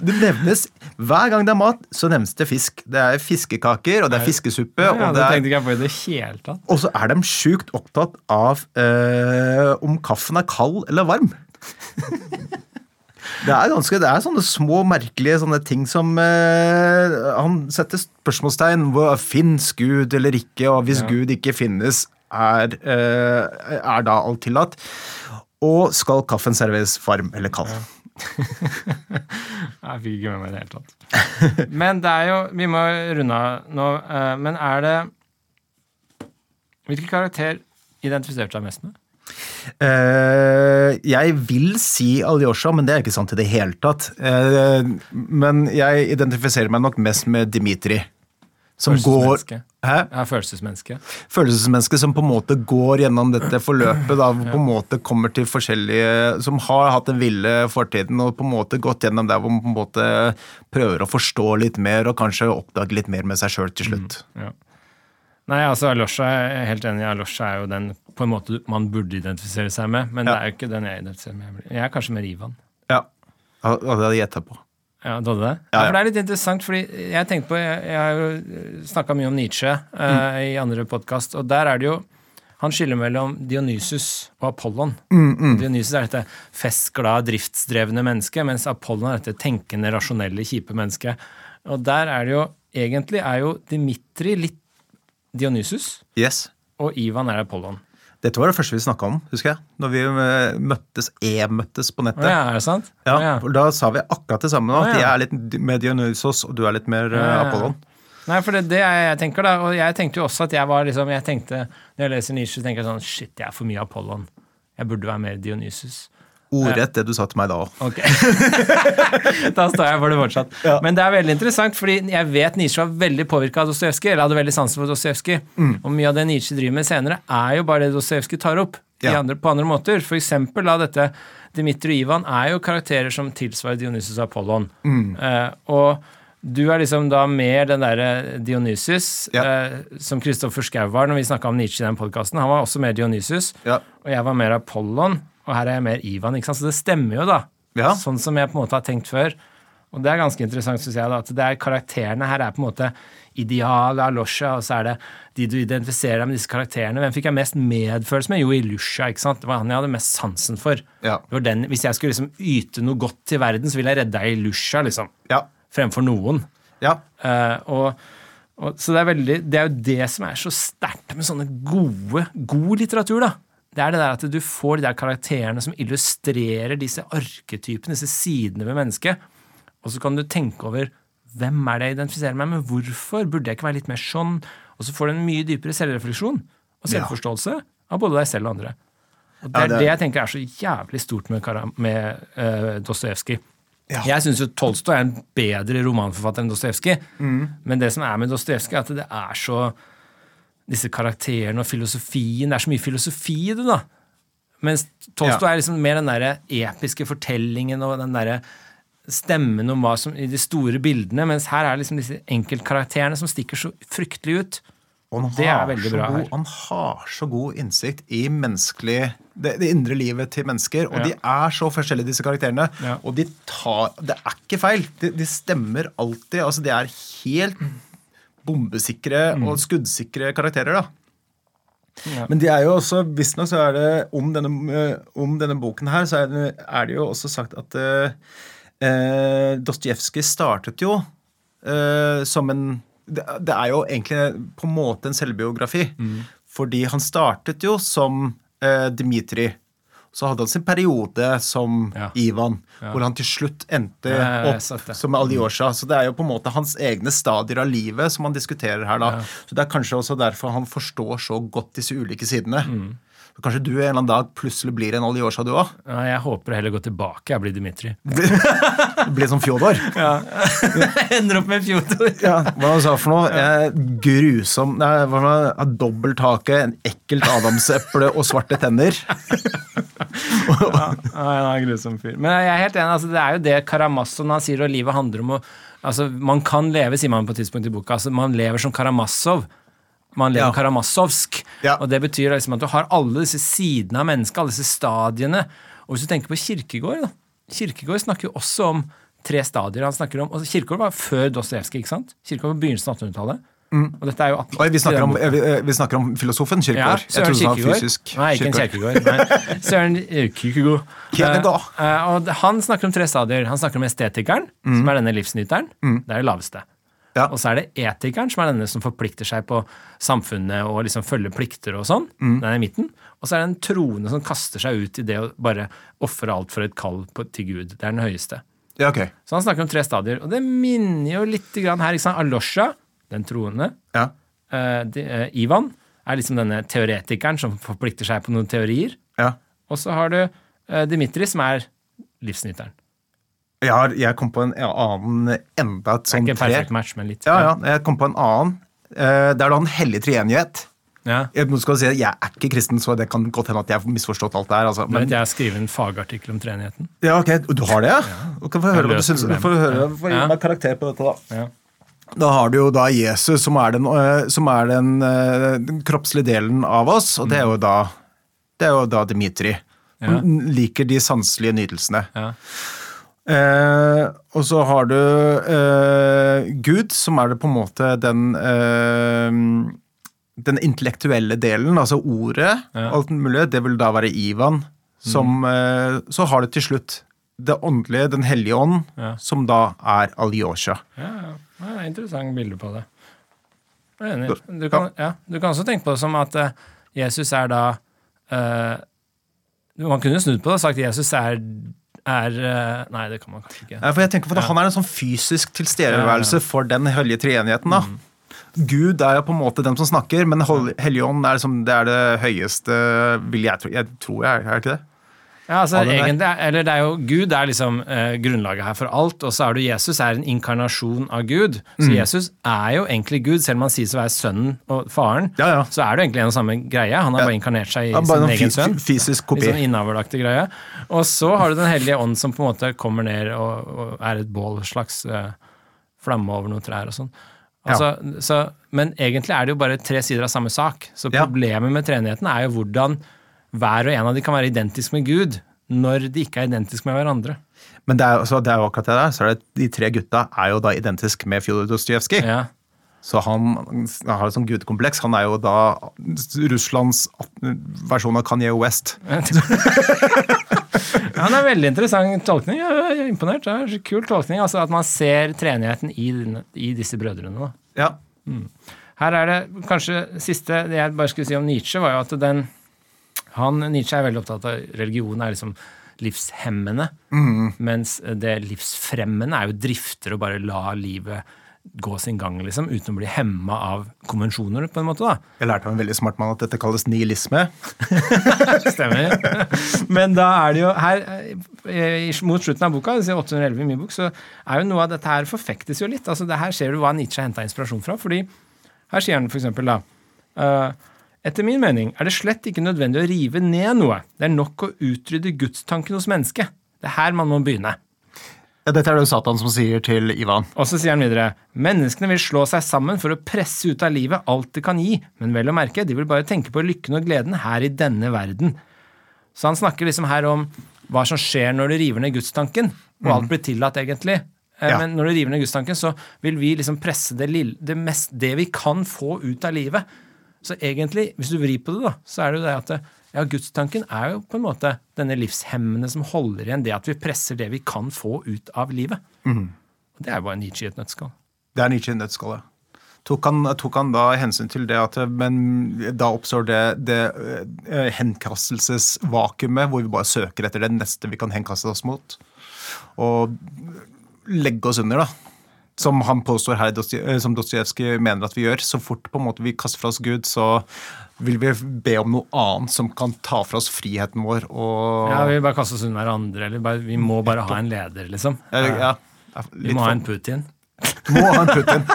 Det nevnes, Hver gang det er mat, så nevnes det fisk. Det er fiskekaker, og det er fiskesuppe. Ja, og, det det er, tenkte ikke jeg på i det hele tatt. og så er de sjukt opptatt av øh, om kaffen er kald eller varm. Det er ganske, det er sånne små, merkelige sånne ting som eh, Han setter spørsmålstegn. Fins Gud eller ikke? Og hvis Ja. Gud ikke finnes, er, eh, er da alt tillatt? Og skal kaffen serveres varm eller kald? Jeg fikk ikke med meg det i det hele tatt. Men det er jo Vi må runde av nå. eh, Men er det Hvilken karakter identifiserte deg mest med? Eh, jeg vil si Aljosha, men det er ikke sant i det hele tatt. Eh, men jeg identifiserer meg nok mest med Dimitri. Som går. Hæ? Ja, følelsesmenneske. følelsesmenneske som på en måte går gjennom dette forløpet. Da, på en måte kommer til forskjellige Som har hatt den ville fortiden og på en måte gått gjennom der hvor man på en måte prøver å forstå litt mer og kanskje oppdage litt mer med seg sjøl til slutt. Ja. Nei, altså Alosha, jeg er helt enig. Alosha er jo den på en måte man burde identifisere seg med, men det er jo ikke den jeg identifiserer med. Jeg er kanskje mer Ivan. Ja. Ja, Det hadde jeg gjetta på. Ja, du hadde det? Ja, ja. For det er litt interessant, fordi jeg tenkte på Jeg, jeg har jo snakka mye om Nietzsche eh, i andre podkast, og der er det jo Han skiller mellom Dionysus og Apollon. Dionysus er dette festglade, driftsdrevne mennesket, mens Apollon er dette tenkende, rasjonelle, kjipe mennesket. Og der er det jo Egentlig er jo Dimitri litt Dionysus, Yes. og Ivan er Apollon. Dette var det første vi snakka om, husker jeg. Når vi eh, møttes, e-møttes på Å nettet. ja, er det sant? Ja, Å ja. for Da sa vi akkurat det samme. nå, At ja. jeg er litt mer Dionysos, og du er litt mer eh, ja. Apollon. Nei, for det, det er jeg tenker da, og jeg tenkte jo også at jeg var liksom, jeg tenkte, Når jeg leser Nietzsche, tenker jeg sånn Shit, jeg er for mye Apollon. Jeg burde være mer Dionysus. Ordrett det du sa til meg da òg. Okay. da står jeg for det fortsatt. Ja. Men det er veldig interessant, fordi jeg vet Nietzsche var veldig påvirka av Dostojevskij, eller hadde veldig sansen for Dostojevskij. Mm. Og mye av det Nietzsche driver med senere, er jo bare det Dostojevskij tar opp i Ja. andre, på andre måter. For eksempel da dette Dimitri og Ivan er jo karakterer som tilsvarer Dionysus og Apollon. Mm. Uh, og du er liksom da mer den derre Dionysus, Ja. eh, som Kristoffer Schou var når vi snakka om Nietzsche i den podkasten. Han var også mer Dionysus, Ja. og jeg var mer Apollon, og her er jeg mer Ivan. ikke sant? Så det stemmer jo, da. Ja. Sånn som jeg på en måte har tenkt før. Og det er ganske interessant, syns jeg, da, at det er karakterene her er på en måte idealet av Losja, og så er det de du identifiserer deg med disse karakterene. Hvem fikk jeg mest medfølelse med? Jo, Ilusha, ikke sant? Det var han jeg hadde mest sansen for. Ja. Det var den, hvis jeg skulle liksom yte noe godt til verden, så ville jeg redda Ilusha, liksom. Ja. Fremfor noen. ja. Uh, og, og, så det er, veldig, det er jo det som er så sterkt med sånne gode, god litteratur, da. Det er det der at du får de der karakterene som illustrerer disse arketypene, disse sidene ved mennesket. Og så kan du tenke over hvem er det jeg identifiserer meg med, hvorfor burde jeg ikke være litt mer sånn? Og så får du en mye dypere selvrefleksjon og Ja. selvforståelse av både deg selv og andre. Og det Ja, er det- det jeg tenker er så jævlig stort med, med uh, Dostojevskij. Ja. Jeg syns jo Tolstoy er en bedre romanforfatter enn Dostojevskij. Mm. Men det som er med Dostojevskij, er at det er så Disse karakterene og filosofien Det er så mye filosofi i det, da. Mens Tolstoy Ja. er liksom mer den derre episke fortellingen og den derre stemmen om hva som i de store bildene, mens her er liksom disse enkeltkarakterene som stikker så fryktelig ut. Og han Det er veldig bra god, her. Han har så god innsikt i menneskelig det, det indre livet til mennesker, og Ja. de er så forskjellige, disse karakterene. Ja. Og de tar Det er ikke feil. De, de stemmer alltid. Altså, det er helt bombesikre Mm. og skuddsikre karakterer, da. Ja. Men de er jo også, visstnok så er det om denne, eh, om denne boken her, så er det, er det jo også sagt at uh, uh, Dostojevskij startet jo eh, som en det, det er jo egentlig på en måte en selvbiografi. Fordi han startet jo som eh, Dmitrij. Så hadde han sin periode som Ja. Ivan, hvor han til slutt endte Ja, opp som Alyosha. Så det er jo på en måte hans egne stadier av livet som han diskuterer her. da. Ja. Så Det er kanskje også derfor han forstår så godt disse ulike sidene. Mm. Så kanskje du en eller annen dag plutselig blir en Alyosha, du òg? Ja, jeg håper heller gå tilbake. Jeg blir Dimitri. Blir som Fjodor. Ja. Ender opp med Fjodor. Ja, hva han sa for noe? Eh, grusom Nei, hva var det? Dobbelt hake, en ekkelt adamseple og svarte tenner. Ja, han er en grusom fyr. Men jeg er helt enig. Altså, det er jo det Karamazov han sier at livet handler om å altså, Man kan leve, sier man på et tidspunkt i boka. Altså, man lever som Karamazov. Man lever Ja. karamazovsk. Ja. Og det betyr liksom at du har alle disse sidene av mennesket, alle disse stadiene. Og hvis du tenker på Kirkegård, da. Kirkegård snakker jo også om tre stadier. Han snakker om, og Kirkegård var før Dostojevskij, ikke sant? Kirkegård var begynnelsen av 1800-tallet. Og dette er jo 18... Oi, vi, snakker om, vi, vi snakker om filosofen Kirkegård. Ja, Søren fysisk. Nei, ikke en Kierkegaard. Søren Kirkegård. Kierkegaard. uh, Eh, eh, og han snakker om tre stadier. Han snakker om estetikeren, som er denne livsnyteren. Det er det laveste. Ja. Og så er det etikeren, som er denne som forplikter seg på samfunnet og liksom følger plikter og sånn. Den er i midten. Og så er det en troende som kaster seg ut i det å bare ofre alt for et kall på, til Gud. Det er den høyeste. Ja, okay. Så han snakker om tre stadier. Og det minner jo litt grann her. ikke sant? Alosha, den troende. Ja. Eh, de, eh, Ivan er liksom denne teoretikeren som forplikter seg på noen teorier. ja. Og så har du eh, Dimitri, som er livsnyteren. Jeg, har, jeg kom på en annen enda et sånt ikke tre. perfekt match, men litt. Ja, ja, jeg kom på en annen. Eh, Det er da en hellig treenighet. ja. Jeg, nå skal du si, jeg er ikke kristen, så det kan godt hende at jeg har misforstått alt det her. Altså. Men vet jeg har skrevet en fagartikkel om treenigheten. ja, ok, Du har det, ja? Du kan få høre hva du syns. Du får høre, få gi Ja. meg karakter på dette, da. Ja. Da har du jo da Jesus, som er den, øh, som er den, øh, den kroppslige delen av oss, og det er jo da, det er jo da Dimitri. Ja. Liker de sanselige nytelsene. Ja. Eh, og så har du eh, Gud, som er det på en måte den eh, den intellektuelle delen, altså ordet, Ja. alt mulig, det vil da være Ivan. Som, eh, så har du til slutt det åndelige, Den hellige ånd, som da er Alyosha. Ja, ja. Det er interessant bilde på det. Jeg er enig. Du kan, ja, du kan også tenke på det som at eh, Jesus er da uh, Man kunne snudd på det og sagt Jesus er, er uh, Nei, det kan man kanskje ikke. Ja, for jeg tenker på at Han er en sånn fysisk tilstedeværelse for den hellige treenigheten. da. Gud er jo på en måte den som snakker, men Helligånden er, liksom, det, er det høyeste vil jeg tro. Jeg tror jeg er, er det ikke det? Ja, altså egentlig, er- eller det er jo Gud er liksom eh, grunnlaget her for alt, og så er du Jesus er en inkarnasjon av Gud. Så Mm. Jesus er jo egentlig Gud, selv om han sies å være sønnen og faren. Ja, ja. Så er det jo egentlig en og samme greie. Han har bare inkarnert seg i sin en egen sønn. fysisk kopi. Litt sånn innavlaktig greie. Og så har du Den hellige ånd som på en måte kommer ned og, og er et bål, slags eh, flamme over noen trær og sånn. Altså, så, men egentlig er det jo bare tre sider av samme sak. Så problemet med treenigheten er jo hvordan hver og en av de kan være identisk med Gud, når de ikke er identisk med hverandre. Men det er, det er jo akkurat det der. Så er det, de tre gutta er jo da identisk med Fjodor Dostojevskij. Ja. Så han, han har et sånt gudekompleks. Han er jo da Russlands versjon av Kanye West. Ja, det er veldig interessant tolkning. Jeg er imponert. Det er en kul tolkning. Altså At man ser treenigheten i, i disse brødrene. da. Ja. Her er det kanskje siste det jeg bare skulle si om Nietzsche, var jo at den han, Nietzsche er veldig opptatt av religion er liksom livshemmende, mens det livsfremmende er jo drifter og bare la livet gå sin gang, liksom, uten å bli hemma av konvensjoner, på en måte. da. Jeg lærte av en veldig smart mann at dette kalles nihilisme. Stemmer. Men da er det jo her eh, Mot slutten av boka, 811 i min bok, så er jo noe av dette her forfektes jo litt. altså det Her ser du hva Nietzsche henta inspirasjon fra. fordi her sier han for eksempel da eh, Etter min mening er det slett ikke nødvendig å rive ned noe. Det er nok å utrydde gudstanken hos mennesket. Det er her man må begynne. Ja, dette er det Satan som sier til Ivan. Og så sier han videre menneskene vil slå seg sammen for å presse ut av livet alt det kan gi, men vel å merke, de vil bare tenke på lykken og gleden her i denne verden. Så han snakker liksom her om hva som skjer når du river ned gudstanken, og alt blir tillatt, egentlig. Eh, Ja. Men når du river ned gudstanken, så vil vi liksom presse det, lille, det, mest, det vi kan få ut av livet. Så egentlig, hvis du vrir på det, da, så er det jo det at ja, gudstanken er jo på en måte denne livshemmende som holder igjen det at vi presser det vi kan få ut av livet. Og Det er jo bare Nietzsche i et nøttskall. Det er Nietzsche i ja. Tok han, tok han da hensyn til det at Men da oppstår det, det eh, henkastelsesvakuumet hvor vi bare søker etter det neste vi kan henkaste oss mot. Og legge oss under, da. Som han påstår her, eh, som Dostojevskij mener at vi gjør. Så fort på en måte vi kaster fra oss Gud, så vil vi be om noe annet som kan ta fra oss friheten vår. Og Ja, Vi vil bare kaste oss under hverandre, eller bare, vi må bare ha en leder, liksom. Ja, ja, vi må ha en Putin. må ha en Putin.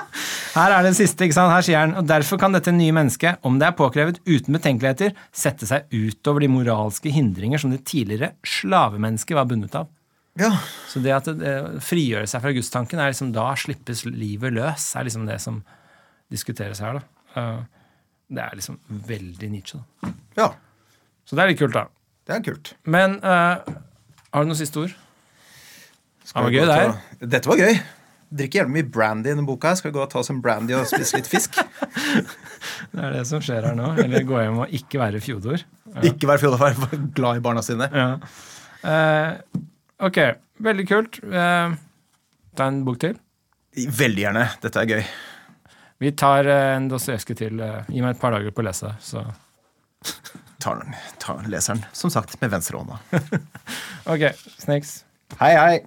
Her er det siste, ikke sant? Her sier han, og derfor kan dette nye mennesket, om det er påkrevet uten betenkeligheter, sette seg utover de moralske hindringer som det tidligere slavemennesket var bundet av. Ja. Så det at det, det frigjøre seg fra gudstanken, er liksom da slippes livet løs, er liksom det som diskuteres her, da. Uh, Det er liksom veldig Nietzsche. Da. Ja, Så det er litt kult, da. det er kult. Men uh, har du noen siste ord? Det var gøy, det her. Dette var gøy. Drikker gjerne mye brandy i denne boka. Skal vi gå og ta oss en brandy og spise litt fisk? Det er det som skjer her nå. Eller gå hjem og ikke være fjodor. Ikke være fjodor, være glad i barna sine. Ja. Eh, ok, veldig kult. Eh, ta en bok til. Veldig gjerne. Dette er gøy. Vi tar eh, en Dostojevskij til. eh, gi meg et par dager på å lese, så Tar den, tar leseren, som sagt, med venstrehånda. Ok, snakes. Hei, hei.